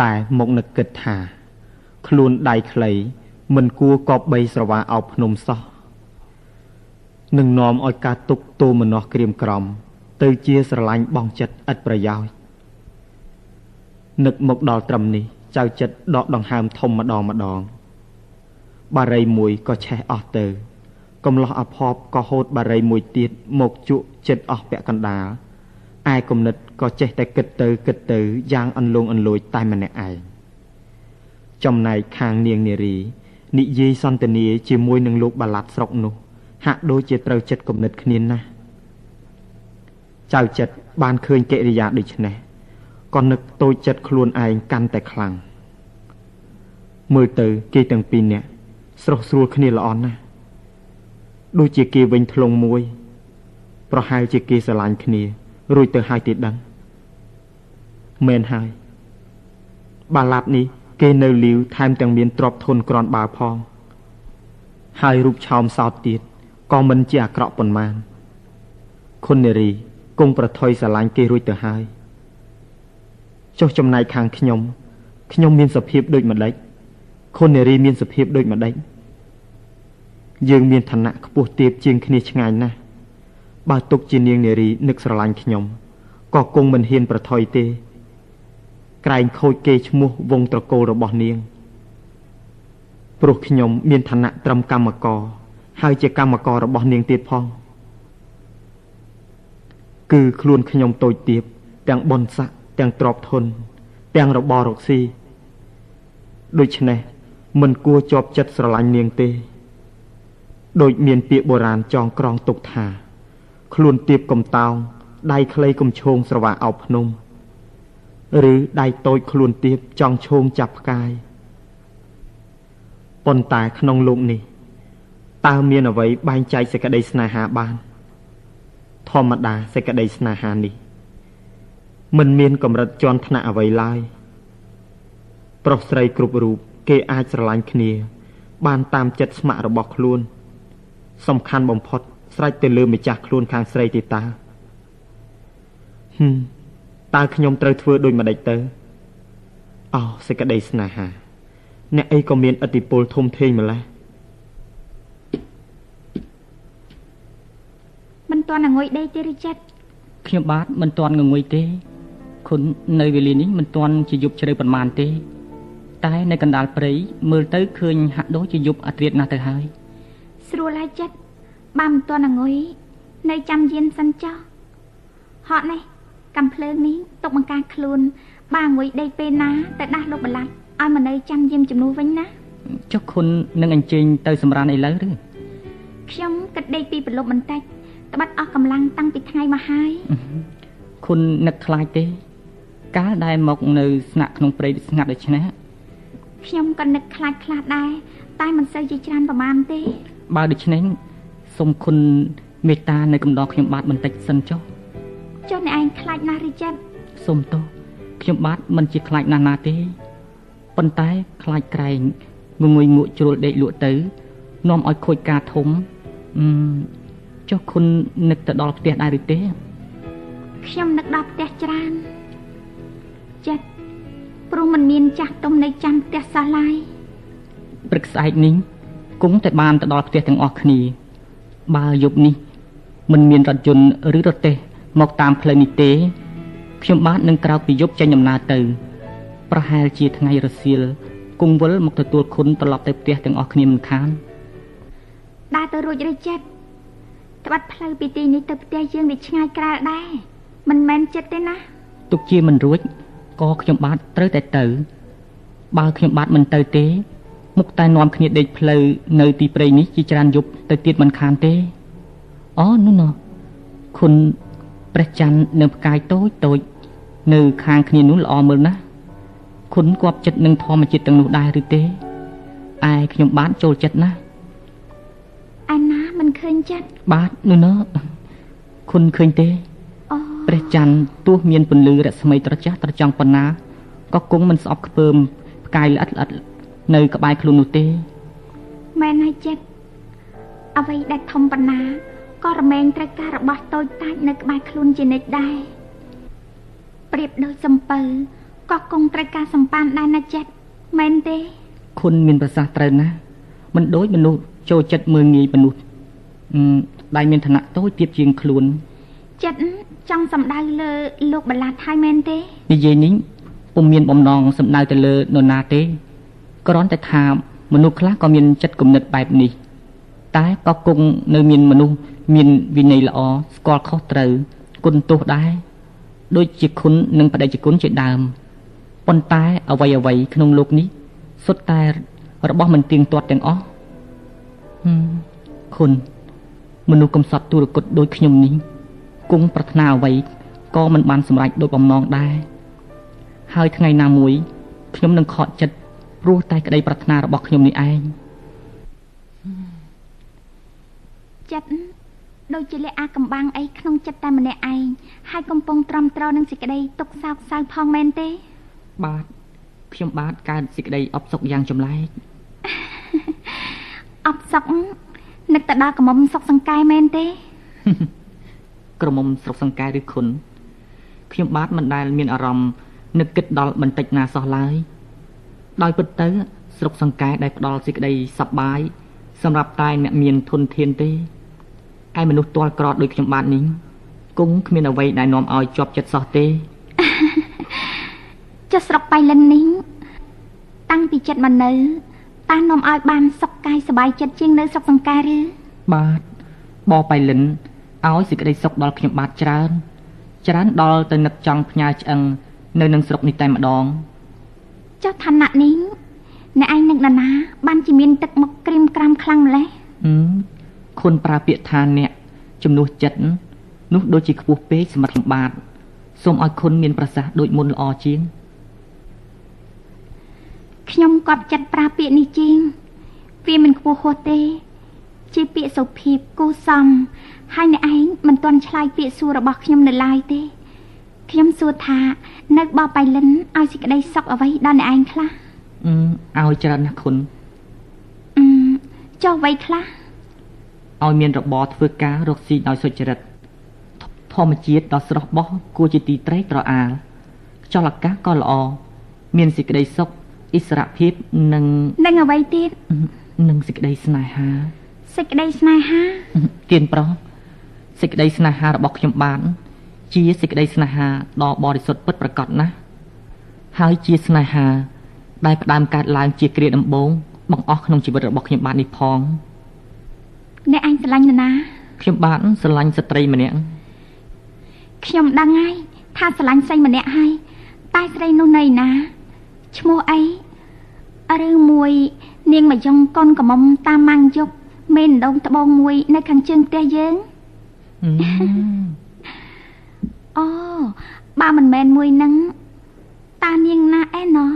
តែមកនឹកគិតថា ខ្លួនដៃខ្លី មិនគួរកបបីស្រវាអោបភ្នំសោះនឹងនាំឲ្យការទុកទោមនោះក្រៀមក្រំ ទៅជាស្រឡាញ់បងចិត្តឥតប្រយោជន៍នឹកមកដល់ត្រឹមនេះចៅចិត្តដកដង្ហើមធំម្ដងម្ដង បារីមួយក៏ឆេះអស់ទៅកំឡោះអភ័ព្វក៏ហូតបារីមួយទៀតមកជក់ចិត្តអស់ពាក់កណ្ដាល ឯគំនិតក៏ចេះតែគិតទៅគិតទៅយ៉ាងអន្លង់អន្លួចតែម្នាក់ឯងចំណែកខាងនាងនារីនិយាយសន្ទនាជាមួយនឹងលោកបាឡាត់ស្រុកនោះ ហាក់ដូចជាត្រូវចិត្តគំនិតគ្នាណាស់ចៅចិត្តបានឃើញកិរិយាដូចនេះក៏នឹកតូចចិត្តខ្លួនឯងកាន់តែខ្លាំងមើលទៅគេទាំងពីរនាក់ស្រស់ស្រួលគ្នាល្អណាស់ដូចជាគេវិញធ្លងមួយ ប្រហែលជាគេស្រឡាញ់គ្នា រួចទៅហើយទេដឹងមែនហើយបាឡាត់នេះគេនៅលាវថែមទាំងមានទ្រព្យធនក្រនបើផង ហើយរូបឆោមសោតទៀតក៏មិនជាអាក្រក់ប៉ុន្មានខុននារីគង់ប្រថុយស្រឡាញ់គេរួចទៅហើយចុះចំណែកខាងខ្ញុំខ្ញុំមានសភាពដូចម្ដេចខុននារីមានសភាពដូចម្ដេចយើងមានឋានៈខ្ពស់ទាបជាងគ្នាឆ្ងាយណាស់ បើទុកជានាងនារីនឹកស្រឡាញ់ខ្ញុំក៏គង់មិនហ៊ានប្រថុយទេ ក្រែងខូចគេឈ្មោះវងត្រកូលរបស់នាងព្រោះខ្ញុំមានឋានៈត្រឹមកម្មករហើយជាកម្មកររបស់នាងទៀតផងគឺខ្លួនខ្ញុំតូចទាបទាំងបនស័កទាំងទ្របធន ទាំងរបររកស៊ីដូច្នេះមិនគួរជាប់ចិត្តស្រឡាញ់នាងទេ ដូចមានពាក្យបុរាណចងក្រងទុកថា ខ្លួនទៀបកំតោងដៃខ្លីកំឈោងស្រវាអោបភ្នំឬដៃតូចខ្លួនទៀបចង់ឈោងចាប់ផ្កាយប៉ុន្តែក្នុងលោកនេះតើមានអ្វីបែងចែកសេចក្តីស្នេហាបាន ធម្មតាសេចក្តីស្នេហានេះមិនមានកម្រិតជាន់ថ្នាក់អ្វីឡើយប្រុសស្រីគ្រប់រូបគេអាចស្រឡាញ់គ្នា បានតាមចិត្តស្ម័គ្ររបស់ខ្លួន សំខាន់បំផុត ស្រេចទៅលើម្ចាស់ខ្លួនខាងស្រីទេតាហឹមតើខ្ញុំត្រូវធ្វើដូចម្ដេចទៅអោសេចក្តីស្នេហា អ្នកអីក៏មានឥទ្ធិពលធំធេងម្ល៉េះមិនទាន់ងុយដេកទេឬចិត្តខ្ញុំបាទមិនទាន់ងងុយទេគុណនៅវេលានេះមិនទាន់ជាយប់ជ្រៅប៉ុន្មានទេ តែនៅកណ្ដាលព្រៃមើលទៅឃើញហាក់ដូចជាយប់អត្រាតណាស់ទៅហើយស្រួលហើយចិត្ត បើមិនទាន់ងុយនៅចាំយានសិនចោះហត់នេះកំភ្លើងនេះទុកបង្ការខ្លួនបើងុយដេកពេលណាទៅដាស់លោកបលាត់ឲ្យមកនៅចាំយាមជំនួសវិញណាចុះគុណនឹងអញ្ជើញទៅសម្រានឥឡូវឬខ្ញុំគិតដេកពីប្រលប់បន្តិចត្បិតអស់កម្លាំងតាំងពីថ្ងៃមកហើយគុណនឹកខ្លាចទេ កាលដែលមកនៅស្នាក់ក្នុងព្រៃស្ងាត់ដូច្នេះខ្ញុំក៏នឹកខ្លាចខ្លះដែរតែមិនសូវជាច្រើនប្រហែលទេ បើដូច្នេះ សូមគុណមេត្តានៅកំដរខ្ញុំបាទបន្តិចសិនចុះចុះអ្នកឯងខ្លាចណាស់ឬចិត្តសូមទោសខ្ញុំបាទមិនជាខ្លាចណាស់ណាទេប៉ុន្តែខ្លាចក្រែងងងុយងក់ជ្រុលដេកលក់ទៅនាំឲ្យខូចការធំអឺចុះគុណនឹកទៅដល់ផ្ទះដែរឬទេខ្ញុំនឹកដល់ផ្ទះច្រើនចិត្តព្រោះមិនមានចាស់ទុំនៅចាំផ្ទះសោះឡើយព្រឹកស្អែកនេះគង់តែបានទៅដល់ផ្ទះទាំងអស់គ្នា បើយប់នេះមិនមានរថយន្តឬរទេះមកតាមផ្លូវនេះទេខ្ញុំបាទនឹងក្រោកពីយប់ចេញដំណើរទៅ ប្រហែលជាថ្ងៃរសៀលគង់វិលមកទទួលគុណត្រឡប់ទៅផ្ទះទាំងអស់គ្នាមិនខានដើរទៅរួចឬចិត្តត្បិតផ្លូវពីទីនេះទៅផ្ទះយើងវាឆ្ងាយក្រាលដែរមិនមែនចិត្តទេណាទុកជាមិនរួចក៏ខ្ញុំបាទត្រូវតែទៅ បើខ្ញុំបាទមិនទៅទេ មុខតែនាំគ្នាដេកផ្លូវនៅទីព្រៃនេះជាច្រើនយប់ទៅទៀតមិនខានទេអូនោះណោះគុណព្រះច័ន្ទនៅផ្កាយតូចតូច នៅខាងគ្នានោះល្អមើលណាស់គុណគប់ចិត្តនឹងធម្មជាតិទាំងនោះដែរឬទេឯខ្ញុំបាទចូលចិត្តណាស់ឯណាមិនឃើញចិត្តបាទនោះណោះគុណឃើញទេអូព្រះច័ន្ទទោះមានពន្លឺរស្មីត្រចះត្រចង់ប៉ុណ្ណាក៏គង់មិនស្អប់ខ្ពើមផ្កាយល្អិតល្អិត នៅក្បែរខ្លួននោះទេមែនហើយចិត្តអ្វីដែលធំប៉ុណ្ណាក៏រមែងត្រូវការរបស់តូចតាចនៅក្បែរខ្លួនជានិច្ចដែរប្រៀបដូចសំពៅក៏គង់ត្រូវការសម្ប៉ានដែរណាចិត្តមែនទេគុណមានប្រសាសន៍ត្រូវណាស់មិនដូចមនុស្សចូលចិត្តមើងងាយមនុស្សអឺដែលមានឋានៈតូចទៀតជាងខ្លួន ចិត្តចង់សំដៅលើលោកបលាត់ហើយមែនទេនិយាយនេះពុំមានបំណងសំដៅទៅលើនរណាទេ គ្រាន់តែថាមនុស្សខ្លះក៏មានចិត្តគំនិតបែបនេះ តែក៏គង់នៅមានមនុស្សមានវិន័យល្អស្គាល់ខុសត្រូវគុណទោសដែរដូចជាគុណនិងបដិជគុណជាដើមប៉ុន្តែអ្វីអ្វីៗក្នុងលោកនេះសុទ្ធតែរបស់មិនទៀងទាត់ទាំងអស់ហឹមគុណមនុស្សកំសត់ទុរគតដូចខ្ញុំនេះគង់ប្រាថ្នាអ្វីក៏មិនបានសម្រេចដូចបំណងដែរហើយថ្ងៃណាមួយខ្ញុំនឹងខកចិត្ត ព្រោះតែក្តីប្រាថ្នារបស់ខ្ញុំនេះឯងចិត្តដូចជាលះអាកំបាំងអីក្នុងចិត្តតែម្នាក់ឯងហើយកំពុងទ្រាំទ្រនឹងសេចក្តីទុកសោកសៅផងមែនទេ បាទខ្ញុំបាទកើតសេចក្តីអបសុខយ៉ាងចម្លែកអបសុកនឹកទៅដល់កំមុំសុកសង្កែមែនទេក្រមុំស្រុកសង្កែឬខុនខ្ញុំបាទមិនដែលមានអារម្មណ៍នឹកគិតដល់បន្តិចណាសោះឡើយ ដោយពិតទៅ ស្រុកសង្កែដែលផ្ដល់សេចក្តីសប្បាយសម្រាប់តែអ្នកមានធនធានទេឯមនុស្សទាល់ក្រដូចខ្ញុំបាទនេះគង់គ្មានអ្វីដែលនាំឲ្យជាប់ចិត្តសោះទេចុះស្រុកបៃលិននេះតាំងពីចិត្តមកនៅតានាំឲ្យបានសុខកាយសប្បាយចិត្តជាងនៅស្រុកសង្កែឬបាទបបៃលិនឲ្យសេចក្តីសុខដល់ខ្ញុំបាទច្រើន ច្រើនដល់ទៅនឹកចង់ផ្ញើឆ្អឹងនៅនឹងស្រុកនេះតែម្ដង ចុះឋានៈនេះអ្នកឯងនឹកដល់ណា បានជាមានទឹកមុខក្រៀមក្រាំខ្លាំងម្ល៉េះហឹមគុណប្រើពាក្យថាអ្នកជំនួសចិត្តនោះដូចជាខ្ពស់ពេកសម្រាប់ខ្ញុំបាទសូមឲ្យគុណមានប្រសាសន៍ដូចមុនល្អជាងខ្ញុំក៏ចិត្តប្រើពាក្យនេះជាងវាមិនខ្ពស់ហួសទេ ជាពាក្យសុភាពគូសំហើយអ្នកឯងមិនទាន់ឆ្លើយពាក្យសួររបស់ខ្ញុំនៅឡើយទេ ខ្ញុំសួរថានៅបបៃលិនឲ្យសេចក្តីសុខអ្វីដល់អ្នកឯងខ្លះអឺឲ្យច្រើនណាស់គុណអឺចុះអ្វីខ្លះឲ្យមានរបរធ្វើការរកស៊ីដោយសុចរិតធម្មជាតិដ៏ស្រស់បោះគួរជាទីត្រេកត្រអាលខ្យល់អាកាសក៏ល្អមានសេចក្តីសុខអិសរភាពនិងនឹងអ្វីទៀតនិងសេចក្តីស្នេហាសេចក្តីស្នេហាទៀនប្រុសសេចក្តីស្នេហារបស់ខ្ញុំបាន ជាសេចក្តីស្នេហាដ៏បរិសុទ្ធពិតប្រាកដណាស់ហើយជាស្នេហាដែលផ្ដើមកើតឡើងជាគ្រាដំបូងបង្អស់ក្នុងជីវិតរបស់ខ្ញុំបាទនេះផងអ្នកឯងស្រឡាញ់នរណាខ្ញុំបាទស្រឡាញ់ស្ត្រីម្នាក់ខ្ញុំដឹងហើយថាស្រឡាញ់ស្រីម្នាក់ហើយតែស្រីនោះនៅណាឈ្មោះអីឬមួយ នាងមកយ៉ងកូនកំមុំតាមម៉ាំងយកមេនដងត្បូងមួយ នៅខាងជើងផ្ទះយើង អូបើមិនមែនមួយនឹងតានាងណាអែណោះ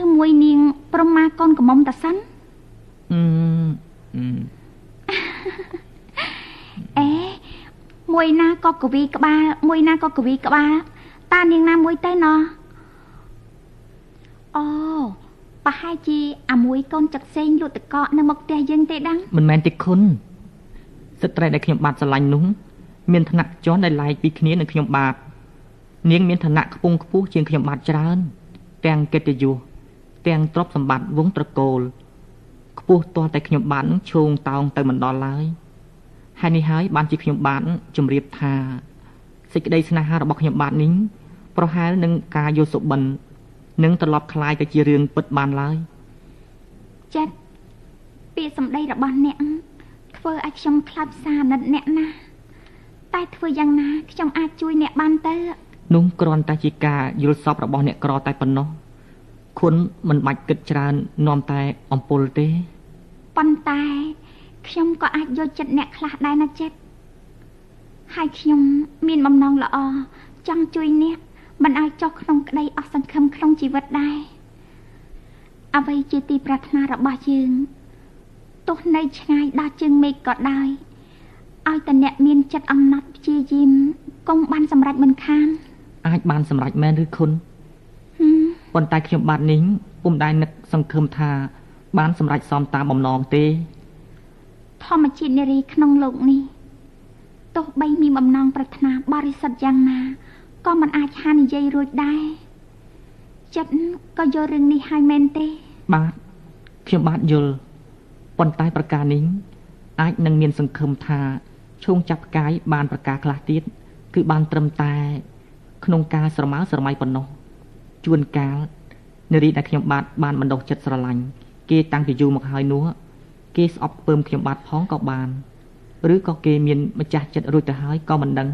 ឬមួយនាង ប្រមាកូនកំមុំតាសិនអេមួយណាក៏កវីក្បាល មួយណាក៏កវីក្បាលតានាងណាមួយទៅណោះអូប្រហែលជាអាមួយកូនចឹកសេងលក់តកកនៅមុខផ្ទះយើងទេដឹងមិនមែនទេគុណស្ត្រីដែលខ្ញុំបាទស្រឡាញ់នោះ មានឋានៈជន់ដែលឡែកពីគ្នានឹងខ្ញុំបាទនាងមានឋានៈខ្ពង់ខ្ពស់ជាងខ្ញុំបាទច្រើនទាំងកិត្តិយសទាំងទ្រព្យសម្បត្តិវងត្រកូលខ្ពស់ទាល់តែខ្ញុំបាទនឹងឈោងតោងទៅមិនដល់ឡើយហើយនេះហើយបានជាខ្ញុំបាទជម្រាបថាសេចក្តីស្នេហារបស់ខ្ញុំបាទនេះប្រហែលនឹងការយកសុបិននឹងត្រឡប់คล้ายទៅជារឿងពិតបានឡើយចាត់ពាក្យសម្ដីរបស់អ្នកធ្វើឲ្យខ្ញុំខ្លាចសាណិតអ្នកណា តែធ្វើយ៉ាងណាខ្ញុំអាចជួយអ្នកបានទៅនោះគ្រាន់តែជាការយល់សពរបស់អ្នកក្រតែប៉ុណ្ណោះគុណមិនបាច់គិតច្រើននាំតែអំពុលទេប៉ុន្តែខ្ញុំក៏អាចយកចិត្តអ្នកខ្លះដែរណាចិត្តហើយខ្ញុំមានបំណងល្អចង់ជួយអ្នកមិនឲ្យចុះក្នុងក្តីអស់សង្ឃឹមក្នុងជីវិតដែរអ្វីជាទីប្រាថ្នារបស់យើងទោះនៅឆ្ងាយដល់ជើងមេឃក៏ដោយ ឲ្យតអ្នកមានចិត្តអំណត់ព្យាយាមកុំបានសម្រេចមិនខាន អាចបានសម្រេចមែនឬខុនប៉ុន្តែខ្ញុំបាទនេះពុំដែលនឹកសង្ឃឹមថា បានសម្រេចសមតាមបំណងទេ ធម្មជាតិនារីក្នុងលោកនេះទោះបីមានបំណងប្រាថ្នាបរិសុទ្ធយ៉ាងណាក៏មិនអាចហានិយាយរួចដែរចិត្តក៏យករឿងនេះឲ្យមែនទេ បាទខ្ញុំបាទយល់ប៉ុន្តែប្រការនេះ អាចនឹងមានសង្ឃឹមថាឈោងចាប់ផ្កាយបានប្រការខ្លះទៀតគឺបានត្រឹមតែ ក្នុងការស្រមើស្រមៃប៉ុណ្ណោះជួនកាលនារីដែលខ្ញុំបាទបានបណ្ដុះចិត្តស្រឡាញ់គេតាំងពីយូរមកហើយនោះគេស្អប់ពើមខ្ញុំបាទផងក៏បាន ឬក៏គេមានម្ចាស់ចិត្តរួចទៅហើយក៏មិនដឹង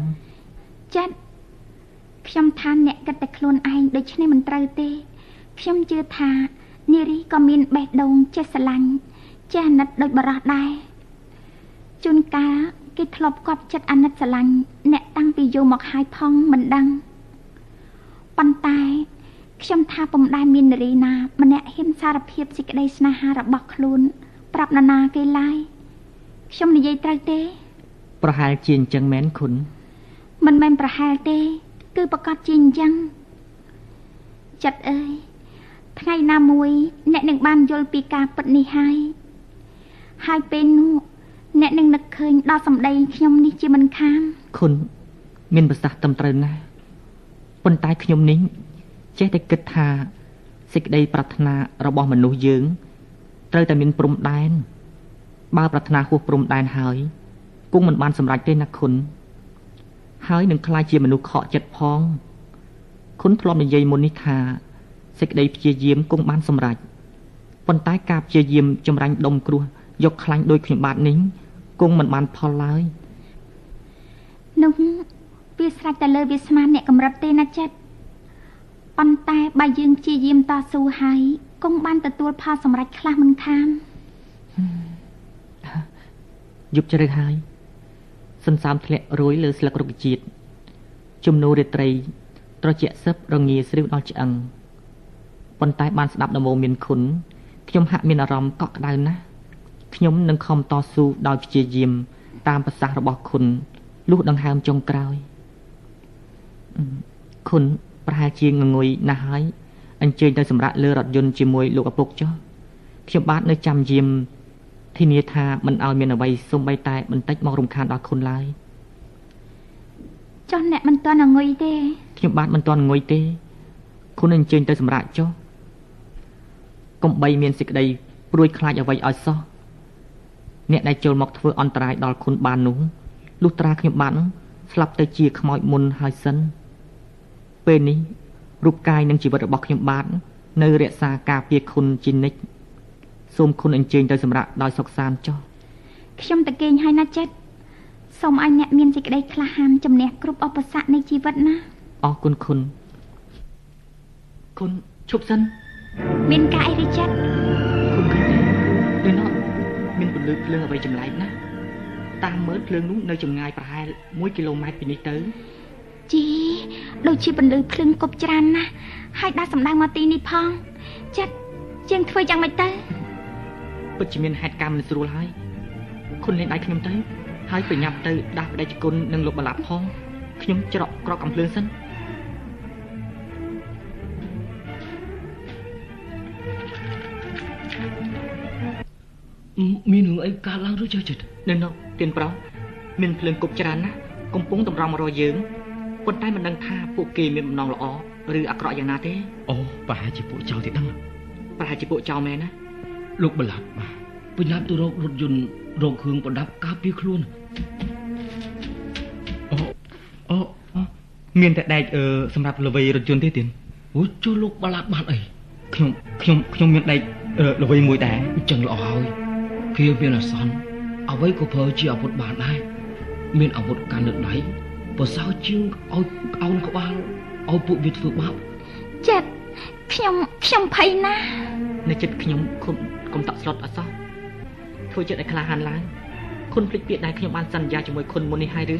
ចិត្តខ្ញុំថាអ្នកគិតតែខ្លួនឯងដូច្នេះមិនត្រូវទេខ្ញុំជឿថានារីក៏មានបេះដូងចេះស្រឡាញ់ចេះអាណិតដូចបរោះដែរ ជួនកាលគេធ្លាប់កប់ចិត្តអាណិតស្រឡាញ់អ្នកតាំងពីយូរមកហើយផងមិនដឹងប៉ុន្តែខ្ញុំថាពុំដែលមាននារីណាម្នាក់ហ៊ានសារភាពសេចក្តីស្នេហារបស់ខ្លួនប្រាប់នរណាគេឡើយខ្ញុំនិយាយត្រូវទេ ប្រហែលជាអញ្ចឹងមែនគុណមិនមែនប្រហែលទេ គឺប្រកាសជាអញ្ចឹងចិត្តអើយថ្ងៃណាមួយ អ្នកនឹងបានយល់ពីការពិតនេះហើយហើយពេលនោះ អ្នកនឹងនឹកឃើញដល់សម្ដីខ្ញុំនេះជាមិនខានគុណមានប្រសាសន៍ត្រឹមត្រូវណាស់ប៉ុន្តែខ្ញុំនេះចេះតែគិតថាសេចក្តីប្រាថ្នារបស់មនុស្សយើងត្រូវតែមានព្រំដែនបើប្រាថ្នាហួសព្រំដែនហើយគង់មិនបានសម្រេចទេណាគុណហើយនឹងខ្លាចជាមនុស្សខកចិត្តផងគុណធ្លាប់និយាយមុននេះថាសេចក្តីព្យាយាមគង់បានសម្រេចប៉ុន្តែការព្យាយាមចម្រាញ់ដុំគ្រោះយកខ្លាញ់ដូចខ្ញុំបាទនេះ គង់មិនបានផលឡើយនោះវាស្រេចតែលើវាស្មានអ្នកកម្រិតទេណាចិត្តប៉ុន្តែបើយើងព្យាយាមតស៊ូហើយគង់បានទទួលផលសម្រេចខ្លះមិនខានយប់ជ្រៅហើយសន្សើមធ្លាក់រួយលើស្លឹករុក្ខជាតិជំនូរាត្រី ត្រជាក់សឹបរងាស្រីវដល់ឆ្អឹងប៉ុន្តែបានស្ដាប់ដំបូងមានគុណខ្ញុំហាក់មានអារម្មណ៍កក់ក្ដៅណាស់ ខ្ញុំនឹងខំតស៊ូដោយព្យាយាម តាមប្រសាសន៍របស់គុណលុះដង្ហើមចុងក្រោយគុណប្រហែលជាងងុយណាស់ហើយអញ្ជើញទៅសម្រាប់លើរថយន្តជាមួយលោកឪពុកចុះខ្ញុំបាទនៅចាំយាមធានាថាមិនឲ្យមានអ្វីសំបីតែបន្តិចមករំខានដល់គុណឡើយចុះអ្នកមិនទាន់ងុយទេខ្ញុំបាទមិនទាន់ងុយទេគុណអញ្ជើញទៅសម្រាប់ចុះកុំបីមានសេចក្តីព្រួយខ្លាចអ្វីឲ្យសោះ អ្នកដែលចូលមកធ្វើអន្តរាយដល់គុណបាននោះលុះត្រាខ្ញុំបានស្លាប់ទៅជាខ្មោចមុនហើយសិនពេលនេះរូបកាយនិងជីវិតរបស់ខ្ញុំបាទនៅរក្សាការពារគុណជានិច្ចសូមគុណអញ្ជើញទៅសម្រាប់ដោយសុខសាន្តចុះខ្ញុំតកេងហើយណាចិត្តសូមឲ្យអ្នកមានសេចក្តីក្លាហានជំនះគ្រប់ឧបសគ្គនៃជីវិតណាអរគុណគុណគុណឈប់សិនមានការអីទេចិត្តនៅនោះ មានពន្លឺភ្លើងអ្វីចម្លែកណាស់តាមមើលភ្លើងនោះនៅចម្ងាយប្រហែល1គីឡូម៉ែត្រពីនេះទៅជីដូចជាបន្លឺភ្លើងគប់ច្រើនណាស់ហើយដាក់សម្ដៅមកទីនេះផងចិត្តជាងធ្វើយ៉ាងម៉េចទៅពិតជាមានហេតុការណ៍មិនស្រួលហើយគុណលេងដៃខ្ញុំទៅហើយប្រញាប់ទៅដាស់ប្តីជគុណនិងលោកបលាប់ផងខ្ញុំច្រកក្រកកំភ្លើងសិន មានរឿងអីកើតឡើងឬចុះចិត្តនៅនោះទៀនប្រោមានភ្លើងគប់ច្រើនណាស់កំពុងតម្រង់មករកយើងប៉ុន្តែមិនដឹងថាពួកគេមានបំណងល្អឬអាក្រក់យ៉ាងណាទេអូប្រហែលជាពួកចៅទីដឹងប្រហែលជាពួកចៅមែនណាលោកបលាប់បាទប្រញាប់ទៅរករថយន្តរកគ្រឿងប្រដាប់ការពារខ្លួនអូអូមានតែដែកអឺសម្រាប់ល្វីរថយន្តទេទៀនអូចុះលោកបលាប់បានអីខ្ញុំខ្ញុំខ្ញុំមានដែកអឺល្វីមួយដែរអញ្ចឹងល្អហើយ គ្រាមានអាសន្នអ្វីក៏ប្រើជាអាវុធបានដែរមានអាវុធកាន់នៅដៃប្រសើរជាងឲ្យអោនក្បាលឲ្យពួកវាធ្វើបាបចិត្តខ្ញុំខ្ញុំភ័យណាស់នៅចិត្តខ្ញុំគុំគុំតក់ស្លុតអសោះធ្វើចិត្តឲ្យក្លាហានឡើងគុណភ្លេចពាក្យដែលខ្ញុំបានសន្យាជាមួយគុណមុននេះហើយឬ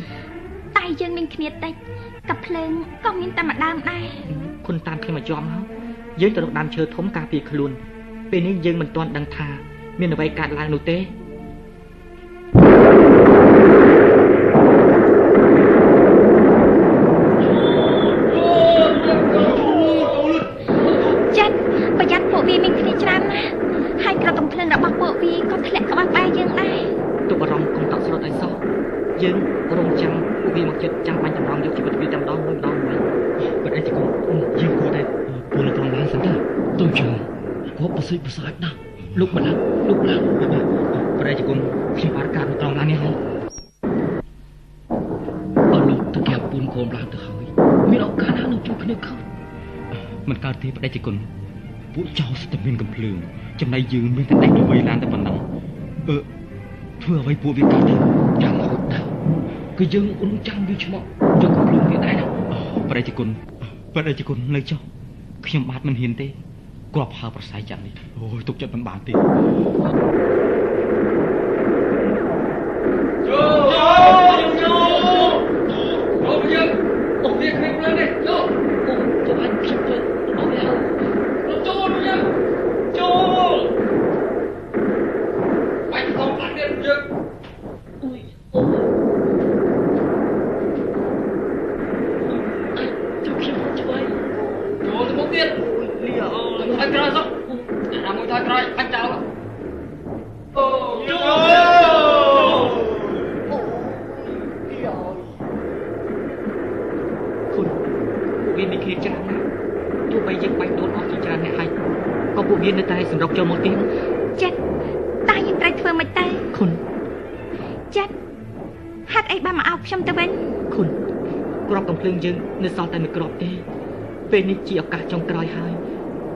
តែយើងមានគ្នាតិចកាភ្លើងក៏មានតែម្ដងដែរគុណតាមខ្ញុំមកជាប់មកយើងទៅរកដើមឈើធំការពារខ្លួនពេលនេះយើងមិនទាន់ដឹងថា មានអ្វីកើតឡើងនោះទេ មិនកើតទេប្រែជគុណពួកចោរស្ទើរមានកំភ្លើងចំណែកយើងមានតែដេកល្វីឡើងតែប៉ុណ្ណឹងអឺធ្វើអ្វីពួកវាកើតទៅយ៉ាងហត់ដែរគឺយើងរងចាំវាឆ្មក់យកកំភ្លើងវាដែរណាប្រែជគុណប្រែជគុណនៅចុះខ្ញុំបាទមិនហ៊ានទេគ្រាប់ហើប្រស័យចាំនេះអូយទុកចិត្តមិនបានទេ អូវាគ្មានភ្លើងទេចូលអូទៅអញខ្ញុំទៅអត់ទេលោកចូលយើងចូលបាច់កុំបាត់ទៀតយើងអូយអូយចាំខ្ញុំជួយចូលទៅមុខទៀតលីអូថយក្រោយសោះអាមួយថយក្រោយបាច់ចោលអូចូល គុណពួកវាមានគ្នាច្រើនណាស់ទោះបីយើងបាច់ដូនអស់ជាច្រើនអ្នកហើយក៏ពួកវានៅតែសម្រុកចូលមកទៀត ចិត្តតើយើងត្រូវធ្វើម៉េចទៅ គុណ ចិត្តហេតុអីបានមកអោបខ្ញុំទៅវិញ គុណក្របកំភ្លើងយើងនៅសល់តែមួយក្របទេ ពេលនេះ ជាឱកាសចុងក្រោយហើយ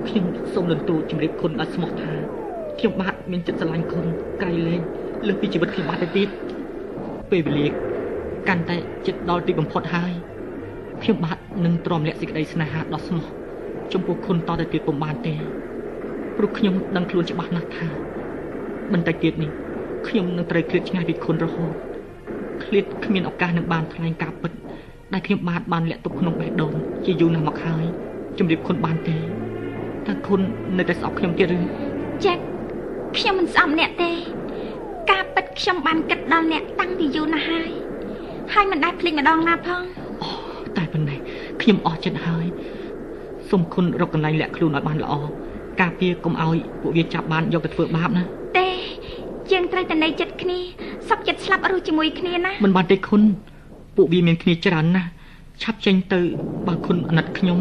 ខ្ញុំសូមលន់ទូជម្រាបគុណដល់ស្មោះថាខ្ញុំបាទមានចិត្តស្រឡាញ់គុណក្រៃលែងលើសពីជីវិតខ្ញុំបាទទៅទៀតពេលវេលាកាន់តែចិត្តដល់ទីបំផុតហើយខ្ញុំបាទនឹងទ្រាំលាក់សេចក្តីស្នេហាដ៏ស្មោះចំពោះគុណតទៅទៀតពុំបានទេព្រោះខ្ញុំដឹងខ្លួនច្បាស់ណាស់ថាបន្តិចទៀតនេះខ្ញុំនឹងត្រូវឃ្លាតឆ្ងាយពីគុណរហូតឃ្លាតគ្មានឱកាសនឹងបានថ្លែងការពិតដែលខ្ញុំបាទបានលាក់ទុកក្នុងបេះដូងជាយូរណាស់មកហើយ ជំរាបគុណបានទេតើគុណនៅតែស្អប់ខ្ញុំទៀតឬចិត្តខ្ញុំមិនស្អប់អ្នកទេ ការពិតខ្ញុំបានគិតដល់អ្នកតាំងពីយូរណាស់ហើយហើយមិនដែលភ្លេចម្ដងណាផងតែប៉ុណ្ណេះខ្ញុំអស់ចិត្តហើយសូមគុណរកកន្លែងលាក់ខ្លួនឲ្យបានល្អការពារកុំឲ្យពួកវាចាប់បានយកទៅធ្វើបាបណាទេយើងត្រូវតែនៅចិត្តគ្នាសុខចិត្តស្លាប់រស់ជាមួយគ្នាណាមិនបានទេគុណពួកវាមានគ្នាច្រើនណាស់ឆាប់ចេញទៅបើគុណអាណិតខ្ញុំ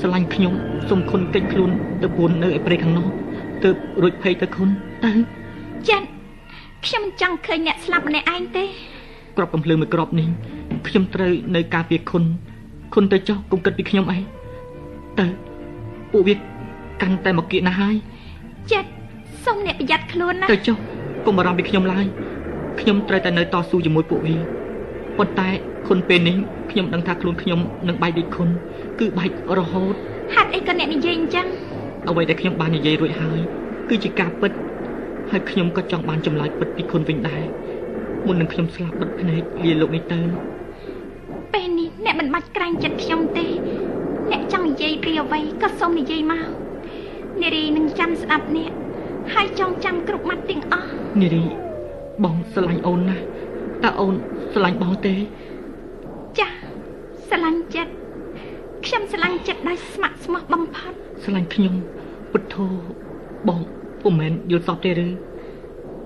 ស្រឡាញ់ខ្ញុំសូមគុណកិច្ចខ្លួនទៅពួននៅឯព្រៃខាងនោះទើបរួចភ័យទៅគុណទៅចិត្តខ្ញុំមិនចង់ឃើញអ្នកស្លាប់ម្នាក់ឯងទេក្របកំភ្លើងមួយក្របនេះខ្ញុំត្រូវនៅការពារគុណគុណទៅចុះកុំគិតពីខ្ញុំអីទៅពួកវាកាន់តែមកគៀកណាស់ហើយចិត្តសូមអ្នកប្រយ័ត្នខ្លួនណាទៅចុះកុំបារម្ភពីខ្ញុំឡើយខ្ញុំត្រូវតែនៅតស៊ូជាមួយពួកវាប៉ុន្តែ គុណពេលនេះខ្ញុំដឹងថាខ្លួនខ្ញុំនឹងបែកដូចគុណគឺបែករហូតហេតុអីក៏អ្នកនិយាយអញ្ចឹងអ្វីដែលខ្ញុំបាននិយាយរួចហើយគឺជាការពិតហើយខ្ញុំក៏ចង់បានចម្លើយពិតពីខ្លួនវិញដែរមុននឹងខ្ញុំស្លាប់បិទភ្នែកលាលោកនេះទៅពេលនេះអ្នកមិនបាច់ក្រែងចិត្តខ្ញុំទេអ្នកចង់និយាយពីអ្វីក៏សូមនិយាយមកនារីនឹងចាំស្ដាប់អ្នកហើយចងចាំគ្រប់ម៉ាត់ទាំងអស់នារីបងស្រឡាញ់អូនណាស់តើអូនស្រឡាញ់បងទេ ចាស់ស្រឡាញ់ចិត្តខ្ញុំស្រឡាញ់ចិត្តដោយស្ម័គ្រស្មោះបំផុតស្រឡាញ់ខ្ញុំពុទ្ធោបងពុំមែនយល់សពទេឬ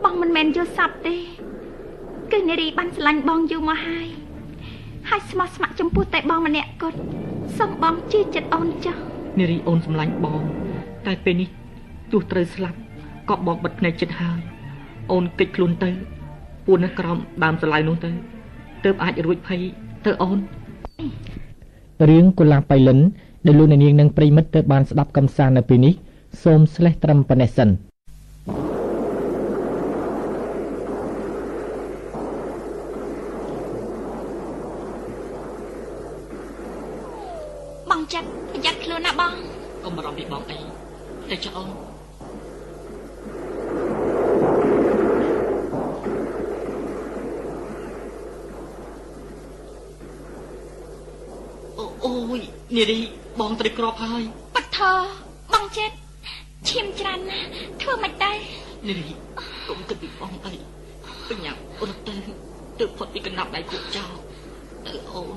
បងមិនមែនយល់សពទេគឺនារីបានស្រឡាញ់បងយូរមកហើយហើយស្មោះស្ម័គ្រចំពោះតែបងម្នាក់គត់សូមបងជឿចិត្តអូនចុះនារីអូនស្រឡាញ់បង តែពេលនេះទោះត្រូវស្លាប់ក៏បងបិទភ្នែកចិត្តហើយអូនគេចខ្លួនទៅពួននៅក្រោមដើមសាឡៅនោះទៅទើបអាចរួចភ័យ ទៅអូនរឿងកុលាបៃលិនដែលលោកអ្នកនាងនិងប្រិមិត្តទើបបានស្ដាប់កំសាន្តនៅពេលនេះសូមស្លេះត្រឹមប៉ុណ្ណេះសិនបងចិត្តប្រយ័ត្នខ្លួនណាបងកុំបារម្ភពីបងអីតែចុះអូនអូយ នារីបងត្រីក្របហើយបថបងចិត្តឈាមច្រានណាធ្វើមិនដែរនារីកុំគិតពីបងអីបញ្ញាអត់ទៅទៅផុតពីកណ្ដាប់ដៃពួកចោលទៅអូន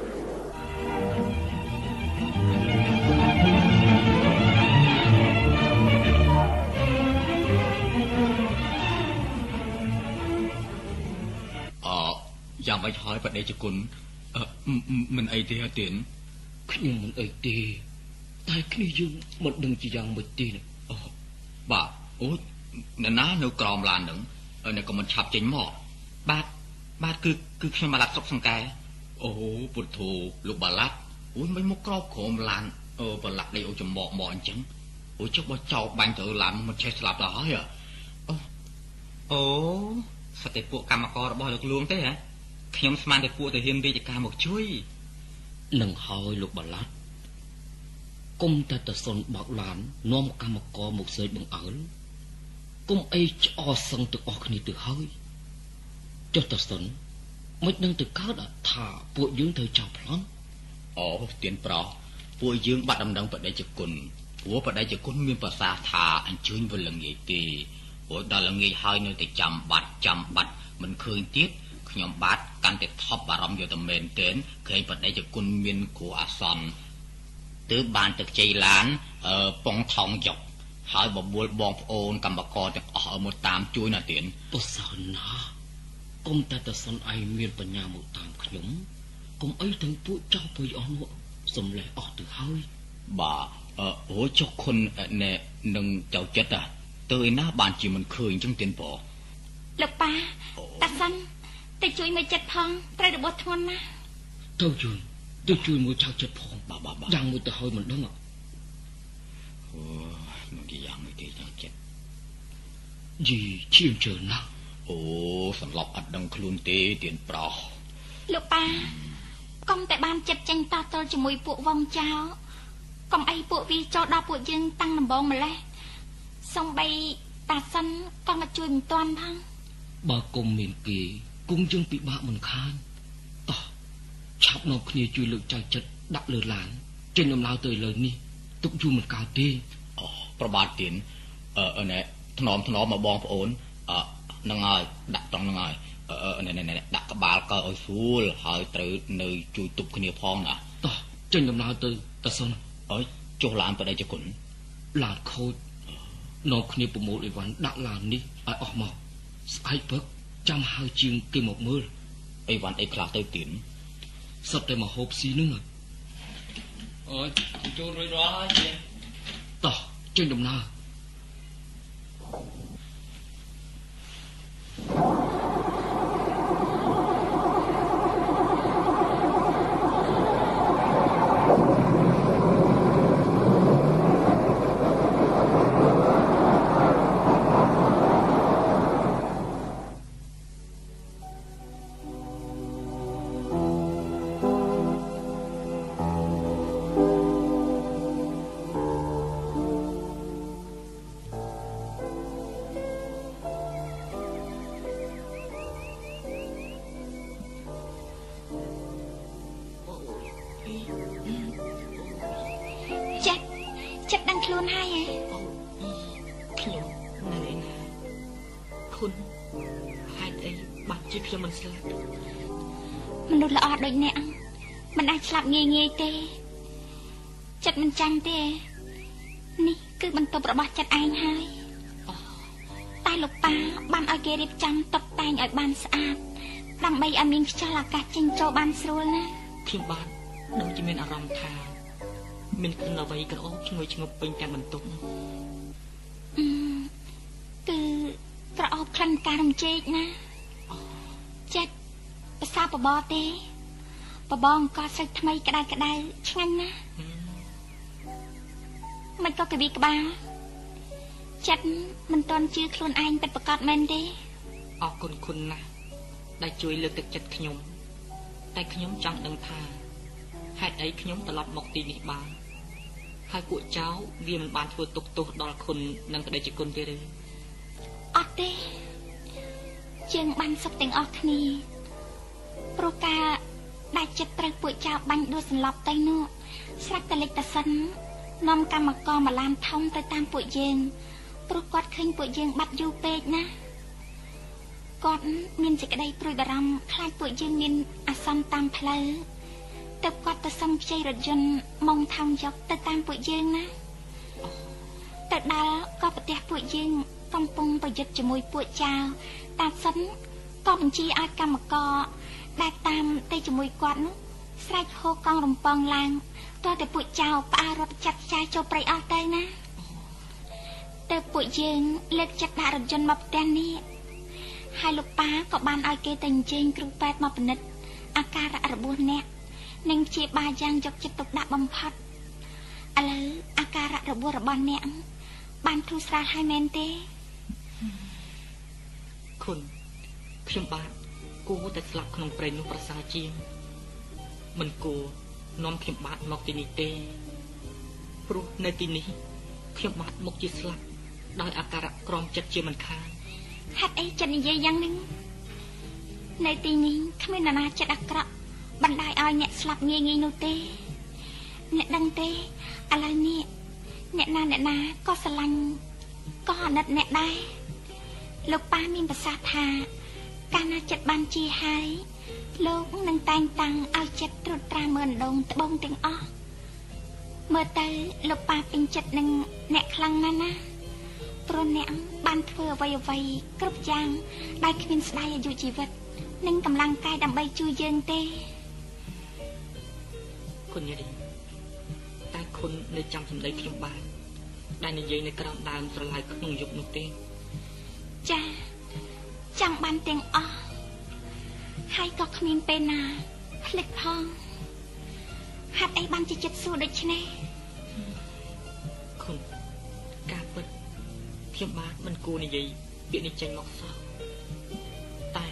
ខ្ញុំមិនអីទេតែគ្នាយើងមិនដឹងជាយ៉ាងម៉េចទេអូបាទអូអ្នកណានៅក្រោមឡាននឹងអ្នកក៏មិនឆាប់ចេញមកបាទបាទគឺគឺខ្ញុំបាឡាត់សុកសង្កែអូពុទ្ធោលោកបាឡាត់អូយមិនមកក្រោបក្រោមឡានអឺបាឡាត់នេះអូចំមកមកអញ្ចឹងអូចុះបើចោលបាញ់ទៅឡានមិនចេះស្លាប់ដល់ហើយអូអូសត្វតែពួកកម្មកររបស់លោកលួងទេហ៎ ខ្ញុំស្មានតែពួកទៅហ៊ានរាជការមកជួយនឹងហើយលោកបឡាត់គុំតែតសុនបោកឡាននាំកម្មករមកសើចបង្អើលគុំអីឆ្អសឹងទាំងអស់គ្នាទៅហើយចុះតសុនមិននឹងទៅកើតថាពួកយើងត្រូវចោលប្លន់អូទៀនប្រោះពួកយើងបាត់ដំណឹងបដិជគុណព្រោះបដិជគុណមានប្រសាសន៍ថាអញ្ជើញវិលល្ងាចទេព្រោះដល់ល្ងាចហើយនៅតែចាំបាត់ចាំបាត់មិនឃើញទៀត ខ្ញុំបាទកាន់តែថប់បារម្ភយកតែមែនទែនក្រែងបដិជគុណមានគ្រោះអាសន្នទើបបានទឹកជ័យឡានអឺប៉ុងថងយកហើយបបួលបងប្អូនកម្មករទាំងអស់ឲ្យមកតាមជួយណាទៀនប្រសើរណាស់គុំតែតសុនឯងមានបញ្ញាមកតាមខ្ញុំគុំអីទាំងពួកចោលពុយអស់នោះសំលេះអស់ទៅហើយបាទអឺអូចុះខុនណែនឹងចៅចិត្តទៅឯណាបានជាមិនឃើញចឹងទៀនបងលោកប៉ាតាសិន ទៅជួយមួយចិត្តផងត្រូវរបួសធ្ងន់ណាស់ទៅជួយទៅជួយមួយចៅចិត្តផងបាទបាទបាទយ៉ាងមួយទៅហើយមិនដឹងអូនោះគេយ៉ាងមួយទេចៅចិត្តយីឈៀមជើណាស់អូសន្លប់អត់ដឹងខ្លួនទេទៀនប្រុសលោកប៉ាកុំតែបានចិត្តចេញតតល់ជាមួយពួកវងចោកុំអីពួកវាចូលដល់ពួកយើងតាំងដំបងម្លេះសំបីតាសិនក៏មកជួយមិនទាន់ផងបើគុំមានគេ គង់យើងពិបាកមិនខានតោះឆាប់នាំគ្នាជួយលើកចៅចិត្តដាក់លើឡានចេញដំណើរទៅលើនេះទុកយូរមិនកើតទេអូប្របាទទៀនអឺណែថ្នមថ្នមមកបងប្អូនអឺនឹងហើយដាក់ត្រង់នឹងហើយអឺណែណែដាក់ក្បាលកើឲ្យស្រួលហើយត្រូវនៅជួយទប់គ្នាផងណាតោះចេញដំណើរទៅតសុនអើយចុះឡានបដិជគុណឡានខូចនាំគ្នាប្រមូលអីវ៉ាន់ដាក់ឡាននេះឲ្យអស់មកស្អែកព្រឹក ចាំហៅជាងគេមកមើលអីវ៉ាន់អីខ្លះទៅទៀនសុទ្ធតែមកហូបស៊ីនឹងអូយចូលរួចរាល់ហើយតោះចេញដំណើរ ងាយងាយទេ ចិត្តមិនចាំទេ នេះគឺបន្ទប់របស់ចិត្តឯងហើយតែលោកប៉ាបានឲ្យគេរៀបចំតុបតែងឲ្យបានស្អាតដើម្បីឲ្យមានខ្យល់អាកាសចេញចូលបានស្រួលណាខ្ញុំបានដូចជាមានអារម្មណ៍ថាមានក្លិនអ្វីក្រអូបឈ្ងុយឈ្ងប់ពេញទាំងបន្ទប់គឺក្រអូបក្លិនការរំជែកណាចិត្តភាសាបបរទេ បបងកោសាច់ថ្មីក្តៅក្តៅឆ្ងាញ់ណាស់មិនក៏កវីក្បាលចិត្តមិនតន់ជឿខ្លួនឯងពិតប្រាកដមែនទេអរគុណគុណណាស់ដែលជួយលើកទឹកចិត្តខ្ញុំ តែខ្ញុំចង់ដឹងថាហេតុអីខ្ញុំត្រឡប់មកទីនេះបានហើយពួកចៅវាមិនបានធ្វើទុកទោសដល់គុណនិងក្តីជាគុណទេឬអត់ទេ ជាងបានសុខទាំងអស់គ្នាព្រោះការ ដែលចិត្តត្រូវពួកចៅបាញ់ដួលសន្លប់ទៅនោះស្រាប់តែលិចតសិននាំកម្មករមកឡានធំទៅតាមពួកយើងព្រោះគាត់ឃើញពួកយើងបាត់យូរពេកណាគាត់មានសេចក្តីព្រួយបារម្ភខ្លាចពួកយើងមានអាសន្នតាមផ្លូវទៅគាត់ទៅសុំខ្ចីរថយន្តម៉ងថោងយកទៅតាមពួកយើងណាទៅដល់ក៏ប្រទះពួកយើងកំពុងប្រយុទ្ធជាមួយពួកចៅតាសិនក៏បញ្ជាឲ្យកម្មករ ដែលតាមទៅជាមួយគាត់នោះស្រែកហូរកង់រំពងឡើងតើតែពួកចៅផ្អារត់ចាត់ចាយចូលព្រៃអស់ទៅណាទៅពួកយើងលើកចិត្តដាក់រថយន្តមកផ្ទះនេះហើយលោកប៉ាក៏បានឲ្យគេទៅអញ្ជើញគ្រូពេទ្យមកពិនិត្យអាការៈរបួសអ្នកនិងព្យាបាលយ៉ាងយកចិត្តទុកដាក់បំផុតឥឡូវអាការៈរបួសរបស់អ្នកបានធូរស្រាលហើយមែនទេគុណខ្ញុំបាទ គួរតែស្លាប់ក្នុងព្រៃនោះប្រសើរជាងមិនគួរនាំខ្ញុំបាទមកទីនេះទេព្រោះនៅទីនេះខ្ញុំបាទមកជាស្លាប់ដោយអាការៈក្រំចិត្តជាមិនខានហេតុអីចិត្តនិយាយយ៉ាងនេះនៅទីនេះគ្មាននរណាចិត្តអាក្រក់បណ្ដាយឲ្យអ្នកស្លាប់ងាយងាយនោះទេ អ្នកដឹងទេឥឡូវនេះអ្នកណាអ្នកណាក៏ស្រឡាញ់ក៏អាណិតអ្នកដែរលោកប៉ាមានប្រសាសន៍ថា កាលណាចិត្តបានជាហើយលោកនឹងតែងតាំងឲ្យចិត្តត្រួតត្រាមើលដងត្បូងទាំងអស់មើលទៅលោកប៉ាពេញចិត្តនឹងអ្នកខ្លាំងណាស់ណាព្រោះអ្នកបានធ្វើអ្វីអ្វីគ្រប់យ៉ាងដែលគ្មានស្ដាយអាយុជីវិត និងកម្លាំងកាយដើម្បីជួយយើងទេគុណយារីតែគុណនៅចាំសម្ដីខ្ញុំបានដែលនិយាយនៅក្រោមដើមស្រឡៅក្នុងយុគនោះទេចា៎ ចង់បានទាំងអស់ហើយក៏គ្មានពេលណាភ្លេចផងហាត់អីបានជាចិត្តសួរដូចនេះគុណការពិតខ្ញុំបាទមិនគួរនិយាយពាក្យនេះចេញមកសោះតែ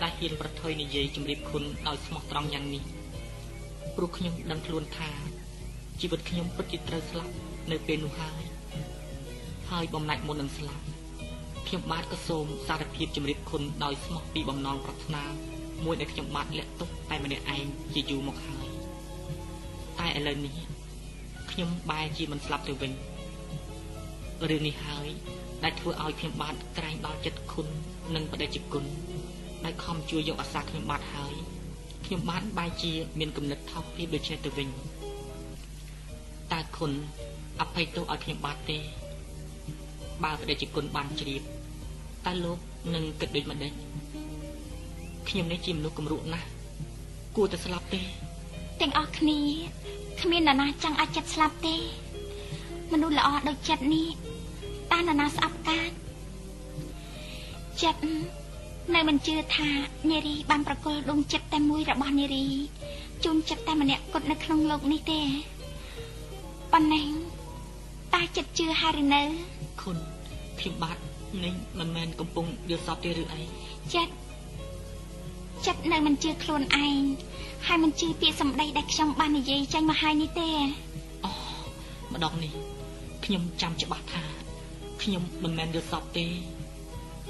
តែហ៊ានប្រថុយនិយាយជំរាបគុណដោយស្មោះត្រង់យ៉ាងនេះព្រោះខ្ញុំដឹងខ្លួនថាជីវិតខ្ញុំពិតជាត្រូវស្លាប់នៅពេលនោះហើយហើយបំណាច់មុននឹងស្លាប់ ខ្ញុំបាទក៏សូមសារភាពជំរាបគុណដោយស្មោះពីបំណងប្រាថ្នាមួយដែលខ្ញុំបាទលាក់ទុកតែម្នាក់ឯងជាយូរមកហើយតែឥឡូវនេះខ្ញុំបែរជាមិនស្លាប់ទៅវិញរឿងនេះហើយដែលធ្វើឲ្យខ្ញុំបាទក្រែងដល់ចិត្តគុណនិងបដិជគុណដែលខំជួយយកអាសាខ្ញុំបាទហើយខ្ញុំបាទបែរជាមានគំនិតថោកទាបដូចនេះទៅវិញតើគុណអភ័យទោសឲ្យខ្ញុំបាទទេ បើប្រតិជាគុណបានជ្រាបតើលោកនឹងគិតដូចម្តេចខ្ញុំនេះជាមនុស្សគំរក់ណាស់គួរតែស្លាប់ទេទាំងអស់គ្នាគ្មាននរណាចង់ឲ្យចិត្តស្លាប់ទេ មនុស្សល្អដូចចិត្តនេះតើនរណាស្អប់កាតចិត្តនៅមិនជឿថានារីបានប្រគល់ដុំចិត្តតែមួយរបស់នារីជូនចិត្តតែម្នាក់គត់នៅក្នុងលោកនេះទេប៉ុណ្ណេះតាចិត្តជឿហើយឬនៅគុណ ខ្ញុំបាទនេះមិនមែនកំពុងយល់សពទេឬអីចិត្តចិត្តនៅមិនជឿខ្លួនឯងហើយមិនជឿពាក្យសម្ដីដែលខ្ញុំបាននិយាយចេញមកហើយនេះទេអូម្ដងនេះខ្ញុំចាំច្បាស់ថាខ្ញុំមិនមែនយល់សពទេ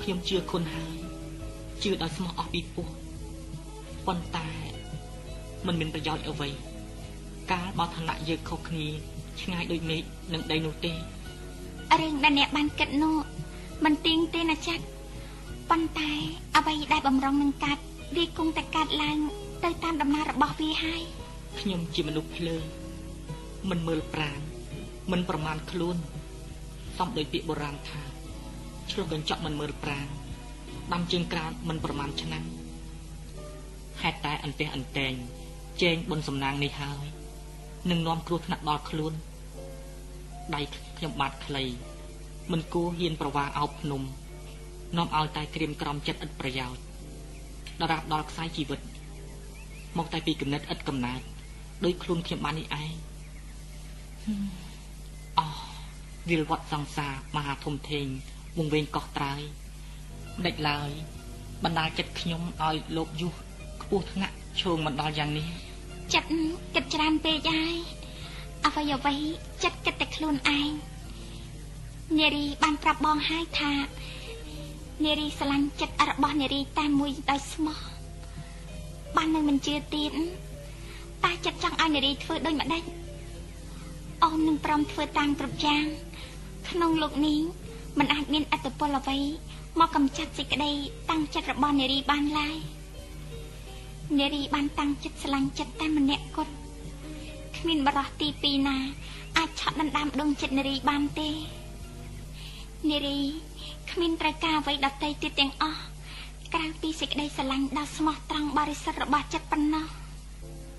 ខ្ញុំជឿគុណហើយជឿដោយស្មោះអស់ពីពោះប៉ុន្តែมันមានប្រយោជន៍អ្វី កាលបើឋានៈយើងខុសគ្នាឆ្ងាយដូចមេឃនិងដីនោះទេ រឿងដែលអ្នកបានគិតនោះមិនទៀងទេណាចាត់ប៉ុន្តែអ្វីដែលបំរុងនឹងកាត់វាគង់តែកាត់ឡើងទៅតាមដំណើររបស់វាហើយខ្ញុំជាមនុស្សភ្លើងមិនមើលប្រាណមិនប្រមាណខ្លួនសំដោយពាក្យបុរាណថាឆ្លុះកញ្ចក់មិនមើលប្រាណដាំជើងក្រានមិនប្រមាណឆ្នាំហេតុតែអន្ទះអន្តែងចែងបុនសំណាងនេះហើយនឹងនាំគ្រោះថ្នាក់ដល់ខ្លួន ដៃខ្ញុំបាទខ្លីមិនគួរហ៊ានប្រវាអោបភ្នំនាំឲ្យតែក្រៀមក្រំចិត្តឥតប្រយោជន៍ដរាបដល់ខ្សែជីវិត មកតែពីគំនិតឥតកំណើតដោយខ្លួនខ្ញុំបាននេះឯងអោះវិលវត្តសង្សារមហាធំធេងវងវែងកោះត្រើយមិនដេចឡើយបណ្ដាចិត្តខ្ញុំឲ្យលោកយុះខ្ពស់ថ្នាក់ឈោងមិនដល់យ៉ាងនេះចិត្តគិតច្រើនពេកហើយ អ្វីអ្វីចិត្តគិតតែខ្លួនឯងនារីបានប្រាប់បងហើយថានារីស្រឡាញ់ចិត្តរបស់នារីតែមួយដោយស្មោះបាននៅមិនជឿទៀតតែចិត្តចង់ឲ្យនារីធ្វើដូចម្ដេចអូននឹងព្រមធ្វើតាមគ្រប់យ៉ាងក្នុងលោកនេះมันអាចមានអត្តពលអ្វីមកកំចាត់សេចក្តីតាំងចិត្តរបស់នារីបានឡើយនារីបានតាំងចិត្តស្រឡាញ់ចិត្តតែម្នាក់គត់ គ្មានបរោះទី2ណា អាចឆក់ដណ្ដើមដងចិត្តនារីបានទេនារីគ្មានត្រូវការអ្វីដតៃទៀតទាំងអស់ក្រៅពីសេចក្តីស្រឡាញ់ដ៏ស្មោះត្រង់បរិសុទ្ធរបស់ចិត្តប៉ុណ្ណោះ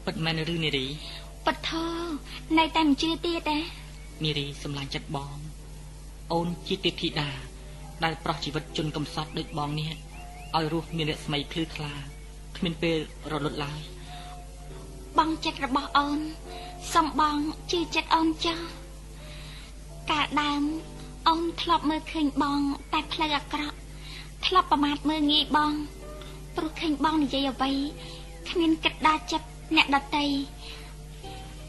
ពិតមែនឬនារីពិតធើនៅតែមិនជឿទៀតទេនារីសម្លាញ់ចិត្តបង អូនជាទេពធីតាដែលប្រោះជីវិតជនកំសត់ដូចបងនេះឲ្យរស់មានរស្មីភ្លឺថ្លាគ្មានពេលរលត់ឡើយបងចិត្តរបស់អូន សំបងជឿចិត្តអូនចាស់កាលដើមអូនធ្លាប់មើលឃើញបង តែផ្លូវអាក្រក់ធ្លាប់ប្រមាថមើលងាយបង ព្រោះឃើញបងនិយាយអ្វីគ្មានគិតដល់ចិត្តអ្នកដតី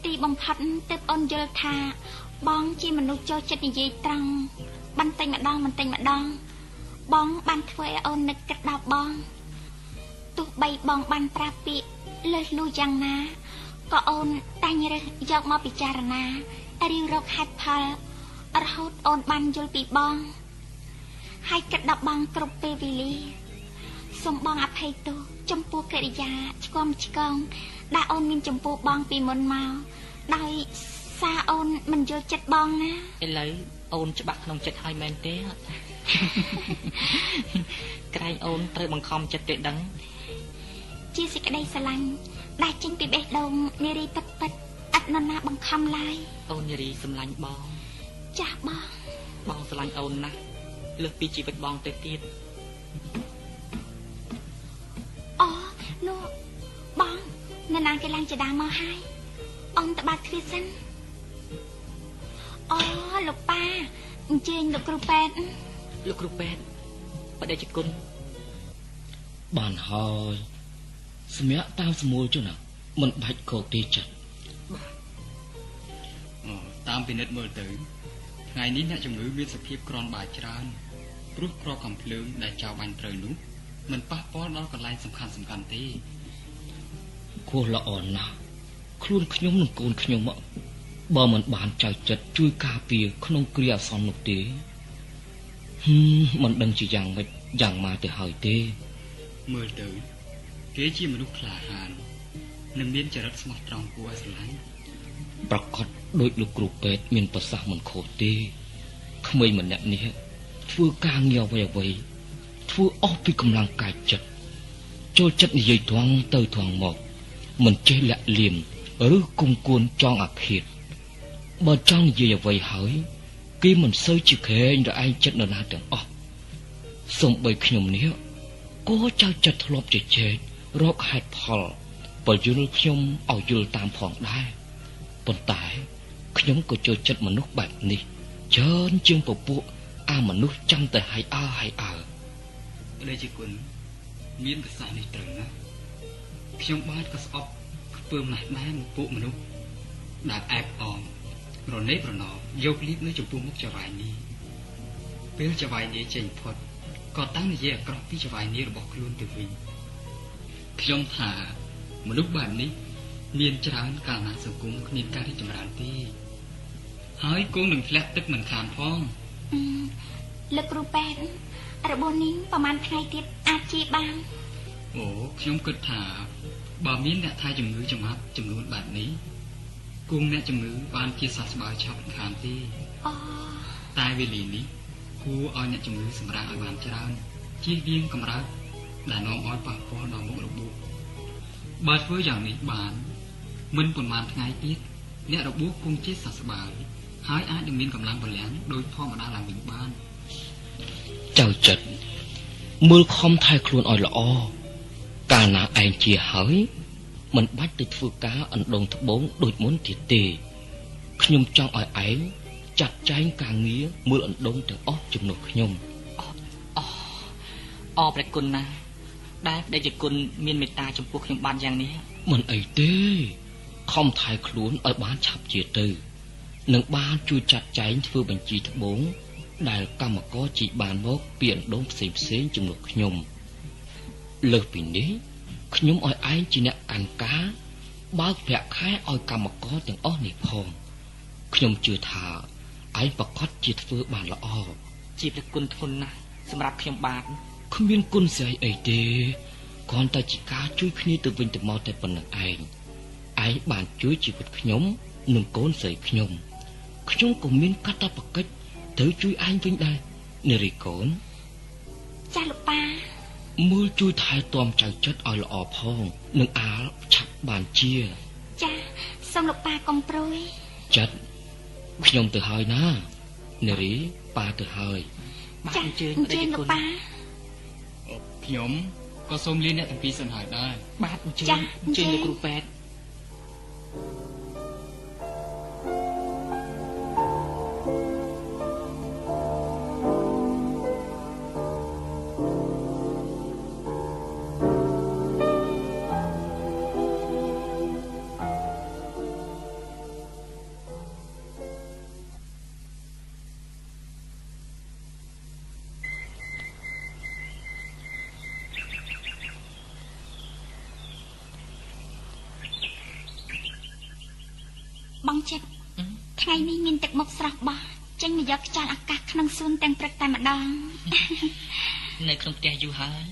ទីបំផុតទើបអូនយល់ថា បងជាមនុស្សចូលចិត្តនិយាយត្រង់បន្តិចម្ដងបន្តិចម្ដង បងបានធ្វើឲ្យអូននឹកគិតដល់បងទោះបីបងបានប្រាប់ពាក្យលើសលួយ៉ាងណា ក៏អូនតែងរើសយកមកពិចារណារៀងរកហេតុផលរហូតអូនបានយល់ពីបង ហើយគិតដល់បងគ្រប់ពេលវេលាសូមបងអភ័យទោសចំពោះកិរិយាឆ្គំឆ្កងដែលអូនមានចំពោះបងពីមុនមកដោយសារអូនមិនយល់ចិត្តបងណាឥឡូវអូនច្បាស់ក្នុងចិត្តហើយមែនទេក្រែងអូនត្រូវបង្ខំចិត្តទេដឹង ជាសេចក្តីស្រឡាញ់ ដែលចេញពីបេះដូងនារីពិតពិតឥតនរណាបង្ខំឡើយអូននារីសម្លាញ់បង ចាស់បងបងស្រឡាញ់អូនណាស់លើសពីជីវិតបងទៅទៀតអូនោះបងនរណាគេឡើងចដាមកហើយអ៊ំតបាត់ទ្វារសិនអូលោកប៉ាអញ្ជើញលោកគ្រូពេទ្យលោកគ្រូពេទ្យបដិជគុណបានហើយ សម្រាប់តាមស្មួលចុះណាមិនបាច់ខកទេចិត្តតាមពិនិត្យមើលទៅថ្ងៃនេះអ្នកជំងឺមានសភាពក្រនបាយច្រើនព្រោះក្របកំភ្លើងដែលចៅបាញ់ត្រូវនោះមិនប៉ះពាល់ដល់កន្លែងសំខាន់សំខាន់ទេគួរល្អណាស់ខ្លួនខ្ញុំនិងកូនខ្ញុំបើមិនបានចៅចិត្តជួយការពារក្នុងគ្រាអាសន្ននោះទេហឹមមិនដឹងជាយ៉ាងម៉េចយ៉ាងម៉ាទៅហើយទេមើលទៅ គេជាមនុស្សក្លាហាននិងមានចរិតស្មោះត្រង់គួរឲ្យស្រឡាញ់ប្រកបដោយលោកគ្រូពេទ្យមានប្រសាសន៍មិនខុសទេក្មេងម្នាក់នេះធ្វើការងារអ្វីអ្វីធ្វើអស់ពីកម្លាំងកាយចិត្តចូលចិត្តនិយាយត្រង់ទៅត្រង់មកមិនចេះលាក់លៀមឬគុំគួនចងអាឃាតបើចង់និយាយអ្វីហើយគេមិនសូវជាក្រែងរឯងចិត្តនរណាទាំងអស់សំបីខ្ញុំនេះក៏ចៅចិត្តធ្លាប់ជជែក រកហេតុផលបើយល់ខ្ញុំឲ្យយល់តាមផងដែរប៉ុន្តែខ្ញុំក៏ចូលចិត្តមនុស្សបែបនេះច្រើនជាងពពួកអាមនុស្សចាំតែឲ្យអើឲ្យអើព្រះជាគុណមានប្រសាសន៍នេះត្រូវណាស់ខ្ញុំបាទក៏ស្អប់ខ្ពើមណាស់ដែរមកពួកមនុស្សដែលអែបអមរនេប្រណោយកលៀបនៅចំពោះមុខចៅវាយនេះពេលចៅវាយនេះចេញផុតក៏តាំងនិយាយអាក្រក់ពីចៅវាយនេះរបស់ខ្លួនទៅវិញ ខ្ញុំថាមនុស្សបែបនេះ មានច្រើនកាលណាសង្គមគ្មានការរីកចម្រើនទេហើយគង់នឹងធ្លាក់ទឹកមិនខានផងលោកគ្រូប៉ែតរបួសនេះប្រហែលថ្ងៃទៀតអាចជាបានអូខ្ញុំគិតថាបើមានអ្នកថែជំងឺចំណាប់ចំនួនបែបនេះគង់អ្នកជំងឺបានជាសះស្បើយឆាប់ខានទេអូតែវេលានេះគួរឲ្យអ្នកជំងឺសម្រាកឲ្យបានច្រើនជៀសវាងកម្រើក ដែលនាំឲ្យប៉ះពាល់ដល់មុខរបួសបើធ្វើយ៉ាងនេះបាន មិនប៉ុន្មានថ្ងៃទៀតអ្នករបួសគង់ជាសះស្បើយហើយអាចនឹងមានកម្លាំងពលំដោយធម្មតាឡើងវិញបានចៅចិត្តមើលខំថែខ្លួនឲ្យល្អកាលណាឯងជាហើយមិនបាច់ទៅធ្វើការអណ្ដងត្បូងដូចមុនទៀតទេខ្ញុំចង់ឲ្យឯងចាត់ចែងការងារមើលអណ្ដងទាំងអស់ជំនួសខ្ញុំអអអព្រះគុណណាស់ ដែលដែលជាគុណមានមេត្តាចំពោះខ្ញុំបានយ៉ាងនេះមិនអីទេខំថែខ្លួនឲ្យបានឆាប់ជាទៅនឹងបានជួយចាត់ចែងធ្វើបញ្ជីត្បូងដែលកម្មករជីបានមកពីអណ្ដូងផ្សេងផ្សេងជំនួសខ្ញុំលើសពីនេះខ្ញុំឲ្យឯងជាអ្នកកាន់ការបើកប្រាក់ខែឲ្យកម្មករទាំងអស់នេះផងខ្ញុំជឿថាឯងប្រកាសជាធ្វើបានល្អជាព្រះគុណធនណាស់សម្រាប់ខ្ញុំបាទ គ្មានគុណស្អីអីទេគ្រាន់តែជាការជួយគ្នាទៅវិញទៅមកតែប៉ុណ្្នឹងឯងឯងបានជួយជីវិតខ្ញុំនិងកូនស្រីខ្ញុំខ្ញុំក៏មានកាតព្វកិច្ចត្រូវជួយឯងវិញដែរនារីកូនចាស់លោកប៉ាមើលជួយថែទាំចៅចិត្តឲ្យល្អផងនឹងអាលឆាប់បានជា ចាសូមលោកប៉ាកុំព្រួយចិត្តខ្ញុំទៅហើយណានារីប៉ាទៅហើយបាទអញ្ជើញអញ្ជើញលោកប៉ា ខ្ញុំក៏សូមលាអ្នកទាំងពីរសិនហើយដែរបាទអញ្ជើញអញ្ជើញលោកគ្រូប៉ែតចិ យកខ្យល់អាកាសក្នុងសួនទាំងព្រឹកតែម្ដងនៅក្នុងផ្ទះយូរហើយ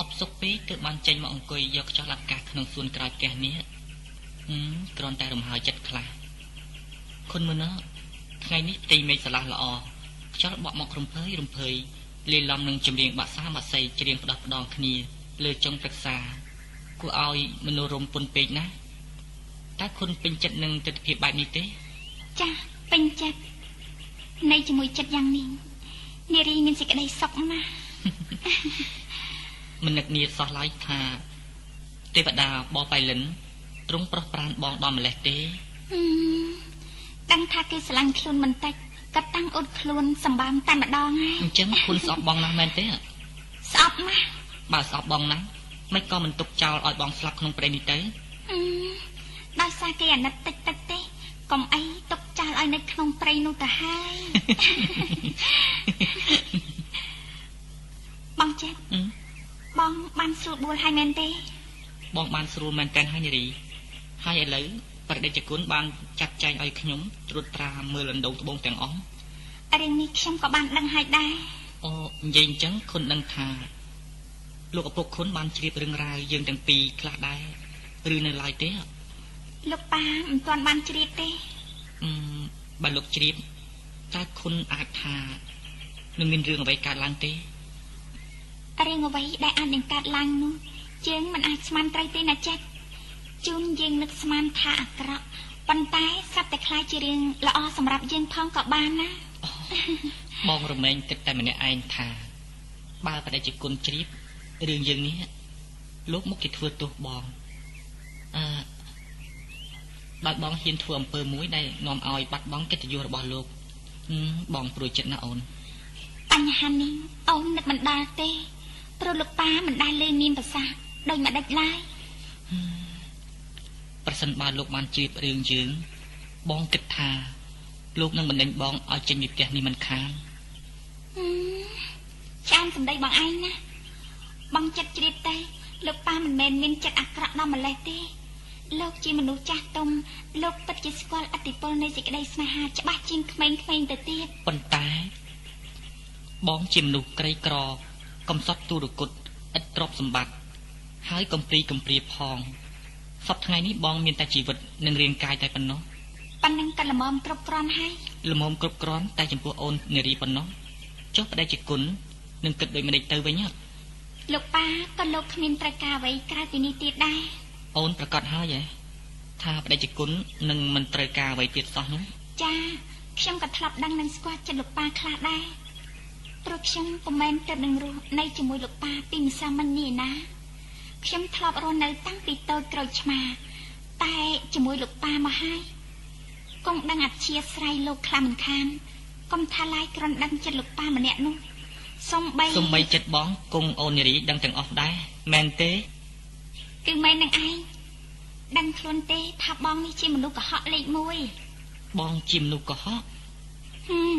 អបសុកពេកទើបបានចេញមកអង្គុយយកខ្យល់អាកាសក្នុងសួនក្រោយផ្ទះនេះគ្រាន់តែរំហើយចិត្តខ្លះគុណមើលណោះថ្ងៃនេះផ្ទៃមេឃស្រឡះល្អខ្យល់បក់មករំភើយរំភើយលាយឡំនឹងចម្រៀងបាក់សាបាក់សីច្រៀងផ្ដោះផ្ដងគ្នាលើចុងព្រឹក្សាគួរឲ្យមនោរមពុនពេកណាស់តើគុណពេញចិត្តនឹងទស្សនវិជ្ជាបែបនេះទេ ចាពេញចិត្ត នៃជាមួយចិត្តយ៉ាងនេះនារីមានសេចក្តីសុខណាស់មិននឹកនាសោះឡើយថា ទេវតាបបៃលិនទ្រង់ប្រោះប្រានបងដល់ម្លេះទេដឹងថាគេស្រឡាញ់ខ្លួនមិនតិចក៏តាំងអ៊ុតខ្លួនសម្បំតែម្ដងហើយអញ្ចឹងគុណស្អប់បងណាស់មែនទេស្អប់ណាស់បើស្អប់បងណាស់មិនក៏មិនទុកចោលឲ្យបងស្លាប់ក្នុងព្រៃនេះទៅដោយសារគេអាណិតតិចតិចទេ កុំអីទុកចោលឲ្យនៅក្នុងព្រៃនោះទៅហើយបងចេះបងបានស្រួលបួលហើយមែនទេ បងបានស្រួលមែនតើហើយនារីហើយឥឡូវប្រដេជគុណបានចាត់ចែងឲ្យខ្ញុំត្រួតត្រាមើលអណ្ដូងត្បូងទាំងអស់រឿងនេះខ្ញុំក៏បានដឹងហើយដែរអូនិយាយអញ្ចឹងគុណដឹងថាលោកឪពុកគុណបានជ្រាបរឿងរ៉ាវយើងទាំងពីរខ្លះដែរឬនៅឡើយទេ លោកប៉ាមិនទាន់បានជ្រាបទេអឺបើលោកជ្រាបតើគុណអាចថានឹងមានរឿងអ្វីកើតឡើងទេរឿងអ្វីដែលអាចនឹងកើតឡើងនោះយើងមិនអាចស្មានត្រូវទេណាចិត្តជួនយើងនឹកស្មានថាអាក្រក់ប៉ុន្តែសត្វតែខ្លាចជារឿងល្អសម្រាប់យើងផងក៏បានណាបងរមែងគិតតែម្នាក់ឯងថាបើបដិជាគុណជ្រាបរឿងយើងនេះលោកមុខគេធ្វើទោសបងអឺ បើបងហ៊ានធ្វើអំពើមួយដែលនាំឲ្យបាត់បង់កិត្តិយសរបស់លោកបងព្រួយចិត្តណាអូនបញ្ហានេះអូននឹកមិនដល់ទេព្រោះលោកប៉ាមិនដែលលេងមានប្រសាសន៍ដោយម្ដេចឡើយប្រសិនបើលោកបានជ្រាបរឿងយើងបងគិតថា លោកនឹងបណ្ដេញបងឲ្យចេញពីផ្ទះនេះមិនខានចានសម្ដីបងឯងណាបងចិត្តជ្រាបទេលោកប៉ាមិនមែនមានចិត្តអាក្រក់ដល់ម្លេះទេ លោកជាមនុស្សចាស់ទុំលោកពិតជាស្គាល់អតិពលនៃសេចក្តីស្នេហាច្បាស់ជាងក្មេងៗទៅទៀតប៉ុន្តែ បងជាមនុស្សក្រីក្រ កំសត់ទូរគុតឥតទ្រព្យសម្បត្តិហើយកំព្រីកំព្រាផងសពថ្ងៃនេះបងមានតែជីវិតនិងរាងកាយតែប៉ុណ្ណោះប៉ុណ្ណឹងក៏ល្មមគ្រប់គ្រាន់ហើយល្មមគ្រប់គ្រាន់តែចំពោះអូននារីប៉ុណ្ណោះចុះប្តីជាគុណនឹងគិតដូចម្ដេចទៅវិញលោកប៉ាក៏លោកគ្មានត្រូវការអ្វីក្រៅពីនេះទៀតដែរ អូនប្រកាសហើយហ៎ថាប្តីជាគុណនឹងមិនត្រូវការអ្វីទៀតសោះនោះចាខ្ញុំក៏ធ្លាប់ដឹងនឹងស្គាល់ចិត្តលោកប៉ាខ្លះដែរព្រោះខ្ញុំពុំមែនទៅនឹងរស់នៅជាមួយលោកប៉ាពីម្សិលមិញនេះណាខ្ញុំធ្លាប់រស់នៅតាំងពីតូចក្រូចឆ្មា តែជាមួយលោកប៉ាមកហើយកុំដឹងអធិស្ឋានលោកខ្លាំងមិនខានកុំថាឡាយក្រនដឹងចិត្តលោកប៉ាម្នាក់នោះសំបីសំបីចិត្តបងគង់អូននារីដឹងទាំងអស់ដែរមែនទេ គឺមែននឹងឯងដឹងខ្លួនទេថាបងនេះជាមនុស្សកុហកលេខ1បងជាមនុស្សកុហកហឹម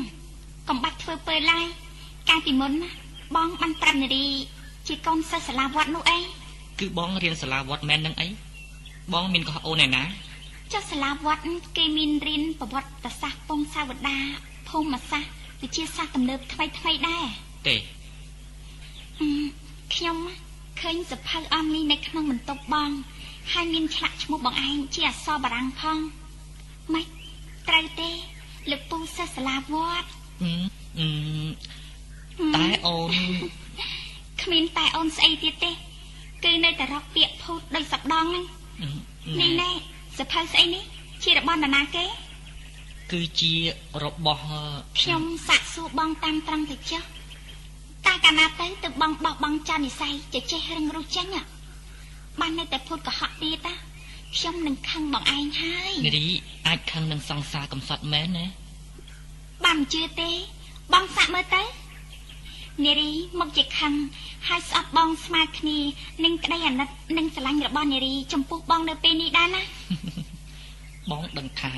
កំបាច់ធ្វើពើឡើយកាលពីមុនណាបងបានប្រាប់នារី ជាកូនសិស្សសាលាវត្តនោះអីគឺបងរៀនសាលាវត្តមែននឹងអីបងមានកុហកអូនឯណាចុះសាលាវត្តគេមានរៀនប្រវត្តិសាស្ត្រពងសាវតាភូមិសាស្ត្រវិទ្យាសាស្ត្រទំនើបថ្មីថ្មីដែរទេខ្ញុំ ឃើញសភៅអមនេះនៅក្នុងបន្ទប់បងហើយមានឆ្លាក់ឈ្មោះបងឯងជាអក្សរបារាំងផងម៉េចត្រូវទេលោកពូសិស្សសាលាវត្តតែអូនគ្មានតែអូនស្អីទៀតទេ គឺនៅតែរកពាក្យភូតដោយសប្ដងហ្នឹងនេះណែសភៅស្អីនេះជារបស់នរណាគេគឺជារបស់ខ្ញុំសាក់សួរបងតាមត្រង់ទៅចុះ តែកាលណាទៅទៅបងបោះបង់ចានិស័យចេះចេះរឹងរុះចេញបាននៅតែភូតកុហកទៀតណាខ្ញុំនឹងខឹងបងឯងហើយនារីអាចខឹងនឹងសង្សារកំសត់មែនណាបានជឿទេ បងសាក់មើលទៅនារីមកជាខឹងហើយស្អប់បងស្មើគ្នានឹងក្តីអាណិតនិងស្រឡាញ់របស់នារីចំពោះបងនៅពេលនេះដែរណាបងដឹងថា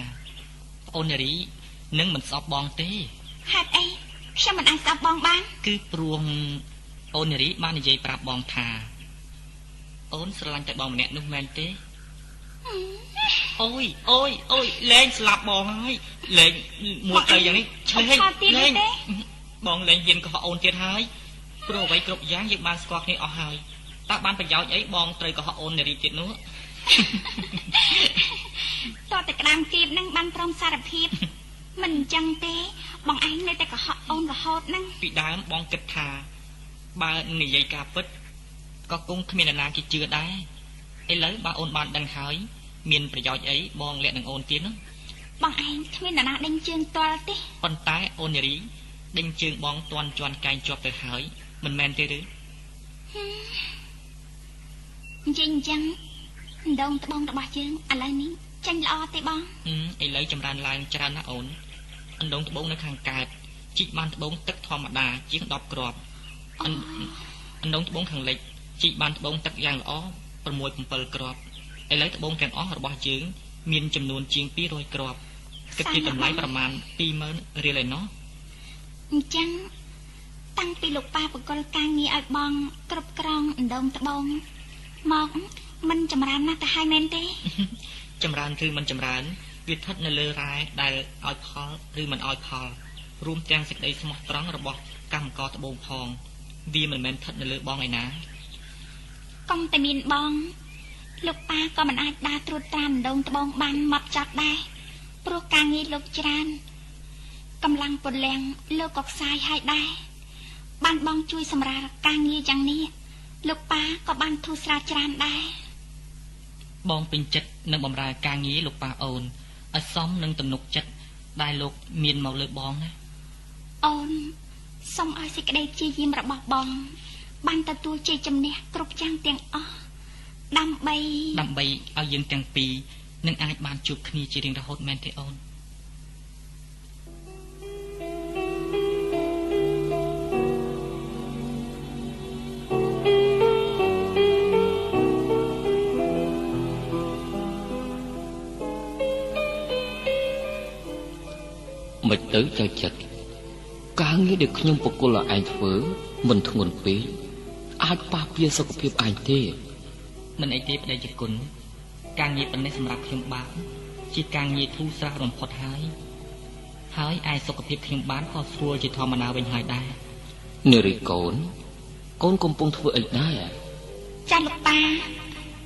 ប្អូននារីនឹងមិនស្អប់បងទេហេតុអី ខ្ញុំមិនអាចស្អប់បងបានគឺព្រោះអូននារីបាននិយាយប្រាប់បងថា អូនស្រឡាញ់តែបងម្នាក់នោះមែនទេអូយអូយអូយលែងស្លាប់បងហើយលែងមួយទៅយ៉ាងនេះឆ្លេងលែងបងលែងហ៊ានកុហកអូនទៀតហើយព្រោះអ្វីគ្រប់យ៉ាងយើងបានស្គាល់គ្នាអស់ហើយតើបានប្រយោជន៍អីបងត្រូវកុហកអូននារីទៀតនោះតើតែក្តាមគៀបនឹងបានព្រមសារភាព មិនអញ្ចឹងទេបងឯងនៅតែកុហកអូនរហូតហ្នឹងពីដើមបងគិតថា បើនិយាយការពិតក៏គង់គ្មាននរណាគេជឿដែរឥឡូវបើអូនបានដឹងហើយមានប្រយោជន៍អីបងលាក់នឹងអូនទៀតនោះបងឯងគ្មាននរណាដេញជើងទាល់ទេប៉ុន្តែអូននារីដេញជើងបងតន់ជន់កែងជាប់ទៅហើយមិនមែនទេឬអញ្ចឹងអញ្ចឹងដងត្បូងរបស់យើងឥឡូវនេះចាញ់ល្អទេបងឥឡូវចម្រើនឡើងច្រើនណាស់អូន អណ្ដងត្បូងនៅខាងកើតជីកបានត្បូងទឹកធម្មតាជាង10គ្រាប់អណ្ដងត្បូងខាងលិចជីកបានត្បូងទឹកយ៉ាងល្អ6 7គ្រាប់ឥឡូវត្បូងទាំងអស់របស់យើងមានចំនួនជាង200គ្រាប់គិតជាតម្លៃប្រមាណ20000រៀលឯណោះអញ្ចឹងតាំងពីលោកប៉ាបកលការងារឲ្យបងគ្រប់ក្រងអណ្ដងត្បូងមកមិនចម្រើនណាស់ទៅហើយមែនទេចម្រើនឬមិនចម្រើន វាស្ថិតនៅលើរ៉ែដែលឲ្យផលឬមិនឲ្យផលរួមទាំងសេចក្តីស្មោះត្រង់របស់កម្មករត្បូងផងវាមិនមែនស្ថិតនៅលើបងឯណាកុំតែមានបងលោកប៉ាក៏មិនអាចដើរត្រួតត្រានដងត្បូងបានមកចាត់ដែរព្រោះការងារលោកច្រើនកម្លាំងពលំលោកក៏ខ្សែហើយដែរបានបងជួយសម្រាលការងារយ៉ាងនេះលោកប៉ាក៏បានធូរស្រាលច្រើនដែរបងពេញចិត្តនឹងបម្រើការងារលោកប៉ាអូន ឲ្យសមនឹងទំនុកចិត្តដែលលោកមានមកលើបងណាអូនសូមឲ្យសេចក្តីព្យាយាមរបស់បង បានទទួលជ័យជំនះគ្រប់យ៉ាងទាំងអស់ដើម្បីដើម្បីឲ្យយើងទាំងពីរនឹងអាចបានជួបគ្នាជារៀងរហូតមែនទេអូន មិនទៅចៅចិត្តការងារដែលខ្ញុំបកគលឲ្យឯងធ្វើមិនធ្ងន់ពេកអាចប៉ះពាល់សុខភាពឯងទេមិនអីទេប្តីជាគុណការងារប៉ុណ្ណេះសម្រាប់ខ្ញុំបានជាការងារធូរស្រាលបំផុតហើយហើយឯសុខភាពខ្ញុំបានក៏ស្រួលជាធម្មតាវិញហើយដែរនារីកូនកូនកំពុងធ្វើអីដែរចាលោកប៉ា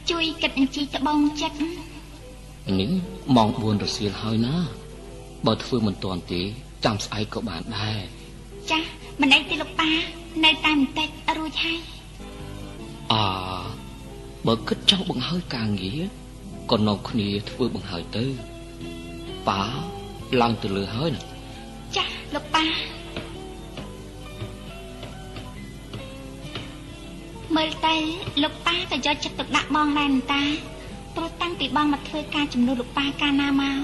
ជួយគិតអញ្ជីត្បូងចិត្តនេះម៉ោង4រសៀលហើយណា បើធ្វើមិនទាន់ទេចាំស្អែកក៏បានដែរចាមិនអីទេលោកប៉ានៅតែបន្តិចរួចហើយអបើគិតចង់បង្ហើយការងារក៏នៅគ្នាធ្វើបង្ហើយទៅប៉ាឡើងទៅលើហើយណាចាលោកប៉ាមើលទៅលោកប៉ាក៏យកចិត្តទុកដាក់បងដែរតាព្រោះតាំងពីបងមកធ្វើការជំនួសលោកប៉ាកាលណាមក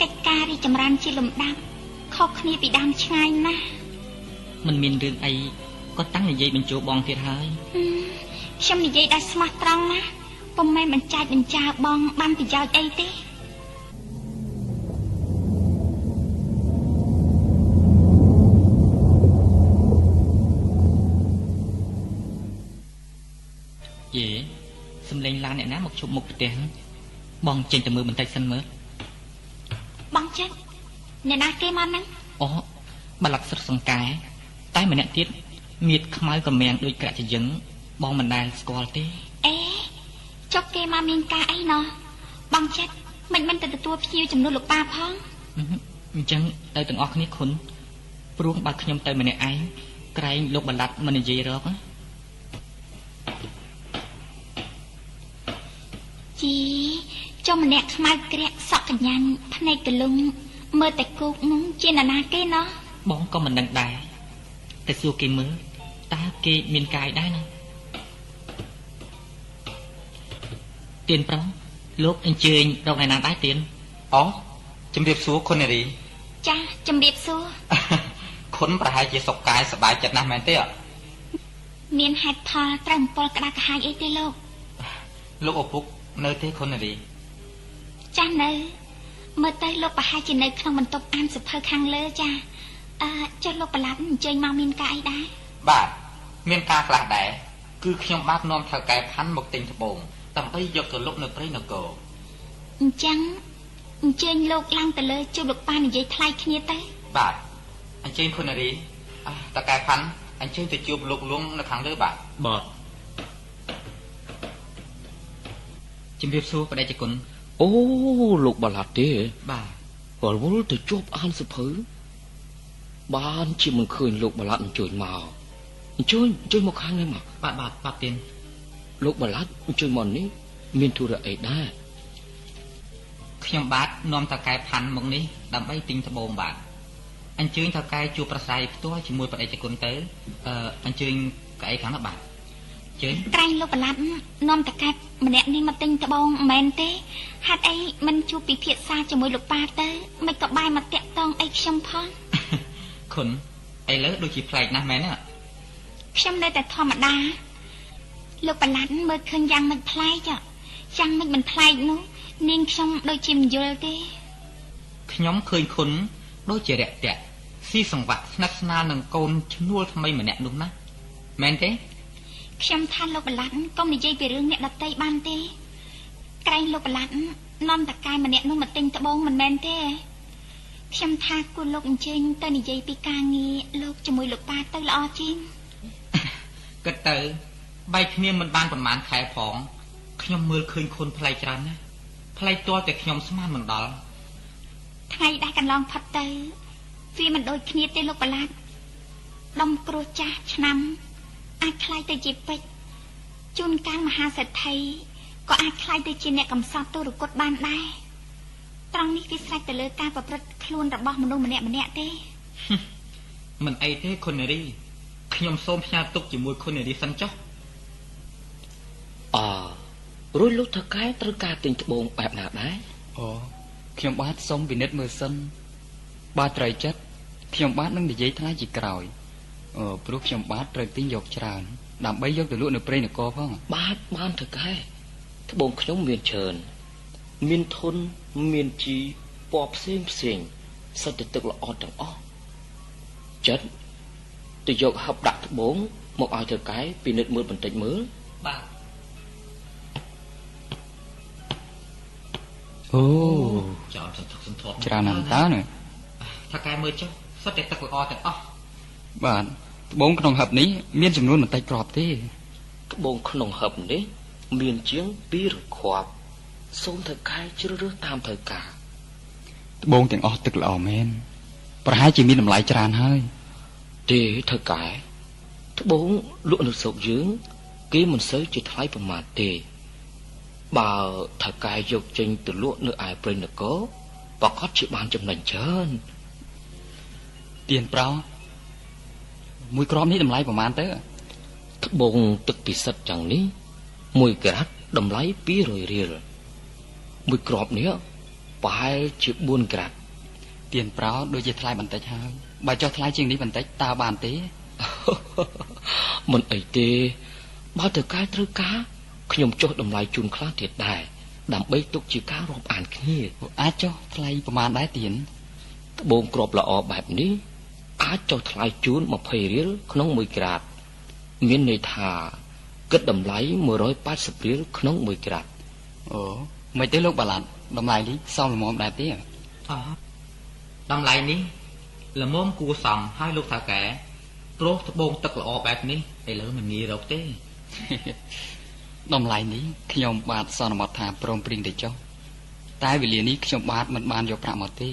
កិច្ចការរីចម្រើនជាលំដាប់ខុសគ្នាពីដើមឆ្ងាយណាស់มันមានរឿងអីក៏តាំងនិយាយបញ្ចូលបងទៀតហើយខ្ញុំនិយាយដោយស្មោះត្រង់ណាពុំមែនបញ្ចាច់បញ្ចើបងបានប្រយោជន៍អីទេយេសំលេងឡានអ្នកណាមកជប់មុខផ្ទះបងចេញទៅមើលបន្តិចសិនមើល បងចេញអ្នកណាគេមកហ្នឹងអូបល័កស្រឹកសង្កែតែម្នាក់ទៀតមៀតខ្មៅកម្មាំងដូចក្រាក់ចយឹងបងមិនដែលស្គាល់ទេអេចុកគេមកមានការអីណោះបងចិត្តមិនមិនទៅទទួលភ្ញៀវចំនួនលោកប៉ាផងអញ្ចឹងទៅទាំងអស់គ្នាខុនព្រោះបើខ្ញុំទៅម្នាក់ឯងក្រែងលោកបលាត់មិននិយាយរកជី ចុះម្នាក់ខ្មៅក្រាក់សក់កញ្ញាញ់ភ្នែកកលុងមើលតែគោកនោះជាណានាគេណោះបងក៏មិនដឹងដែរតែសួរគេមើលតើគេមានកាយដែរណាទៀនប្រងលោកអញ្ជើញរកឯណាដែរទៀនអូជំរាបសួរខុននារីចាជំរាបសួរខុនប្រហែលជាសុខកាយសប្បាយចិត្តណាស់មែនទេមានហេតុផលត្រឹមពលក្តារកាហាយអីទេលោកលោកឪពុកនៅទេខុននារី ចានៅមើលទៅលោកប្រហែលជានៅក្នុងបន្ទប់អានសភៅខាងលើចាអឺចុះលោកប្រឡាប់អញ្ជើញមកមានការអីដែរបាទមានការខ្លះដែរគឺខ្ញុំបាទនាំថៅកែផាន់មកទិញត្បូងដើម្បីយកទៅលុកនៅព្រៃនគរអញ្ចឹងអញ្ជើញលោកឡើងទៅលើជួបលោកប៉ានិយាយថ្លៃគ្នាទៅបាទអញ្ជើញខុននារីតកែផាន់អញ្ជើញទៅជួបលោកលួងនៅខាងលើបាទបាទជំរាបសួរបដិជគុណ អូលោកបលាត់ទេបាទរវល់ទៅជួបអានសភៅបានជាមិនឃើញលោកបលាត់អញ្ជើញមកអញ្ជើញអញ្ជើញមកខាងនេះមកបាទបាទបាទទៀនលោកបលាត់អញ្ជើញមកនេះមានធុរៈអីដែរខ្ញុំបាទនាំតកែផាន់មកនេះដើម្បីទិញត្បូងបាទអញ្ជើញតកែជួបប្រស្រ័យផ្ទាល់ជាមួយបដិជគុណទៅអឺអញ្ជើញកៅអីខាងនោះបាទ ជើញក្រែងលោកប្រឡាប់នាំតកែម្នាក់នេះមកទិញត្បូងមិនមែនទេហេតុអីមិនជួបពិភាក្សាជាមួយលោកប៉ាទៅមិនក៏បាយមកតាក់តងអីខ្ញុំផងខុនឥឡូវដូចជាប្លែកណាស់មែនទេខ្ញុំនៅតែធម្មតាលោកប្រឡាត់មើលឃើញយ៉ាងមិនប្លែកយ៉ាងមិនមិនប្លែកនោះនាងខ្ញុំដូចជាមិនយល់ទេខ្ញុំឃើញខុនដូចជារាក់ទាក់ស៊ីសង្វាក់ស្និទ្ធស្នាលនឹងកូនឈ្នួលថ្មីម្នាក់នោះណាមែនទេ ខ្ញុំថាលោកប្រឡាត់កុំនិយាយពីរឿងអ្នកដតីបានទេក្រែងលោកប្រឡាត់នាំតកែម្នាក់នោះមកទិញត្បូងមិនមែនទេខ្ញុំថាគួរលោកអញ្ជើញទៅនិយាយពីការងារលោកជាមួយលោកប៉ាទៅល្អជាងគិតទៅបែកគ្នាមិនបានប្រហែលខែផងខ្ញុំមើលឃើញខុនផ្លៃច្រើនណាស់ផ្លៃទាល់តែខ្ញុំស្មានមិនដល់ថ្ងៃដែលកន្លងផុតទៅវាមិនដូចគ្នាទេលោកប្រឡាត់ដុំគ្រោះចាស់ឆ្នាំ អាចខ្លាយទៅជាពេជ្រជួនកាលមហាសេដ្ឋីក៏អាចខ្លាយទៅជាអ្នកកំសត់ទុរគតបានដែរត្រង់នេះវាស្រេចទៅលើការប្រព្រឹត្តខ្លួនរបស់មនុស្សម្នាក់ម្នាក់ទេមិនអីទេខុននារីខ្ញុំសូមផ្ញើទុកជាមួយខុននារីសិនចុះអរួចលោកថកែត្រូវការទិញត្បូងបែបណាដែរអូខ្ញុំបាទសូមវិនិច្ឆ័យមើលសិនបាទត្រូវចិត្តខ្ញុំបាទនឹងនិយាយថ្លៃជាក្រោយ ព្រោះខ្ញុំបាទត្រូវទិញយកច្រើនដើម្បីយកទៅលក់នៅព្រៃនគរផងបាទបានថកែត្បូងខ្ញុំមានច្រើនមានធន់មានជីពណ៌ផ្សេងផ្សេងសុទ្ធតែទឹកល្អទាំងអស់ចិត្តទៅយកហឹបដាក់ត្បូងមកឲ្យថកែពិនិត្យមើលបន្តិចមើលបាទអូចោលសន្ធឹកសន្ធាប់ច្រើនណាស់តើណាថាកែមើលចុះសុទ្ធតែទឹកល្អទាំងអស់បាទ ត្បូងក្នុងហឹបនេះមានចំនួនបន្តិចក្របទេត្បូងក្នុងហឹបនេះ មានជាង2រង្ខាប់សូមថកែជ្រើសរើសតាមត្រូវការត្បូងទាំងអស់ទឹកល្អមែនប្រហែលជាមានតម្លៃច្រើនហើយទេថកែត្បូងលក់នៅស្រុកយើង គេមិនសូវជាថ្លៃប្រមាណទេបើថកែយកចេញទៅលក់នៅឯព្រៃនគរប្រកាសជាបានចំណេញច្រើនទៀនប្រោ មួយក្របនេះតម្លៃប្រហែលទៅត្បូងទឹកពិសិដ្ឋយ៉ាងនេះ1ក្រាត់តម្លៃ200រៀលមួយក្របនេះប្រហែលជា4ក្រាត់ទៀនប្រោដូចជាថ្លៃបន្តិចហើយបើចុះថ្លៃជាងនេះបន្តិចតើបានទេមិនអីទេបើតើកែត្រូវការខ្ញុំចុះតម្លៃជូនខ្លះទៀតដែរដើម្បីទុកជាការរាប់អានគ្នាអាចចុះថ្លៃប្រហែលដែរទៀនត្បូងក្របល្អបែបនេះ អាចចុះថ្លៃជូន20រៀលក្នុង1ក្រាត មានន័យថាគិតតម្លៃ180រៀលក្នុង1ក្រាតអូមិនទេលោកបាឡាត់តម្លៃនេះសមល្មមដែរទេអោះតម្លៃនេះល្មមគួរសមហើយលោកថាកែព្រោះត្បូងទឹកល្អបែបនេះឥឡូវមិនងាយរកទេតម្លៃនេះខ្ញុំបាទសន្មតថាព្រមព្រៀងទៅចុះតែវេលានេះខ្ញុំបាទមិនបានយកប្រាក់មកទេ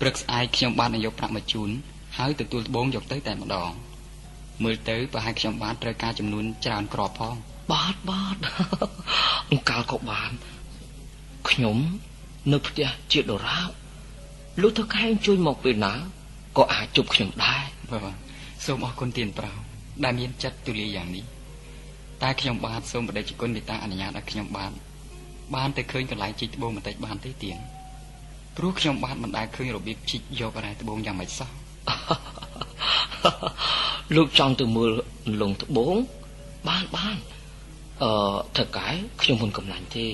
ព្រឹកស្អែកខ្ញុំបាទនឹងយកប្រាក់មកជូនហើយទទួលត្បូងយកទៅតែម្ដងមើលទៅប្រហែលខ្ញុំបាទត្រូវការចំនួនច្រើនក្របផងបាទបាទអង្កលក៏បានខ្ញុំនៅផ្ទះជាដរាបលោកទៅខែងជួយមកពេលណាក៏អាចជប់ខ្ញុំដែរបាទសូមអរគុណទៀនប្រោដែលមានចិត្តទូលាយយ៉ាងនេះតែខ្ញុំបាទសូមបដិជគុណមេត្តាអនុញ្ញាតឲ្យខ្ញុំបាទបានទៅឃើញកន្លែងជីកត្បូងបន្តិចបានទេទៀន ព្រោះខ្ញុំបាទមិនដែលឃើញរបៀបជីកយករ៉ែត្បូងយ៉ាងម៉េចសោះលោកចង់ទៅមើលលងត្បូងបានបានអឺថកែខ្ញុំមិនកំឡាញ់ទេ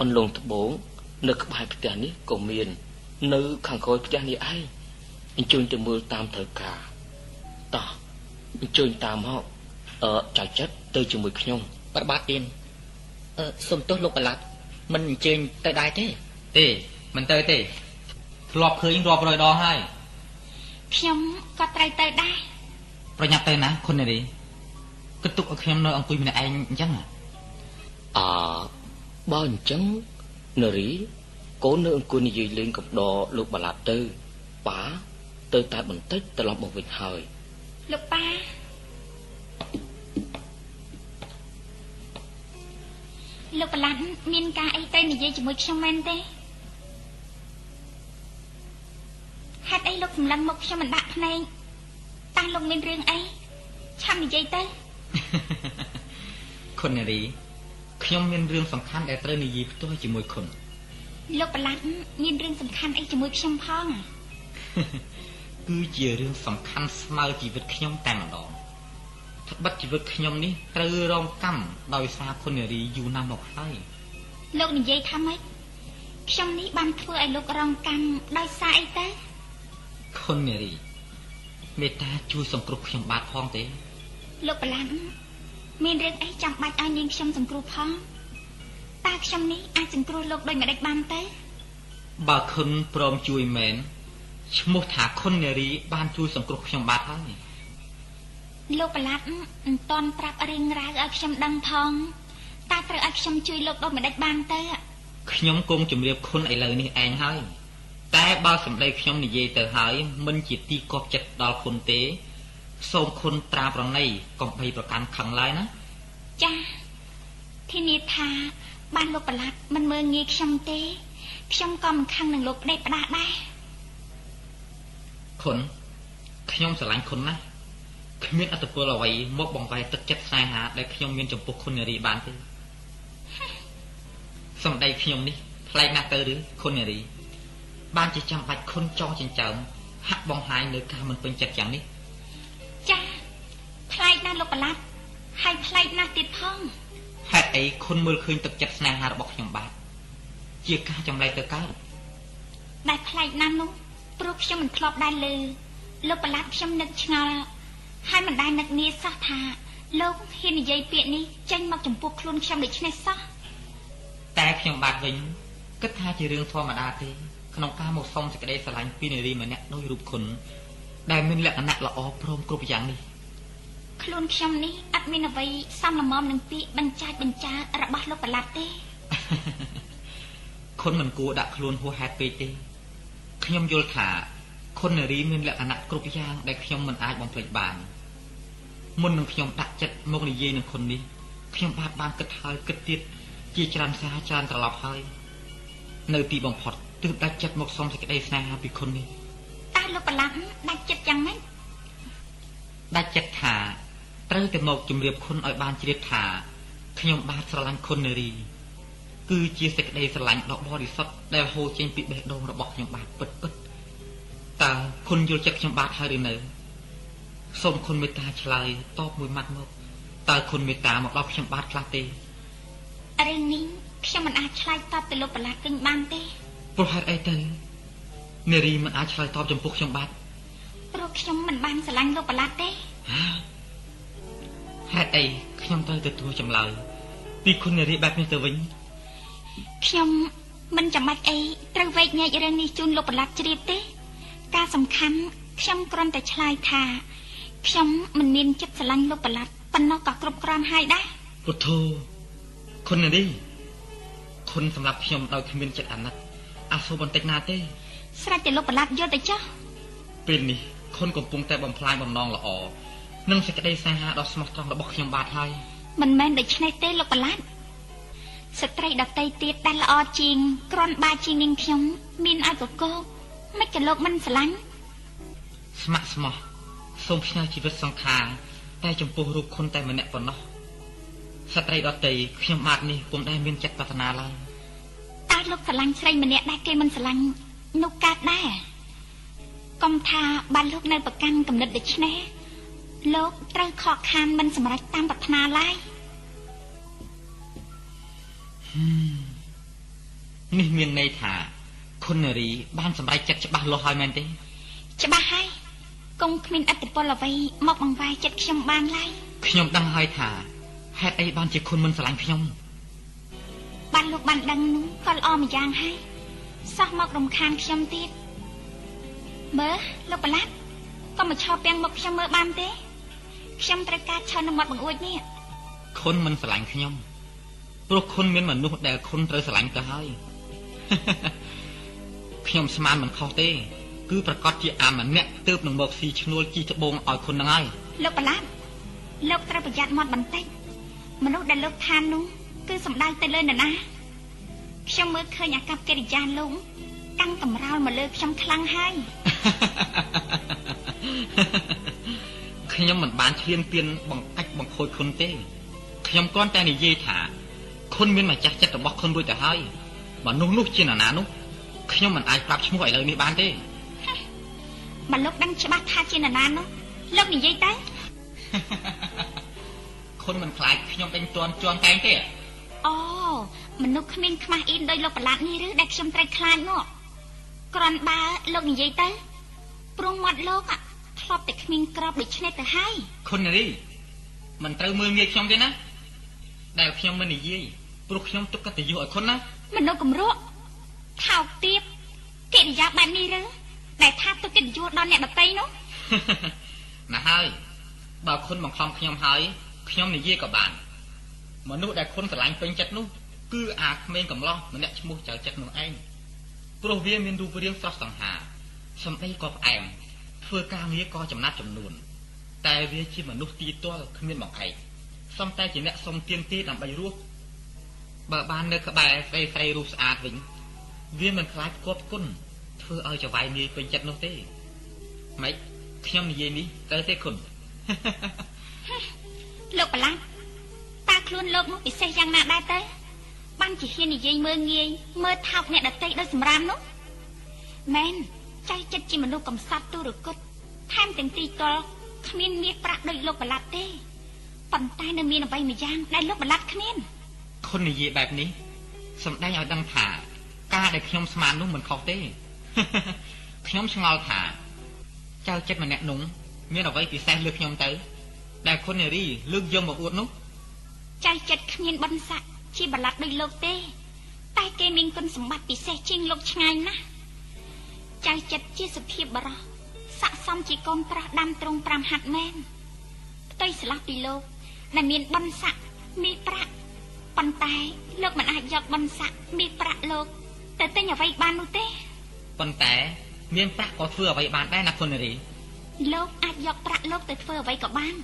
អន្លង់ត្បូងនៅក្បែរផ្ទះនេះក៏មាន នៅខាងក្រោយផ្ទះនេះឯងអញ្ជើញទៅមើលតាមត្រូវការតោះអញ្ជើញតាមមកអឺចៅចិត្តទៅជាមួយខ្ញុំប្របាទទៀនអឺសុំទោសលោកប្រឡាត់មិនអញ្ជើញទៅដែរទេ ទេមិនទៅទេធ្លាប់ឃើញរាប់រយដងហើយខ្ញុំក៏ត្រូវទៅដែរប្រញាប់ទៅណាខុននារីគិតទុកឲ្យខ្ញុំនៅអង្គុយម្នាក់ឯងអញ្ចឹងហ៎អើបើអញ្ចឹងនារីកូននៅអង្គុយនិយាយលេងកំដរលោកបាឡាត់ទៅប៉ាទៅតែបន្តិចត្រឡប់មកវិញហើយលោកប៉ាលោកប្រឡាត់មានការអីទៅនិយាយជាមួយខ្ញុំមែនទេ ហេតុអីលោកសម្លឹងមកខ្ញុំមិនដាក់ភ្នែកតើលោកមានរឿងអីឆាប់និយាយទៅខុននារីខ្ញុំមានរឿងសំខាន់ដែលត្រូវនិយាយផ្ទាល់ជាមួយខុនលោកប្រឡាត់មានរឿងសំខាន់អីជាមួយខ្ញុំផងហ៎គឺជារឿងសំខាន់ស្មើជីវិតខ្ញុំតែម្ដងត្បិតជីវិតខ្ញុំនេះត្រូវរងកម្មដោយសារខុននារីយូរណាស់មកហើយលោកនិយាយថាម៉េចខ្ញុំនេះបានធ្វើឲ្យលោករងកម្មដោយសារអីទៅ ខុននារីមេត្តាជួយសង្គ្រោះខ្ញុំបាទផងទេលោកប្រឡាត់មានរឿងអីចាំបាច់ឲ្យនាងខ្ញុំសង្គ្រោះផងតើខ្ញុំនេះអាចសង្គ្រោះលោកដោយម្ដេចបានទៅបើខុនព្រមជួយមែនឈ្មោះថាខុននារីបានជួយសង្គ្រោះខ្ញុំបាទហើយលោកប្រឡាត់មិនតន់ប្រាប់រឿងរ៉ាវឲ្យខ្ញុំដឹងផងតើត្រូវឲ្យខ្ញុំជួយលោកដូចម្ដេចបានទៅខ្ញុំគង់ជម្រាបខុនឥឡូវនេះឯងហើយ តែបើសម្ដីខ្ញុំនិយាយទៅហើយមិនជាទីកប់ចិត្តដល់ខុនទេ សូមខុនត្រាប្រណីកុំបីប្រកាន់ខឹងឡើយណាចាធានាថា បានលោកប្រឡាត់មិនមើងងាយខ្ញុំទេខ្ញុំក៏មិនខឹងនឹងលោកប្តេកផ្ដាស់ដែរខុនខ្ញុំស្រឡាញ់ខុនណាស់គ្មានអត្តពលអ្វីមកបង្វែរទឹកចិត្តស្នេហាដែលខ្ញុំមានចំពោះខុននារីបានទេសំដីខ្ញុំនេះប្លែកណាស់ទៅឬខុននារី បានជាចាំបាច់ខុនចងចិញ្ចើមហាក់បង្ហាញនៅការមិនពេញចិត្តយ៉ាងនេះចាប្លែកណាស់លោកប្រឡាត់ហើយប្លែកណាស់ទៀតផងហេតុអីខុនមើលឃើញទឹកចិត្តស្នេហារបស់ខ្ញុំបាទជាការចម្លែកទៅកើតដែលប្លែកណាស់នោះព្រោះខ្ញុំមិនធ្លាប់ដែរលើលោកប្រឡាត់ខ្ញុំនឹកឆ្ងល់ហើយមិនដែលនឹកនាសោះថាលោកហ៊ាននិយាយពាក្យនេះចេញមកចំពោះខ្លួនខ្ញុំដូច្នេះសោះតែខ្ញុំបាទវិញគិតថាជារឿងធម្មតាទេ ក្នុងការមកសុំសេចក្តីស្រឡាញ់ពីនារីម្នាក់ដោយរូបគុណដែលមានលក្ខណៈល្អព្រមគ្រប់យ៉ាងនេះខ្លួនខ្ញុំនេះអត់មានអ្វីសមល្មមនឹងពាក្យបញ្ចាច់បញ្ចារបស់លោកប្រឡាត់ទេគុណមិនគួរដាក់ខ្លួនហួសហេតុពេកទេខ្ញុំយល់ថាខុននារីមានលក្ខណៈគ្រប់យ៉ាងដែលខ្ញុំមិនអាចបំភ្លេចបានមុននឹងខ្ញុំដាក់ចិត្តមកនិយាយនឹងខុននេះខ្ញុំបាទបានគិតហើយគិតទៀតជាច្រើនសារច្រើនត្រឡប់ហើយនៅទីបំផុត ទើបដាច់ចិត្តមកសុំសេចក្តីស្នេហាពីខុននេះតើលោកប្រឡាក់ដាច់ចិត្តយ៉ាងម៉េចដាច់ចិត្តថាត្រូវតែមកជម្រាបខុនឲ្យបានជ្រាបថាខ្ញុំបាទស្រឡាញ់ខុននារីគឺជាសេចក្តីស្រឡាញ់ដ៏បរិសុទ្ធដែលហូរចេញពីបេះដូងរបស់ខ្ញុំបាទពិតពិតតើគុណយល់ចិត្តខ្ញុំបាទហើយឬនៅសូមគុណមេត្តាឆ្លើយតបមួយម៉ាត់មកតើគុណមេត្តាមកដល់ខ្ញុំបាទខ្លះទេរឿងនេះខ្ញុំមិនអាចឆ្លើយតបទៅលោកប្រឡាគិញបានទេ ព្រោះហេតុអីទៅនារីមិនអាចឆ្លើយតបចំពោះខ្ញុំបាទព្រោះខ្ញុំមិនបានស្រឡាញ់លោកប្រឡាទេហេតុអីខ្ញុំត្រូវទទួលចម្លើយពីគុណនារីបែបនេះទៅវិញខ្ញុំមិនចាំបាច់អីត្រូវវែកញែករឿងនេះជូនលោកប្រឡាត់ជ្រាបទេ ការសំខាន់ខ្ញុំគ្រាន់តែឆ្លើយថាខ្ញុំមិនមានចិត្តស្រឡាញ់លោកប្រឡាត់ប៉ុណ្ណោះក៏គ្រប់គ្រាន់ហើយដែរពុទ្ធោគុណនេះគុណសម្រាប់ខ្ញុំដោយគ្មានចិត្តអាណិត អាសូរបន្តិចណាទេស្រេចតែលោកប្រឡាត់យល់ទៅចុះពេលនេះគុណកំពុងតែបំផ្លាញបំណងល្អនិងសេចក្តីសាហាវដ៏ស្មោះត្រង់របស់ខ្ញុំបាទហើយមិនមែនដូច្នេះទេលោកប្រឡាត់ស្ត្រីដតីទៀតដែលល្អជាងក្រនបាជាងនាងខ្ញុំ មានឲ្យកកោមិនក៏លោកមិនស្រឡាញ់ស្ម័គ្រស្មោះសូមផ្ញើជីវិតសង្ខារតែចំពោះរូបគុណតែម្នាក់ប៉ុណ្ណោះស្ត្រីដតីខ្ញុំបាទនេះពុំដែលមានចិត្តប្រាថ្នាឡើយ តើលោកស្រឡាញ់ស្រីម្នាក់ដែលគេមិនស្រឡាញ់នោះកើតដែរកុំថាបានលោកនៅប្រកាន់គំនិតដូច្នេះលោកត្រូវខកខានមិនសម្រេចតាមប្រាថ្នាឡើយនេះមានន័យថាខុននារីបានសម្រេចចិត្តច្បាស់លាស់ហើយមែនទេ ច្បាស់ហើយគង់គ្មានអត្តពលអ្វីមកបង្វែរចិត្តខ្ញុំបានឡើយខ្ញុំដឹងហើយថាហេតុអីបានជាคุณមិនស្រឡាញ់ខ្ញុំ បានលោកបានដឹងនឹងក៏ល្អម្យ៉ាងហើយសោះមករំខានខ្ញុំទៀតមើលលោកប្រឡាប់ក៏មកឈប់ទាំងមកខ្ញុំមើលបានទេខ្ញុំត្រូវការឈរនៅមាត់បង្អួចនេះខុនមិនស្រឡាញ់ខ្ញុំព្រោះខុនមានមនុស្សដែលខុនត្រូវស្រឡាញ់ទៅហើយខ្ញុំស្មានមិនខុសទេ គឺប្រកាសជាអាម្នាក់ទើបនឹងមកស៊ីឈ្នួលជីត្បូងឲ្យខុននឹងហើយលោកប្រឡាប់លោកត្រូវប្រយ័ត្នមាត់បន្តិចមនុស្សដែលលោកឋាននោះ គឺសំដៅទៅលើនរណាខ្ញុំមើលឃើញអាកប្បកិរិយាលោកតាំងតម្រោលមកលើខ្ញុំខ្លាំងហើយខ្ញុំមិនបានឈ្លានពានបង្កាច់បង្ខូចខ្លួនទេខ្ញុំគ្រាន់តែនិយាយថាគុណមានម្ចាស់ចិត្តរបស់គុណរួចទៅហើយមនុស្សនោះជានរណានោះខ្ញុំមិនអាចប្រាប់ឈ្មោះឥឡូវនេះបានទេបើលោកដឹងច្បាស់ថាជានរណានោះលោកនិយាយទៅគុណមិនខ្លាចខ្ញុំដេញតន់ជន់តែងទេ អូមនុស្សគ្មានខ្មាស់អ៊ីនដោយលោកប្រឡាត់នេះឬដែលខ្ញុំត្រូវខ្លាចនោះក្រនបើលោកនិយាយទៅព្រោះមាត់លោកធ្លាប់តែគ្មានក្របដូចនេះទៅហើយគុណរីមិនត្រូវមើលងាយខ្ញុំទេណាដែលខ្ញុំមិននិយាយព្រោះខ្ញុំទុកកតញ្ញូឲ្យគុណណាមនុស្សគំរក់ថោកទាបកិរិយាបែបនេះឬដែលថាទុកកិត្តិយសដល់អ្នកដតីនោះណាហើយបើគុណបង្ខំខ្ញុំហើយខ្ញុំនិយាយក៏បាន មនុស្សដែលគុណស្រឡាញ់ពេញចិត្តនោះគឺអាក្មេងកំឡោះម្នាក់ឈ្មោះចៅចិត្តនោះឯងព្រោះវាមានរូបរាងស្រស់សង្ហាសម្ដីក៏ផ្អែមធ្វើការងារក៏ចំណាត់ចំនួន តែវាជាមនុស្សទីទាល់គ្មានបង្អែកសំតែជាអ្នកសុំទៀនទេដើម្បីរស់បើបាននៅក្បែរស្រីស្រីរូបស្អាតវិញ វាមិនខ្លាចគប់គុណធ្វើឲ្យចវាយនាយពេញចិត្តនោះទេម៉េចខ្ញុំនិយាយនេះត្រូវទេគុណលោកប្រឡាក់ តើខ្លួនលោកនោះពិសេសយ៉ាងណាដែរទៅបានជាហ៊ាននិយាយមើងងាយមើលថោកអ្នកដតីដោយសម្រាមនោះមែនចៃចិត្តជាមនុស្សកំសត់ទុរគតថែមទាំងទីតល់គ្មានមាសប្រាក់ដូចលោកប្រឡាត់ទេប៉ុន្តែនៅមានអ្វីមួយយ៉ាងដែលលោកប្រឡាត់គ្មានខុននិយាយបែបនេះសំដែងឲ្យដឹងថាការដែលខ្ញុំស្មាននោះមិនខុសទេខ្ញុំឆ្ងល់ថាចៅចិត្តម្នាក់នោះមានអ្វីពិសេសលើខ្ញុំទៅដែលខុននារីលើកយកមកអួតនោះ ចៅចិត្តគ្មានបនស័កជាបលាត់ដូចលោកទេ តែគេមានគុណសម្បត្តិពិសេសជាងលោកឆ្ងាយណាស់ចៅចិត្តជាសុភាពបរោះស័កសមជាកូនប្រុសដាំត្រង់5ហាត់មែនផ្ទៃស្លាប់ពីលោកដែលមានបនស័កមានប្រាក់ប៉ុន្តែលោកមិនអាចយកបនស័កមានប្រាក់លោកទៅទិញអ្វីបាននោះទេប៉ុន្តែមានប្រាក់ក៏ធ្វើអ្វីបានដែរណាគុណរីលោកអាចយកប្រាក់លោកទៅធ្វើអ្វីក៏បាន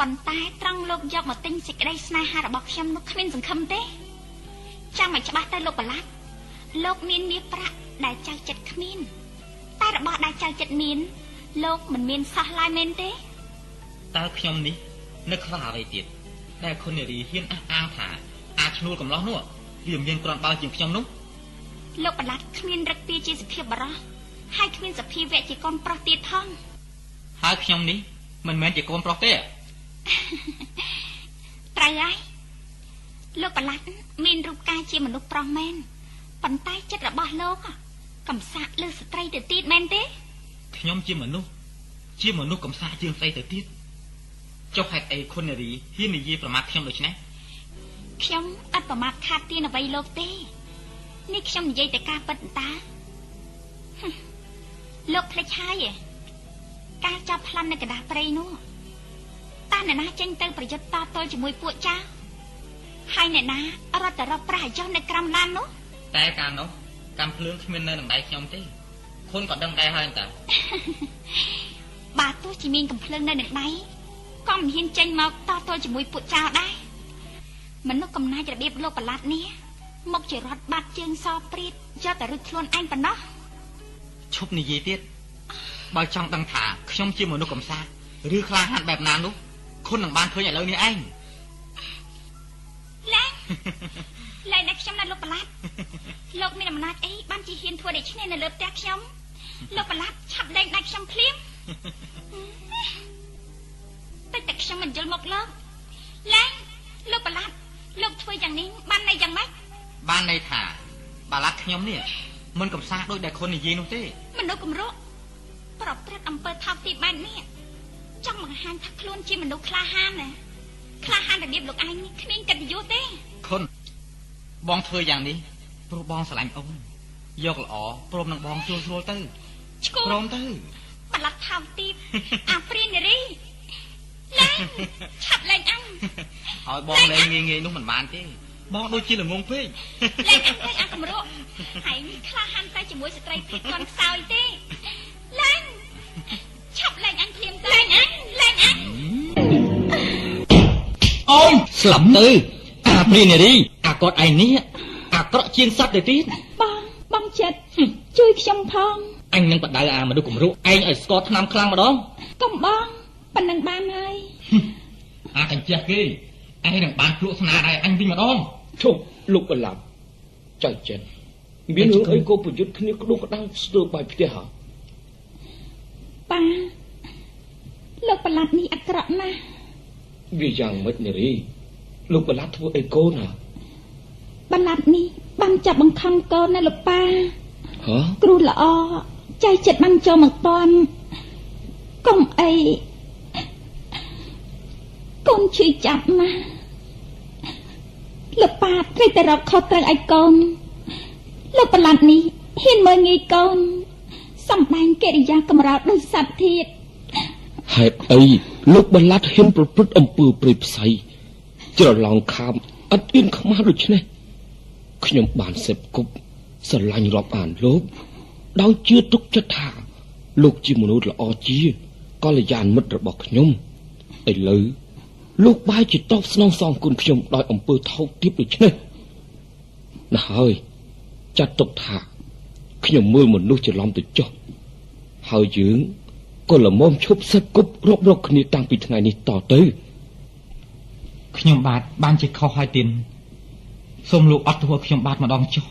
ប៉ុន្តែត្រង់លោកយកមកទិញសេចក្តីស្នេហារបស់ខ្ញុំនោះគ្មានសង្ឃឹមទេចាំឲ្យច្បាស់ទៅលោកប្រឡាត់លោកមានមាសប្រាក់ដែលចៅចិត្តគ្មាន តែរបស់ដែលចៅចិត្តមាន លោកមិនមានសោះឡើយមែនទេតើខ្ញុំនេះនៅខ្វះអ្វីទៀតដែលគុណនារីហ៊ានអះអាងថាអាចឈ្នួលកំឡោះនោះវាមានក្រាន់បើជាងខ្ញុំនោះលោកប្រឡាត់គ្មានរឹកទាជាសភាពបរោះហើយគ្មានសភាវៈជាកូនប្រុសទៀតផងហើយខ្ញុំនេះមិនមែនជាកូនប្រុសទេ ត្រូវហើយលោកប្រឡាត់មានរូបកាយជាមនុស្សប្រុសមែនប៉ុន្តែចិត្តរបស់លោកកំសាកលើស្ត្រីទៅទៀតមែនទេខ្ញុំជាមនុស្សជាមនុស្សកំសាកជាងស្រីទៅទៀតចុះហេតុអីខុននារីហ៊ាននិយាយប្រមាថខ្ញុំដូច្នេះខ្ញុំអត់ប្រមាថខាតទានអ្វីលោកទេនេះខ្ញុំនិយាយតែការពិតតាលោកភ្លេចហើយការចាប់ប្លន់នៅកណ្ដាស់ព្រៃនោះ តើអ្នកណាចេញទៅប្រយុទ្ធតទល់ជាមួយពួកចាហើយអ្នកណារត់ទៅរកប្រាស់អាយុនៅក្រោមឡាននោះតែកាលនោះកម្មភ្លើងគ្មាននៅនឹងដៃខ្ញុំទេខុនក៏ដឹងដែរហើយតើបាទទោះជាមានកំភ្លើងនៅនឹងដៃក៏មិនហ៊ានចេញមកតទល់ជាមួយពួកចៅដែរមនុស្សកំណាចរបៀបលោកប្រឡាត់នេះមកជារត់បាត់ជើងសព្រៀតយកតែរឹតខ្លួនឯងប៉ុណ្ណោះឈប់និយាយទៀតបើចង់ដឹងថាខ្ញុំជាមនុស្សកំសាឬខ្លាហានបែបណានោះ ខុននឹងបានឃើញឥឡូវនេះឯងឡើងឡើងណាខ្ញុំណាលោកប្រឡាត់លោកមានអំណាចអីបានជាហ៊ានធ្វើដូច្នេះនៅលើផ្ទះខ្ញុំលោកប្រឡាត់ឆាប់លែងដាច់ខ្ញុំភ្លាមតែតែខ្ញុំមិនយល់មកលោកឡើងលោកប្រឡាត់លោកធ្វើយ៉ាងនេះបានន័យយ៉ាងម៉េចបានន័យថាបាឡាត់ខ្ញុំនេះមិនកំសាដូចដែលខុននិយាយនោះទេមនុស្សគំរក់ប្រព្រឹត្តអំពើថោកទាបបែបនេះ ចង់បង្ហាញថាខ្លួនជាមនុស្សក្លាហានណាក្លាហានរបៀបលោកឯងនេះគ្មានកិត្តិយសទេខុនបងធ្វើយ៉ាងនេះព្រោះបងស្រឡាញ់អូនយកល្អព្រមនឹងបងស្រួលស្រួលទៅឈ្គួព្រមទៅបលាត់ថោកទីបអាព្រាននារីឡើងឆាប់លែងអញហើយបងលែងងាយងាយនោះមិនបានទេបងដូចជាល្ងងពេកលែងអញទៅអាកម្រក់ហើយនេះខ្លះហាន់តែជាមួយស្ត្រីភេទគាត់ខ្សោយទេលែង ឆាប់លែងអញភ្លាមទៅលែងអញលែងអញអូនស្លាប់ទៅអាព្រានារីអាគាត់ឯនេះអាក្រក់ជាងសត្វទៅទៀតបងបងចិត្តជួយខ្ញុំផងអញនឹងបដៅអាមនុស្សគំរុឯងឲ្យស្គាល់ឆ្នាំខ្លាំងម្ដងកុំបងប៉ុណ្ណឹងបានហើយអាកញ្ចេះគេឯងនឹងបានភ្លក់ស្នាដៃអញវិញម្ដងឈប់លោកបឡាប់ចៅចិនមានរឿងអីក៏ប្រយុទ្ធគ្នាក្តុកក្តៅស្ទើរបាយផ្ទះហ៎ ប៉ាលោកបឡាត់នេះអាក្រក់ណាស់វាយ៉ាងម៉េចនារី លោកបឡាត់ធ្វើអីកូនហ៎បឡាត់នេះបានចាប់បង្ខំកូនណាលោកប៉ាហ៎គ្រូល្អចៃចិត្តបានចូលមកតន់កុំអីកូនឈឺចាប់ណាស់លោកប៉ាត្រូវតែរកខុសត្រូវឲ្យកូនលោកប្រឡាត់នេះហ៊ានមើលងាយកូន សំដែងកិរិយាកម្រោលដូចសត្វធាតហេតុអីលោកបលាត់ហ៊ានប្រព្រឹត្តអំពើព្រៃផ្សៃច្រឡំខាមអត់អៀនខ្មាស់ដូច្នេះខ្ញុំបានសេពគប់ស្រឡាញ់រាប់អានលោកដោយជឿទុកចិត្តថា លោកជាមនុស្សល្អជាកល្យានមិត្តរបស់ខ្ញុំឥឡូវលោកបាយជាតបស្នងសងគុណខ្ញុំដោយអំពើថោកទាបដូច្នេះណាស់ហើយចាត់ទុកថា ខ្ញុំមើលមនុស្សច្រឡំទៅចុះហើយយើងក៏ល្មមឈប់សឹកគប់រាប់រកគ្នាតាំងពីថ្ងៃនេះតទៅខ្ញុំបាទបានជាខុសហើយទៀនសូមលោកអត់ធ្វើខ្ញុំបាទម្ដងចុះ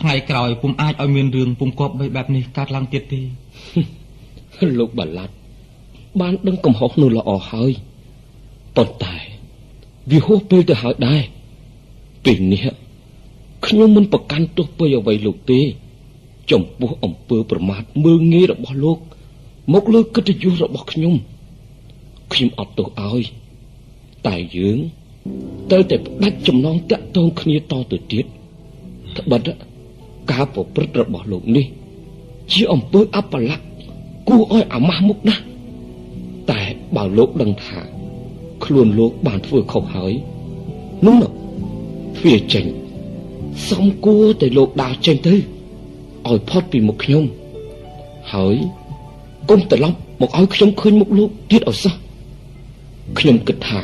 ថ្ងៃក្រោយពុំអាចឲ្យមានរឿងពុំគប់បីបែបនេះកើតឡើងទៀតទេលោកបាឡាត់បានដឹងកំហុសនោះល្អហើយប៉ុន្តែវាហួសពេលទៅហើយដែរពេលនេះខ្ញុំមិនប្រកាន់ទោសពើអ្វីលោកទេ ចំពោះអំពើប្រមាថមើងងាយរបស់លោក មកលើកិត្តិយសរបស់ខ្ញុំខ្ញុំអត់ទោសឲ្យ តែយើងត្រូវតែផ្ដាច់ចំណងតាក់ទងគ្នាតទៅទៀតត្បិតការប្រព្រឹត្តរបស់លោកនេះ ជាអំពើអបល័ក្ខគួរឲ្យអាម៉ាស់មុខណាស់តែបើលោកដឹងថា ខ្លួនលោកបានធ្វើខុសហើយនោះវាចេញសំគួរតែលោកដើរចេញទៅ ឲ្យផុតពីមុខខ្ញុំហើយកុំត្រឡប់មកឲ្យខ្ញុំឃើញមុខលោកទៀតឲ្យសោះខ្ញុំគិតថា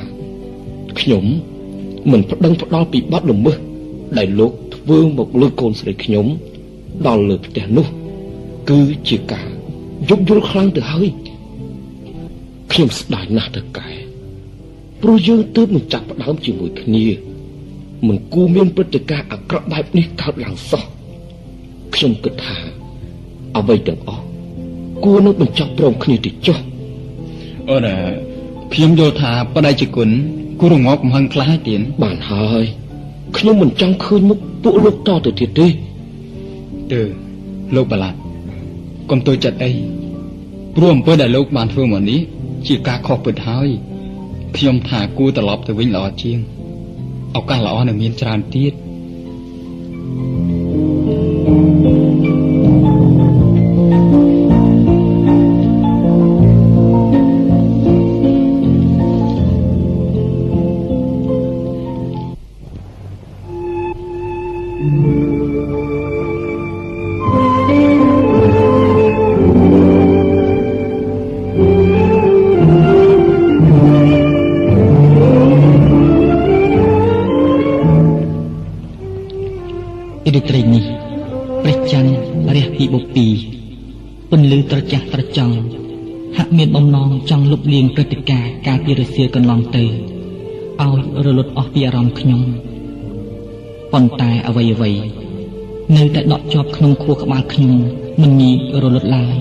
ខ្ញុំមិនប្តឹងផ្ដាល់ពីបាត់ល្មើសដែលលោកធ្វើមកលើកូនស្រីខ្ញុំ ដល់លើផ្ទះនោះ គឺជាការយុគយល់ខ្លាំងទៅហើយខ្ញុំស្ដាយណាស់ទៅកែព្រោះយើងទើបនឹងចាប់ផ្ដើមជាមួយគ្នាមិនគួរមានព្រឹត្តិការណ៍អាក្រក់បែបនេះកើតឡើងសោះ ខ្ញុំគិតថាអ្វីទាំងអស់គួរនឹងបញ្ចប់ព្រមគ្នាទៅចុះអូនខ្ញុំយល់ថាបដិជគុណគួររងាប់កំហឹងខ្លះទៀតបានហើយខ្ញុំមិនចង់ឃើញមុខពួកលោកតទៅទៀតទេអឺលោកបាឡាត់កុំតូចចិត្តអីព្រោះអំពើដែលលោកបានធ្វើមកនេះជាការខុសពិតហើយខ្ញុំថាគួរត្រឡប់ទៅវិញល្អជាងឱកាសល្អនៅមានច្រើនទៀត កន្លងទៅឲ្យរលត់អស់ពីអារម្មណ៍ខ្ញុំប៉ុន្តែអ្វីអ្វីនៅតែដក់ជាប់ក្នុងខួរក្បាលខ្ញុំមិនងាយរលត់ឡើយ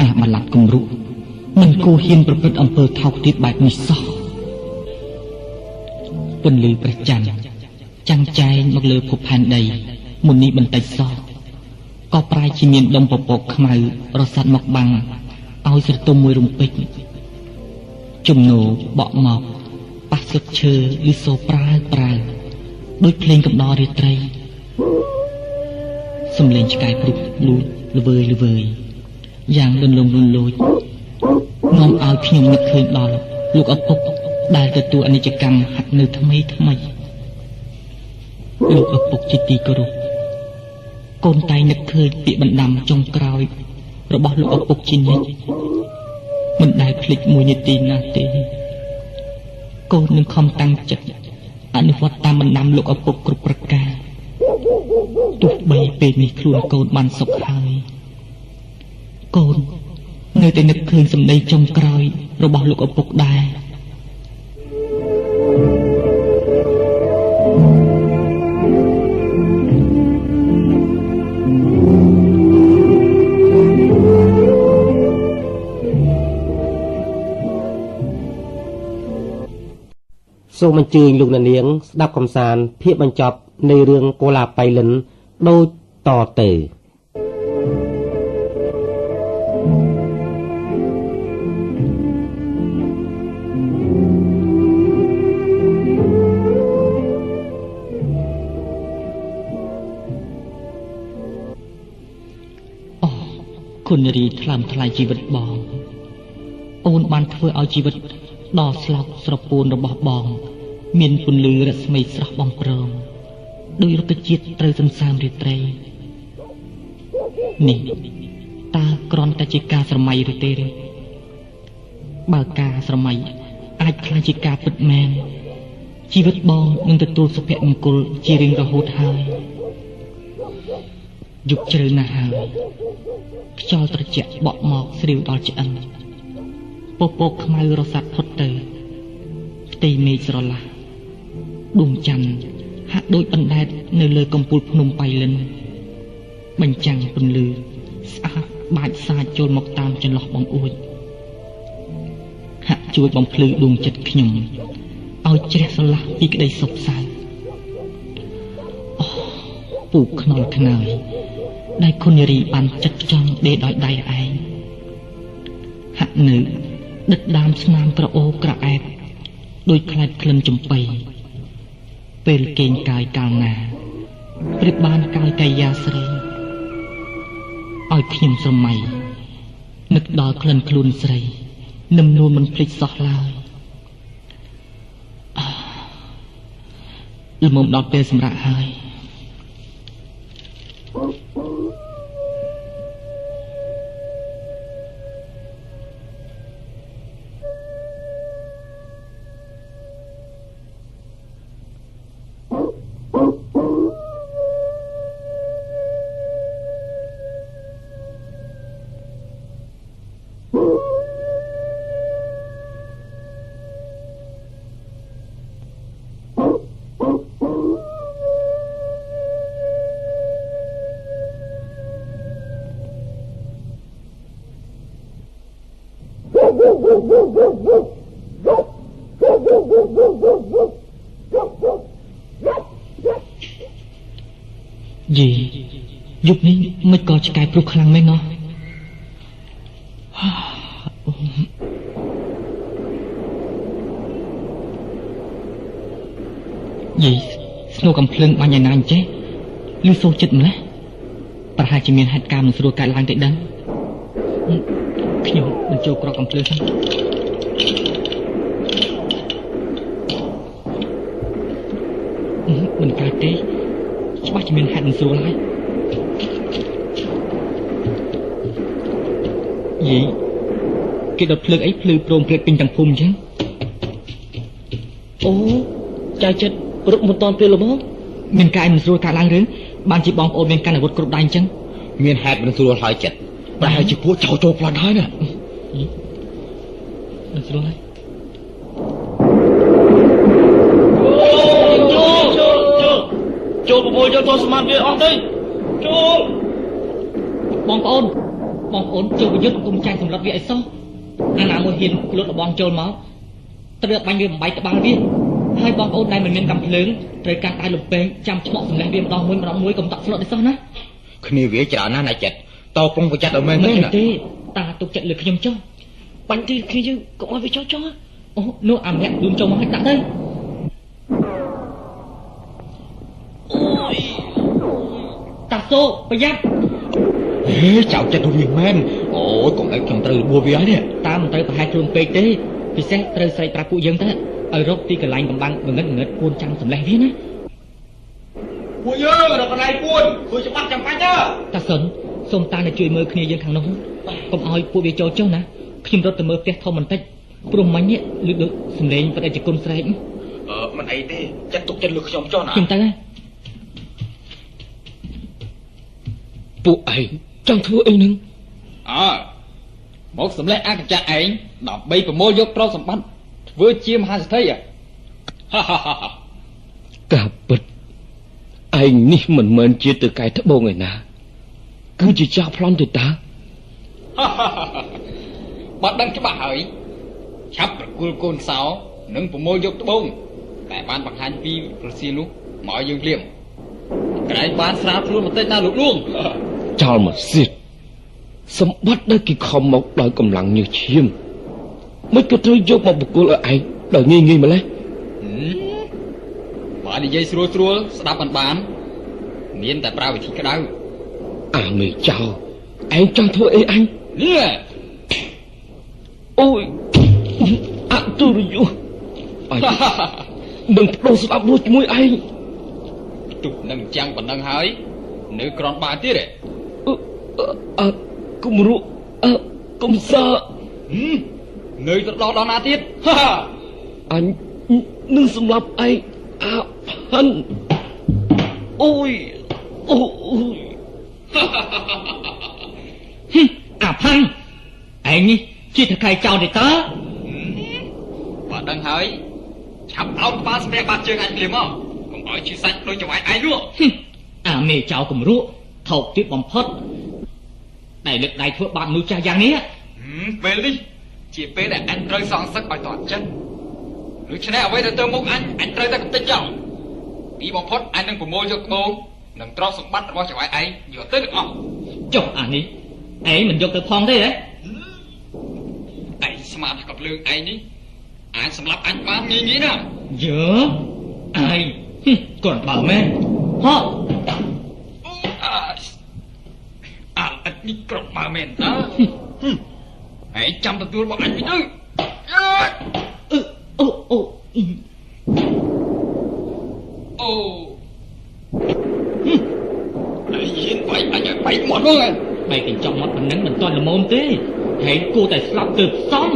អាបលាត់គំរុមិនគួរហ៊ានប្រព្រឹត្តអំពើថោកទាបបែបនេះសោះពន្លឺព្រះច័ន្ទចាំងចែងមកលើភពផែនដីមុននេះបន្តិចសោះក៏ប្រែជាមានដុំពពកខ្មៅរសាត់មកបាំងឲ្យស្រទុំមួយរំពេច ជំនោបក់មកប៉ះស្លឹកឈើឬសូប្រើប្រើដូចភ្លេងកំដររាត្រីសំលេងឆ្កែព្រុសលួចល្វើយល្វើយយ៉ាងលន់លងលន់លូចនាំឲ្យខ្ញុំនឹកឃើញដល់លោកឪពុកដែលទទួលអនិច្ចកម្មហាត់នៅថ្មីថ្មីលោកឪពុកជាទីគោរពកូនតែងនឹកឃើញពាក្យបណ្ដាំចុងក្រោយរបស់លោកឪពុកជានិច្ច មិនដែលភ្លេចមួយនាទីណាទេកូននឹងខំតាំងចិត្តអនុវត្តតាមបណ្ដាំលោកឪពុកគ្រប់ប្រការទោះបីពេលនេះខ្លួនកូនបានសុខហើយកូននៅតែនឹកឃើញសម្ដីចុងក្រោយរបស់លោកឪពុកដែរ សូមអញ្ជើញលោកអ្នកនាង ស្ដាប់កំសាន្តភាគបញ្ចប់នៃរឿងកូឡាបៃលិនដូចតទៅគុណរីថ្លើមថ្លៃជីវិតបង អូនបានធ្វើឲ្យជីវិត ដ៏ស្លោកស្រពោនរបស់បង មានពន្លឺរស្មីស្រស់បំព្រងដោយរុក្ខជាតិត្រូវសន្សើមរាត្រីនេះតើគ្រាន់តែជាការស្រមៃឬទេឬបើការស្រមៃអាចខ្លាចជាការពិតមែនជីវិតបងនឹងទទួលសុភមង្គលជារៀងរហូតហើយយប់ជ្រៅណាស់ហើយខ្យល់ត្រជាក់បក់មកស្រីវដល់ឆ្អិន ពពកខ្មៅរសាត់ផុតទៅផ្ទៃមេឃស្រឡះដួងច័ន្ទហាក់ដូចអណ្ដែតនៅលើកំពូលភ្នំបៃលិន បញ្ចាំងពន្លឺស្អាតបាចសាចចូលមកតាមចន្លោះបងអួចហាក់ជួយបំភ្លឺដួងចិត្តខ្ញុំឲ្យជ្រះស្រឡះពីក្តីសុខសៅអូពូខ្នល់ខ្នើយដែលគុណរីបានចិត្តចង់ដេកដោយដៃឯងហាក់នៅ ដិតដាមស្នាមក្រអូក្រអែបដោយខ្លាចក្លិនចំបៃពេលគេងកាយកាលណាព្រៀបបានកាយកាយាស្រីឲ្យខ្ញុំស្រមៃនឹកដល់ក្លិនខ្លួនស្រីនឹមនួនមិនភ្លេចសោះឡើយល្មមដល់ពេលសម្រាប់ហើយ យីយប់នេះមិនក៏ឆ្កែព្រុសខ្លាំងមែនណោះយីស្នូកំភ្លឹងបាញ់ឯណាអញ្ចេះឬសូចិត្តម្លេះប្រហែលជាមានហេតុការណ៍មិនស្រួលកើតឡើងទៅដឹងខ្ញុំបញ្ចូលក្រកកំភ្លឺសិនមិនកើតទេ ច្បាស់ជាមានហេតុមិនស្រួលហើយយីគេដុតភ្លើងអីភ្លឺព្រមព្រៀតពេញទាំងភូមិអញ្ចឹងអូចៅចិត្តរត់មិនតាន់ពេលល្មមមានការមិនស្រួលកើតឡើងរឿងបានជាបងប្អូនមានការអាវុធគ្រប់ដៃអញ្ចឹងមានហេតុមិនស្រួលហើយចិត្តប្រហែលជាពួកចោលចូលប្លន់ហើយណាមិនស្រួលហើយចូលប្រមូលយកទោះស ម្បត្តិវាអស់ទៅចូលបងប្អូនបងប្អូនចូលប្រយុទ្ធគុំចាញ់សម្រាប់វាឲ្យសោះអាណាមួយហ៊ានលុតរបស់ចូលមកត្រូវបាញ់វាបំបីក្បាលវាហើយបងប្អូនដែលមិនមានកំភ្លើងត្រូវការដៃលំពេងចាំឆ្មក់សម្លេះវាម្ដងមួយម្ដងមួយកុំតក់ស្លុតទេសោះណាគ្នាវាច្រើនណាស់ណាចិត្តតប្រុងប្រយ័ត្នឲ្យមែនទេទេតាទុកចិត្តលើខ្ញុំចុះបាញ់ទីគ្នាយើងកុំឲ្យវាចោះចោះអូនោះអាម្នាក់ខ្លួនចូលមកឲ្យដាក់ទៅអូយតា សូប្រយ័ត្នហេចៅចិត្តវាមែនអូយកុំឲ្យខ្ញុំត្រូវរបួសវាហើយនេះតាមមិនត្រូវប្រហែលខ្លួនពេកទេពិសេសត្រូវស្រែកប្រាប់ពួកយើងទៅឲ្យរកទីកន្លែងកំបាំងងឹតងឹតពួនចាំសម្លេះវាណាពួកយើងរកកន្លែងពួនធ្វើច្បាប់ចាំបាច់ទៅតាសុនសូមតានៅជួយមើលគ្នាយើងខាងនោះកុំឲ្យពួកវាចូលចុះណាខ្ញុំរត់ទៅមើលផ្ទះធំបន្តិចព្រោះមិញនេះលឺដូចសំឡេងប្រតិជាគុណស្រែកអឺមិនអីទេចាត់ទុកចិត្តលើខ្ញុំចុះណាខ្ញុំទៅហើ ពួកឯងចង់ធ្វើអីនឹងអើមកសម្លេះអកញ្ចៈឯងដើម្បីប្រមូលយកទ្រព្យសម្បត្តិធ្វើជាមហាសេដ្ឋីកាពិតឯងនេះមិនមែនជាទៅកែត្បូងឯណា គឺជាចាស់ប្លន់ទៅតាបើដឹងច្បាស់ហើយឆាប់ប្រគល់កូនសោនិងប្រមូលយកត្បូងតែបានបង្ហាញពីប្រសៀនោះមកឲ្យយើងភ្លាមក្រែងបានស្រាវខ្លួនបន្តិចណាលោកលួង ចោលមកសៀតសម្បត្តិដែលគេខំមកដោយកម្លាំងញើសឈាមមិនក៏ត្រូវយកមកបកគលឲ្យឯងដោយងាយងាយម្លេះបើនិយាយស្រួលស្រួលស្ដាប់មិនបាន មានតែប្រើវិធីក្តៅអាមេចោឯងចង់ធ្វើអីអញនេះអូយអតុរយុអញនឹងបដូរស្ដាប់រួចជាមួយឯងទុកនឹងចាំងប៉ុណ្ណឹងហើយ នៅក្រនបានទៀត អឺគុំរុអឺគុំសើនៅទៅដល់ដល់ណាទៀតអញនឹងសម្លាប់ឯងអាផាន់អូយអូយអាផាន់ឯងនេះជាតកែចោលទេតើបើដឹងហើយឆាប់អោបក្បាលស្ទះបាត់ជើងអញភ្លាមមកកុំឲ្យឈឺសាច់ដូចចង្វាយឯងនោះអាមេចៅគំរក់ថោកទៀតបំផុត ដែលលើកដៃធ្វើបាបមនុស្សចាស់យ៉ាងនេះពេលនេះជាពេលដែលអញត្រូវសងសឹកឲ្យតន់ចិត្តដូច្នេះអ្វីទៅទៅមុខអញអញត្រូវតែកំទេចចោលទីបំផុតអញនឹងប្រមូលយកត្បូងនិងទ្រព្យសម្បត្តិរបស់ចង្វាយឯងយកទៅទាំងអស់ចុះអានេះឯងមិនយកទៅផងទេហ៎ឯងស្មានថាកប្លើងឯងនេះអាចសម្លាប់អញបានងាយងាយណាស់យើឯងគាត់បើមែនហោះ អើ អើអត់នេះក្រុមបើមែនតើឯងចាំទទួលរបស់អញវិញទៅអូអូអូឯងហ៊ានវាយអញឲ្យបែកមាត់មកឯងបែកកញ្ចក់មាត់ប៉ុណ្ណឹងមិនទាន់ល្មមទេហែងគួរតែស្លាប់ទើបសម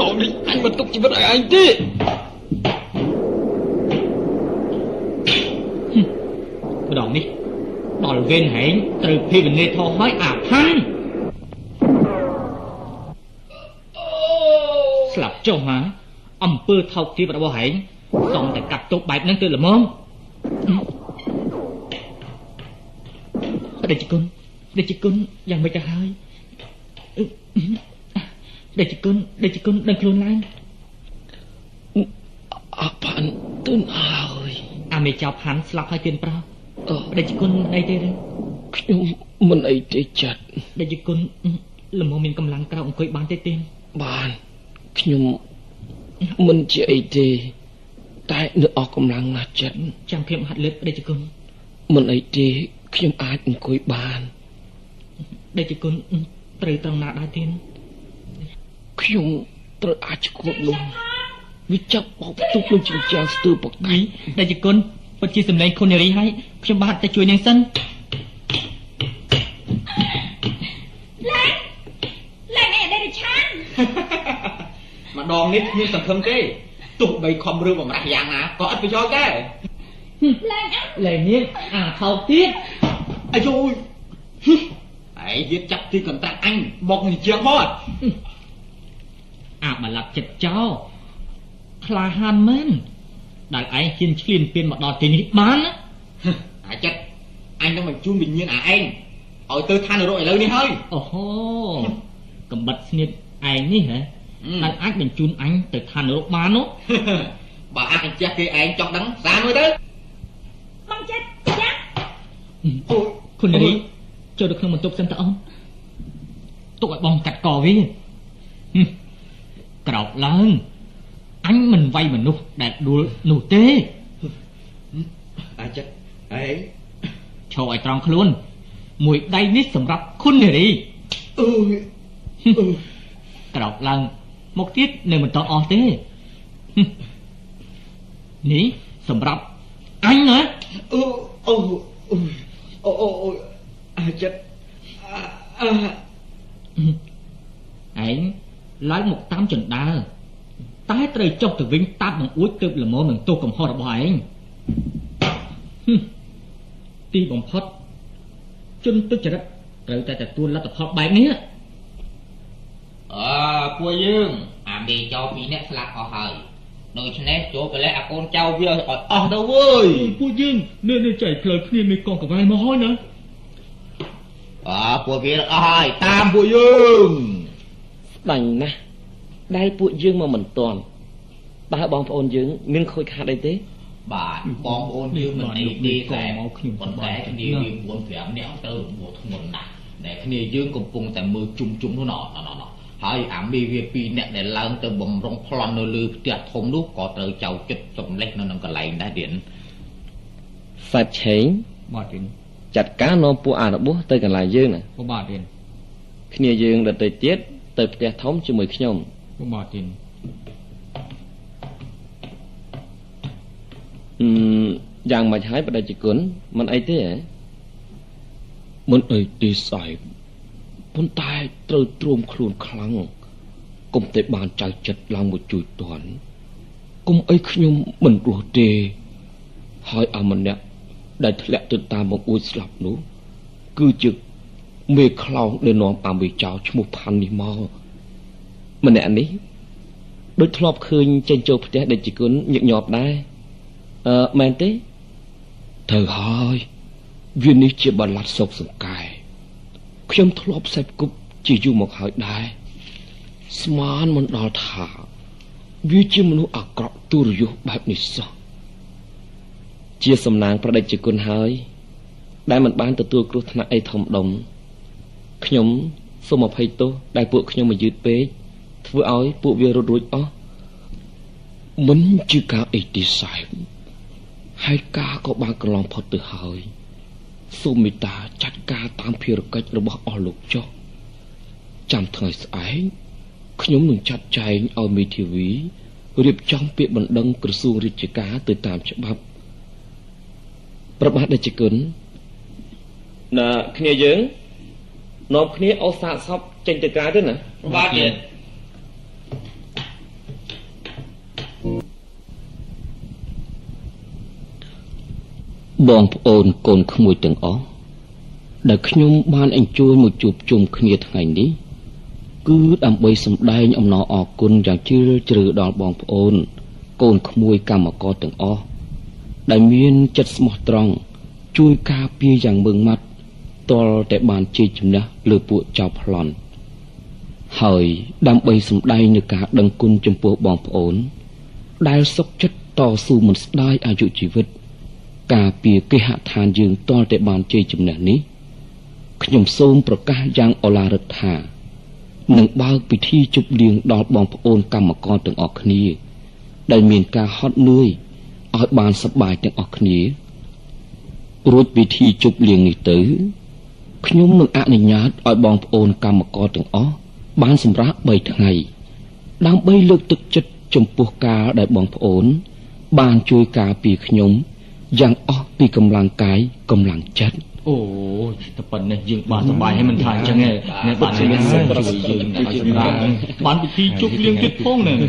តោះនេះអញមិនទុកជីវិតឲ្យឯងទេម្ដងនេះ ដល់វេនហែងត្រូវភេវនាធោះឲ្យអាផាន់ស្លាប់ចុះហាអំពើថោកទាបរបស់ហែងសំតែកាត់ទុកបែបហ្នឹងទៅល្មមដេចគុណដេចគុណយ៉ាងមិនទៅហើយដេចគុណដេចគុណដឹងខ្លួនឡើងអាផាន់ទៅហើយអាមេចៅផាន់ស្លាប់ហើយទៀនប្រោ ដេចគុណអីទេឬខ្ញុំមិនអីទេចិត្តដេចគុណល្មមមានកម្លាំងក្រោកអង្គុយបានទេទៀនបានខ្ញុំមិនជាអីទេ តែនៅអស់កម្លាំងណាស់ចិត្តចាំខ្ញុំហាត់លើកដេចគុណមិនអីទេខ្ញុំអាចអង្គុយបានដេចគុណត្រូវត្រង់ណាដែរទៀនខ្ញុំត្រូវអាចឈួបនោះវាចាប់បោកផ្ទុកនឹងចិញ្ចាំងស្ទើរបកៃដេចគុណ ពិតជាសម្លេងខុននារីហើយខ្ញុំបាទទៅជួយនាងសិនលែងលែងអីដេរឆានម្ដងនេះគ្មានសង្ឃឹមទេទោះបីខំរឿងបំរាស់យ៉ាងណាក៏ឥតប្រយោជន៍ដែរលែងអើលែងនេះអាថោកទៀតអាយូយឯងទៀតចាប់ទីកន្ត្រាក់អញមកនិជាងមកអាបលាប់ចិត្តចោលក្លាហានមែន ដែលឯងហ៊ានឈ្លានពានមកដល់ទីនេះបានណាអាចិត្តអញនឹងបញ្ជូនវិញ្ញាណអាឯងឲ្យទៅឋាននរកឥឡូវនេះហើយអូហូកំបិតស្នៀតឯងនេះហ៎ដែលអាចបញ្ជូនអញទៅឋាននរកបាននោះបើអាចអញ្ចេះគេឯងចង់ដឹងសារមួយទៅបងចិត្តយ៉ាអូគុណនារីចូលទៅក្នុងបន្ទប់សិនតើអូនទុកឲ្យបងកាត់កវាហឹមក្រោកឡើង អញមិនវាយមនុស្សដែលដួលនោះទេអាចិត្តឯងឈរឲ្យត្រង់ខ្លួន មួយដៃនេះសម្រាប់គុណនារីអើយក្រោកឡើងមកទៀតនៅមិនតអស់ទេហឹមនេះសម្រាប់អញណាអូអូអូអូអូអាចិត្តអាឯងឡើងមកតាមចណ្ដើរ តែត្រូវចុះទៅវិញតាប់បង្អួចទើបល្មមនឹងទោសកំហុសរបស់ឯងហឹមទីបំផុតជនទុច្ចរិតត្រូវតែទទួលលទ្ធផលបែបនេះអើពួកយើងអាមេចៅពីរនាក់ស្លាប់អស់ហើយដូច្នេះចូលកលេសអាកូនចៅវាឲ្យអស់ទៅវើយពួកយើងនៅនៅចែកផ្លូវគ្នាមានកងកវ៉ែមកហើយណាអើពួកវាអស់ហើយតាមពួកយើងស្ដាញ់ណាស់ ដែលពួកយើងមកមិនទាន់តើបងប្អូនយើងមានខូចខាតអីទេបាទបងប្អូនយើងមិនអីទេតែប៉ុន្តែគ្នាយើង4 5នាក់ទៅមួធ្ងន់ណាស់ដែលគ្នាយើងកំពុងតែមើលជុំជុំនោះណោះណោះហើយអាមីវា2នាក់ដែលឡើងទៅបំរុងប្លន់នៅលើផ្ទះធំនោះក៏ត្រូវចៅចិត្តសម្លេះនៅនឹងកន្លែងដែរទៀតសាច់ឆេងបាទទៀតចាត់ការនាំពួកអារបួសទៅកន្លែងយើងណាបាទទៀតគ្នាយើងដទៃទៀតទៅផ្ទះធំជាមួយខ្ញុំ បាទទៀតអឺយ៉ាងម៉េចហើយបដិជគុណមិនអីទេហ៎មិនអីទេសាយប៉ុន្តែត្រូវទ្រាំខ្លួនខ្លាំងកុំតែបានចៅចិត្តឡើងមកជួយតន់គុំអីខ្ញុំមិនរស់ទេហើយអាម្នាក់ដែលធ្លាក់ទៅតាមបង្អួចស្លាប់នោះគឺជាមេខ្លោងដែលនាំអាមេចៅឈ្មោះផាន់នេះមក ម្នាក់នេះដូចធ្លាប់ឃើញចេញចូលផ្ទះដេចជគុណញឹកញាប់ដែរអឺមែនទេត្រូវហើយវានេះជាបលាត់សុកសង្កែខ្ញុំធ្លាប់សេពគប់ជាយូរមកហើយដែរស្មានមិនដល់ថាវាជាមនុស្សអាក្រក់ទុរយុះបែបនេះសោះជាសំណាងប្រដេជគុណហើយ ដែលមិនបានទទួលគ្រោះថ្នាក់អីធំដុំខ្ញុំសូមអភ័យទោសដែលពួកខ្ញុំមកយឺតពេក ធ្វើឲ្យពួកវារត់រួចអស់មិនជាការអីទីសែមហើយការក៏បានកន្លងផុតទៅហើយសូមមេត្តាចាត់ការតាមភារកិច្ចរបស់អស់លោកចុះចាំថ្ងៃស្អែកខ្ញុំនឹងចាត់ចែងឲ្យមេធាវីរៀបចំពាក្យបណ្ដឹងក្រសួងរាជការទៅតាមច្បាប់ប្របាទដេចគុណណាគ្នាយើងនាំគ្នាអូសាកសពចេញទៅក្រៅទៅណាបាទយា បងប្អូនកូនក្មួយទាំងអស់ដែលខ្ញុំបានអញ្ជើញមកជួបជុំគ្នាថ្ងៃនេះគឺដើម្បីសម្ដែងអំណរអគុណយ៉ាងជ្រាលជ្រៅដល់បងប្អូន កូនក្មួយកម្មករទាំងអស់ដែលមានចិត្តស្មោះត្រង់ជួយការពារយ៉ាងម៉ឺងម៉ាត់តលតែបានជ័យជំនះលើពួកចៅប្លន់ហើយដើម្បីសម្ដែងនូវការដឹងគុណចំពោះបងប្អូន ដែលសុខចិត្តតស៊ូមិនស្ដាយអាយុជីវិត ការពារគេហដ្ឋានយើងតលតែបានជ័យជំនះនេះខ្ញុំសូមប្រកាសយ៉ាងអឡារឹកថានឹងបើកពិធីជប់លៀងដល់បងប្អូនកម្មករទាំងអស់គ្នា ដែលមានការហត់នឿយឲ្យបានសប្បាយទាំងអស់គ្នារួចពិធីជប់លៀងនេះទៅខ្ញុំនឹងអនុញ្ញាតឲ្យបងប្អូនកម្មករទាំងអស់បានសម្រាប់3ថ្ងៃដើម្បីលើកទឹកចិត្តចំពោះការដែលបងប្អូន បានជួយការពារខ្ញុំ យ៉ាងអស់ពីកម្លាំងកាយកម្លាំងចិត្តអូតែប៉ុណ្ណេះយើងបានសុបាយហើយមិនថាអញ្ចឹងទេអ្នកបានជួយយើងជួយយើងបានពិធីជប់លៀងទៀតផងណានេ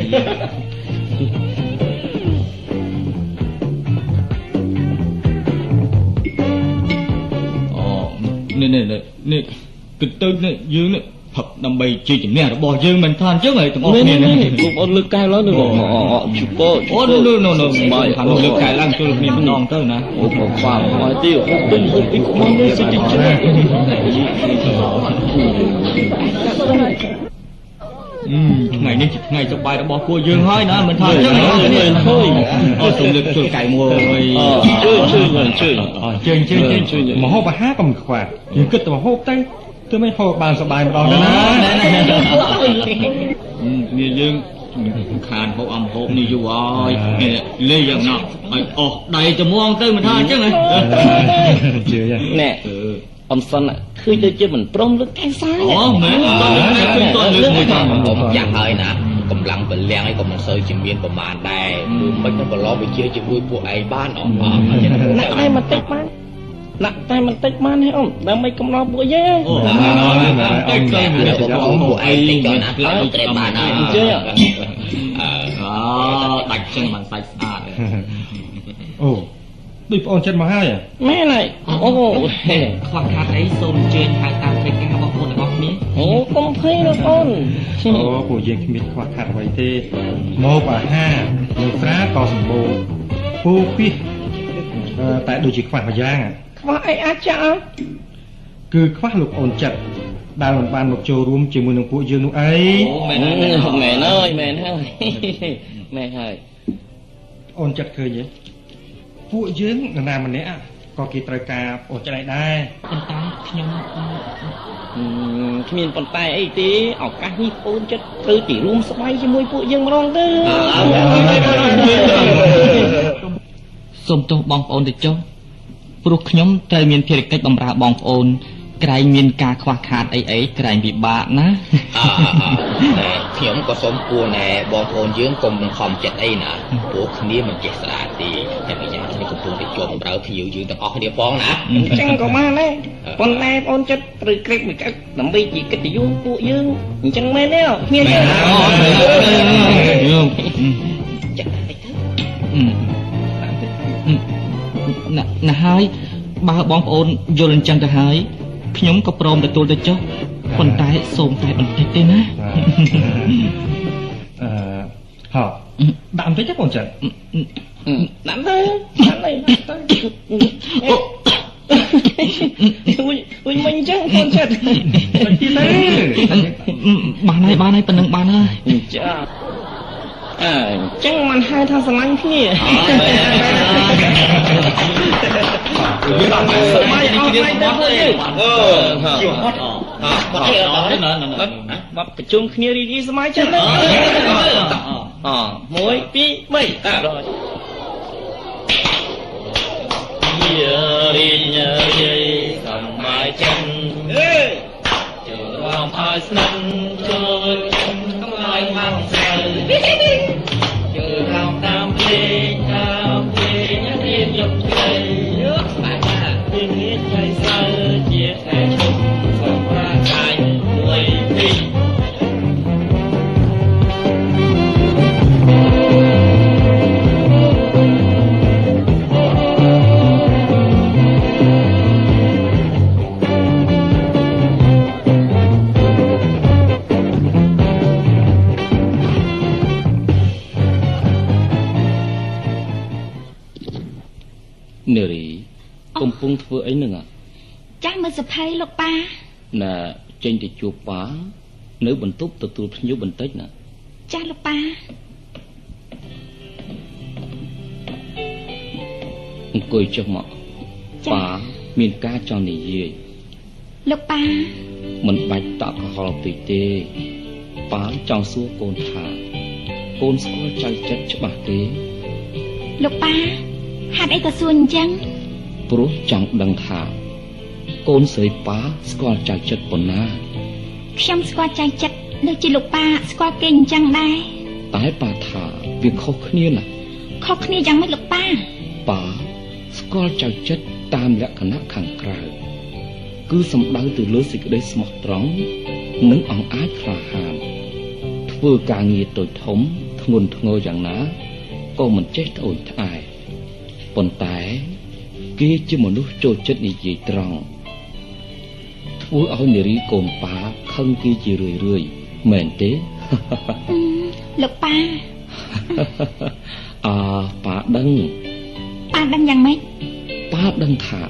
ះនេះនេះគិតទៅនេះយើងនេះ ផឹកដើម្បីជាជំនះរបស់យើងមិនថាអញ្ចឹងហើយទាំងអស់គ្នានេះលោកអូនលើកកែឡើងនោះជប៉ុនអូនោះនោះនោះបាយខាងលើកកែឡើងជុលគ្នាម្ដងទៅណាអូបងប៉ាមកទីអូពេញពីកុំនេះសិតិច្រើនថ្ងៃនេះជាថ្ងៃសប្បាយរបស់ពួកយើងហើយណាមិនថាអញ្ចឹងណាឃើញអត់សូមលើកជួយកែមួយជួយជួយជួយជើញជើញជើញមហូបអាហារក៏មិនខ្វះយើងគិតទៅមហូបទៅ ទើបមិនហូបបានសប្បាយម្ដងទៅណានេះយើងខានហូបអំហូបនេះយូរហើយលេយ៉ាងណាឲ្យអស់ដៃត្មងទៅមិនថាអញ្ចឹងហ៎ជឿណែអំសិនឃើញដូចជាមិនព្រមលើកកែសាយអូមែនតើឃើញតើលើកមួយតាមខ្ញុំយ៉ាងហើយណាកម្លាំងពលំឯងក៏មិនសូវជាមានប្រមាណដែរគឺមិនទៅប្រឡងវិជាជាមួយពួកឯងបានអត់ណាក់តែបន្តិចបាន ណាក់តែបន្តិចបានហ៎អ៊ំដើម្បីកំណត់ពួកយើងអូតិចទៅពួកឯងតិចទៅណាខ្លាំងត្រេបានហើយអញ្ចឹងអឺដាច់ចឹងបានសាច់ស្អាតអូដូចបងចិត្តមកហើយមែនហើយអូខ្វះខាតអីសូមអញ្ជើញហៅតាមផ្លូវការរបស់បងទាំងអស់គ្នាអូកុំភ័យលោកអូនអូពួកយើងគ្មានខ្វះខាតអ្វីទេមកអាហារនៅត្រាក៏សម្បូរពូពីតែដូចជាខ្វះមួយយ៉ាង ខ្វះអីអាចចាគឺខ្វះលោកអូនចិត្តដែលមិនបានមកចូលរួមជាមួយនឹងពួកយើងនោះអីអូមែនមែនហើយមែនហើយមែនហើយអូនចិត្តឃើញទេពួកយើងនរណាម្នាក់ក៏គេត្រូវការអូនចិត្តឯដែរប៉ុន្តែខ្ញុំគ្មានប៉ុន្តែអីទេឱកាសនេះអូនចិត្តត្រូវទីរួមស្បៃជាមួយពួកយើងម្ដងទៅសូមទោសបងប្អូនទៅចុះ ព្រោះខ្ញុំត្រូវមានភារកិច្ចបម្រើបងប្អូនក្រែងមានការខ្វះខាតអីអីក្រែងពិបាកណាខ្ញុំក៏សូមគួរណែបងប្អូនយើងកុំបង្ខំចិត្តអីណាព្រោះគ្នាមិនចេះស្ដារទេតែម្យ៉ាងគ្នាកំពុងតែជាប់បម្រើភ្ញៀវយើងទាំងអស់គ្នាផងណាអញ្ចឹងក៏បានដែរប៉ុន្តែបងចិត្តត្រូវក្រេបមួយកឹកដើម្បីជាកិត្តិយសពួកយើងអញ្ចឹងមែនទេគ្នាយើងចាក់ទៅ ណាស់ហើយបើបងប្អូនយល់អញ្ចឹងទៅហើយខ្ញុំក៏ព្រមទទួលទៅចុះប៉ុន្តែសូមតែបន្តិចទេណាអឺហោដាក់បន្តិចទេបងចិនដាក់ទៅដាក់ទៅវិញវិញមិញអញ្ចឹងកូនចិត្តមិនទីទៅបានហើយបានហើយប៉ុណ្ណឹងបានហើយចា អើអញ្ចឹងមិនហៅថាស្រឡាញ់គ្នាវាដល់សម័យអស់ថ្ងៃទៅធ្វើអឺជាហត់អត់បាត់ទេអត់បាត់ប្រជុំគ្នារីកសម័យចឹងអអ1 2 3តារយារីញយាយសម័យចឹងអេចូលរំអើយស្និទ្ធចូលកំឡៃមកស្រូវ នារីកំពុងធ្វើអីហ្នឹងចាស់មើលសភ័យលោកប៉ាណាចេញទៅជួបប៉ានៅបន្ទប់ទទួលភ្ញៀវបន្តិចណាចាស់លោកប៉ាអង្គុយចុះមកប៉ាមានការចង់និយាយលោកប៉ាមិនបាច់តក់កុហលពេកទេប៉ាចង់សួរកូនថាកូនស្គាល់ចៅចិត្តច្បាស់ទេលោកប៉ា ហេតុអីក៏សួរអញ្ចឹងព្រោះចង់ដឹងថា កូនស្រីប៉ាស្គាល់ចៅចិត្តប៉ុណ្ណាខ្ញុំស្គាល់ចៅចិត្តដូចជាលោកប៉ាស្គាល់គេអញ្ចឹងដែរតែប៉ាថាវាខុសគ្នាណាស់ខុសគ្នាយ៉ាងម៉េចលោកប៉ាប៉ាស្គាល់ចៅចិត្តតាមលក្ខណៈខាងក្រៅគឺសំដៅទៅលើសេចក្តីស្មោះត្រង់និងអង្អាចក្លាហានធ្វើការងារតូចធំធ្ងន់ធ្ងរយ៉ាងណាក៏មិនចេះត្អូញត្អែ ប៉ុន្តែគេជាមនុស្សចូលចិត្តនិយាយត្រង់ធ្វើឲ្យនារីកូនប៉ាខឹងគេជារឿយរឿយៗមែនទេលោកប៉ាអើប៉ាដឹងប៉ាដឹងយ៉ាងម៉េចប៉ាដឹងថា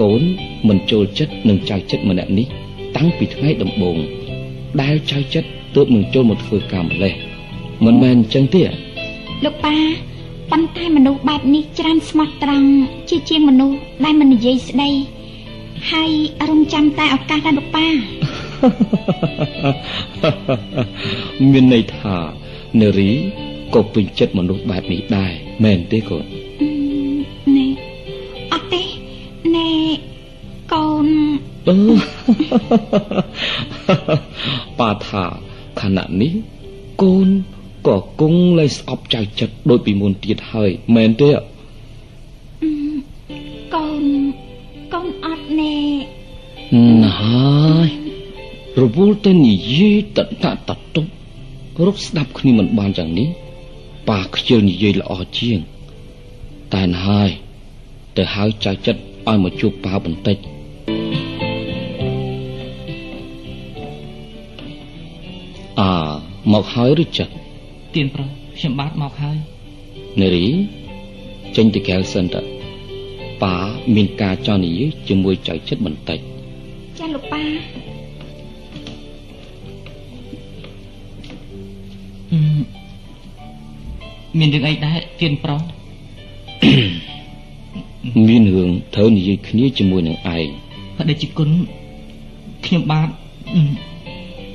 កូនមិនចូលចិត្តនឹងចៅចិត្តម្នាក់នេះ តាំងពីថ្ងៃដំបូងដែលចៅចិត្តទើបនឹងចូលមកធ្វើការម្លេះមិនមែនអញ្ចឹងទេលោកប៉ា ប៉ុន្តែមនុស្សបែបនេះច្រើនស្មោះត្រង់ជាជាងមនុស្សដែលមិននិយាយស្ដីហើយរងចាំតែឱកាសដែរលោកប៉ាមានន័យថានារីក៏ពេញចិត្តមនុស្សបែបនេះដែរមែនទេកូនណែអត់ទេណែកូនអឺប៉ាថាខណៈនេះកូន ក៏គង់លែងស្អប់ចៅចិត្តដូចពីមុនទៀតហើយមែនទេកូនកូនអត់ណែណាហើយរវល់តែនិយាយតតតតុបរកស្ដាប់គ្នាមិនបានយ៉ាងនេះប៉ាខ្ជិលនិយាយល្អជាងតែណហើយទៅហៅចៅចិត្តឲ្យមកជួបប៉ាបន្តិចអើមកហើយឬចា ទៀនប្រុសខ្ញុំបាទមកហើយនារីចេញទៅកែវសិនតើប៉ាមានការចង់និយាយជាមួយចៅចិត្តបន្តិចចាលោកប៉ាអឺមានរឿងអីដែរទៀនប្រុសមានរឿងត្រូវនិយាយគ្នាជាមួយនឹងឯងបដិជគុណខ្ញុំបាទអឺ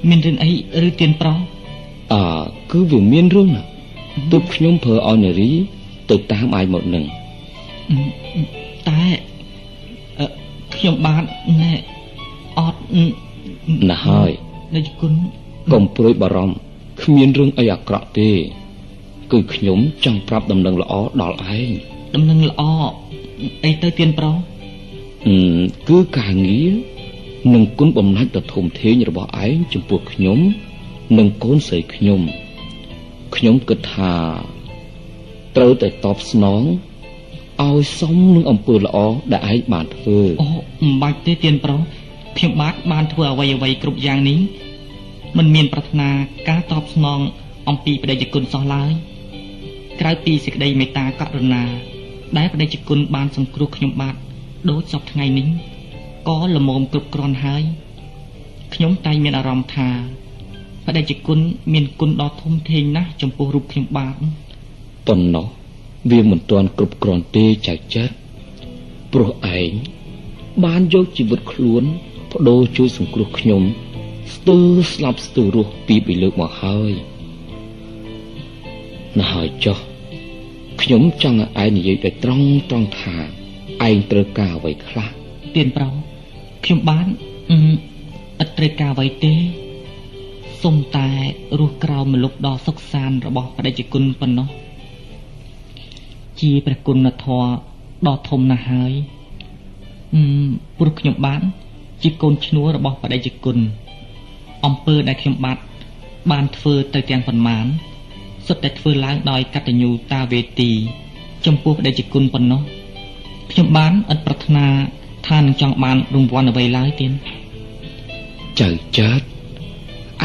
មានរឿងអីឬទៀនប្រុសអើ គឺវាមានរឿងណាទើបខ្ញុំប្រើឲ្យនារី ទៅតាមឯងមកនឹងអឺតែអឺខ្ញុំបាទណែអត់អឺណាស់ហើយបដិជគុណកុំព្រួយបារម្ភគ្មានរឿងអីអាក្រក់ទេ គឺខ្ញុំចង់ប្រាប់ដំណឹងល្អដល់ឯងដំណឹងល្អអីទៅទៀនប្រុសអឺគឺការងារនិងគុណបំណាច់ដ៏ធំធេងរបស់ឯងចំពោះខ្ញុំ និងកូនស្រីខ្ញុំ ខ្ញុំគិតថាត្រូវតែតបស្នងឲ្យសមនឹងអំពើល្អដែលឯងបានធ្វើអូមិនបាច់ទេទៀនប្រុសខ្ញុំបាទបានធ្វើអ្វីអ្វីគ្រប់យ៉ាងនេះមិនមានប្រាថ្នាការតបស្នងអំពីបដិជគុណសោះឡើយក្រៅពីសេចក្តីមេត្តាករុណា ដែលបដិជគុណបានសង្គ្រោះខ្ញុំបាទដូចសពថ្ងៃនេះក៏ល្មមគ្រប់គ្រាន់ហើយខ្ញុំតែងមានអារម្មណ៍ថា បដិជគុណមានគុណដ៏ធំធេងណាស់ចំពោះរូបខ្ញុំបាទប៉ុណ្ណោះវាមិនទាន់គ្រប់គ្រាន់ទេចៅចិត្តព្រោះឯងបានយកជីវិតខ្លួនបដូរជួយសង្គ្រោះខ្ញុំស្ទើរស្លាប់ស្ទើររស់ពីពីលើកមកហើយណាស់ហើយចុះខ្ញុំចង់ឲ្យឯងនិយាយដោយត្រង់ត្រង់ថាឯងត្រូវការអ្វីខ្លះទៀនប្រោខ្ញុំបានអត់ត្រូវការអ្វីទេ សុំតែរស់ក្រោមមលុបដ៏សុខសាន្តរបស់បដិជគុណប៉ុណ្ណោះជាព្រះគុណធម៌ដ៏ធំណាស់ហើយអឺព្រោះខ្ញុំបាន ជាកូនឈ្នួលរបស់បដិជគុណអំពើដែលខ្ញុំបាទបានធ្វើទៅទាំងប៉ុន្មានសុទ្ធតែធ្វើឡើងដោយកតញ្ញូតាវេទី ចំពោះបដិជគុណប៉ុណ្ណោះខ្ញុំបានឥតប្រាថ្នាថានឹងចង់បានរង្វាន់អ្វីឡើយទៀតចៅចាត់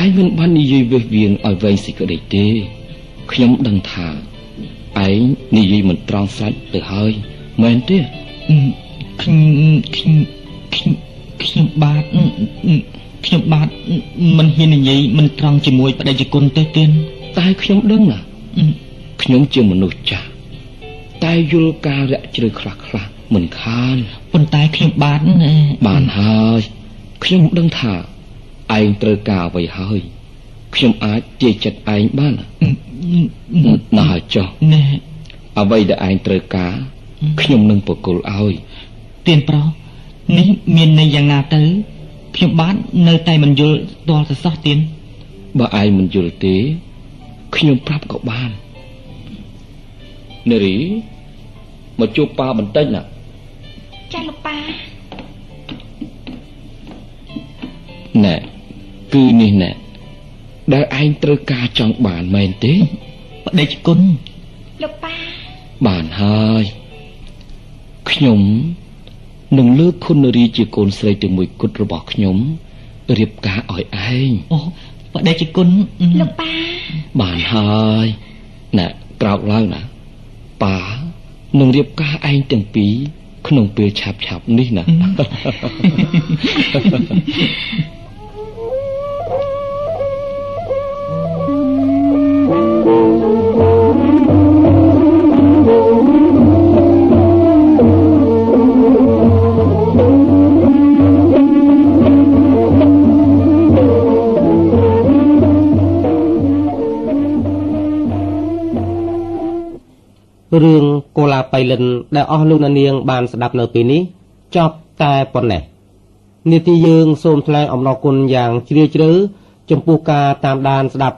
ឯងមិនបាននិយាយវេះវៀងឲ្យវែងសេចក្តីទេខ្ញុំដឹងថាឯងនិយាយមិនត្រង់សាច់ទៅហើយមែនទេខ្ញុំខ្ញុំខ្ញុំបាទខ្ញុំបាទមិនហ៊ាននិយាយមិនត្រង់ជាមួយបដិជគុណទេទេតែខ្ញុំដឹងណាខ្ញុំជាមនុស្សចាស់តែយល់ការរយៈជ្រៅខ្លះខ្លះមិនខានប៉ុន្តែខ្ញុំបាទបានហើយខ្ញុំដឹងថា ឯងត្រូវការអ្វីហើយខ្ញុំអាចទាយចិត្តឯងបានណាស់ចុះណែអ្វីដែលឯងត្រូវការខ្ញុំនឹងបកគលឲ្យទៀនប្រុសនេះមានន័យយ៉ាងណាទៅខ្ញុំបាននៅតែមិនយល់ទាល់ទៅសោះទៀនបើឯងមិនយល់ទេខ្ញុំប្រាប់ក៏បាននារីមកជួបប៉ាបន្តិចណាចាលោកប៉ាណែ គឺនេះណែដែលឯងត្រូវការចង់បានមែនទេបដិជគុណលោកប៉ាបានហើយខ្ញុំនឹងលើកគុណរីជាកូនស្រីទីមួយគត់របស់ខ្ញុំរៀបការឲ្យឯងអូបដិជគុណលោកប៉ាបានហើយណែក្រោកឡើងណាប៉ានឹងរៀបការឯងទាំងពីរក្នុងពេលឆាប់ឆាប់នេះណា រឿងកូឡាបៃលិនដែលអស់លោកនាងបានស្ដាប់នៅពេលនេះចប់តែប៉ុណ្ណេះនាទីយើងសូមថ្លែងអំណរគុណយ៉ាងជ្រាលជ្រៅចំពោះការតាមដានស្ដាប់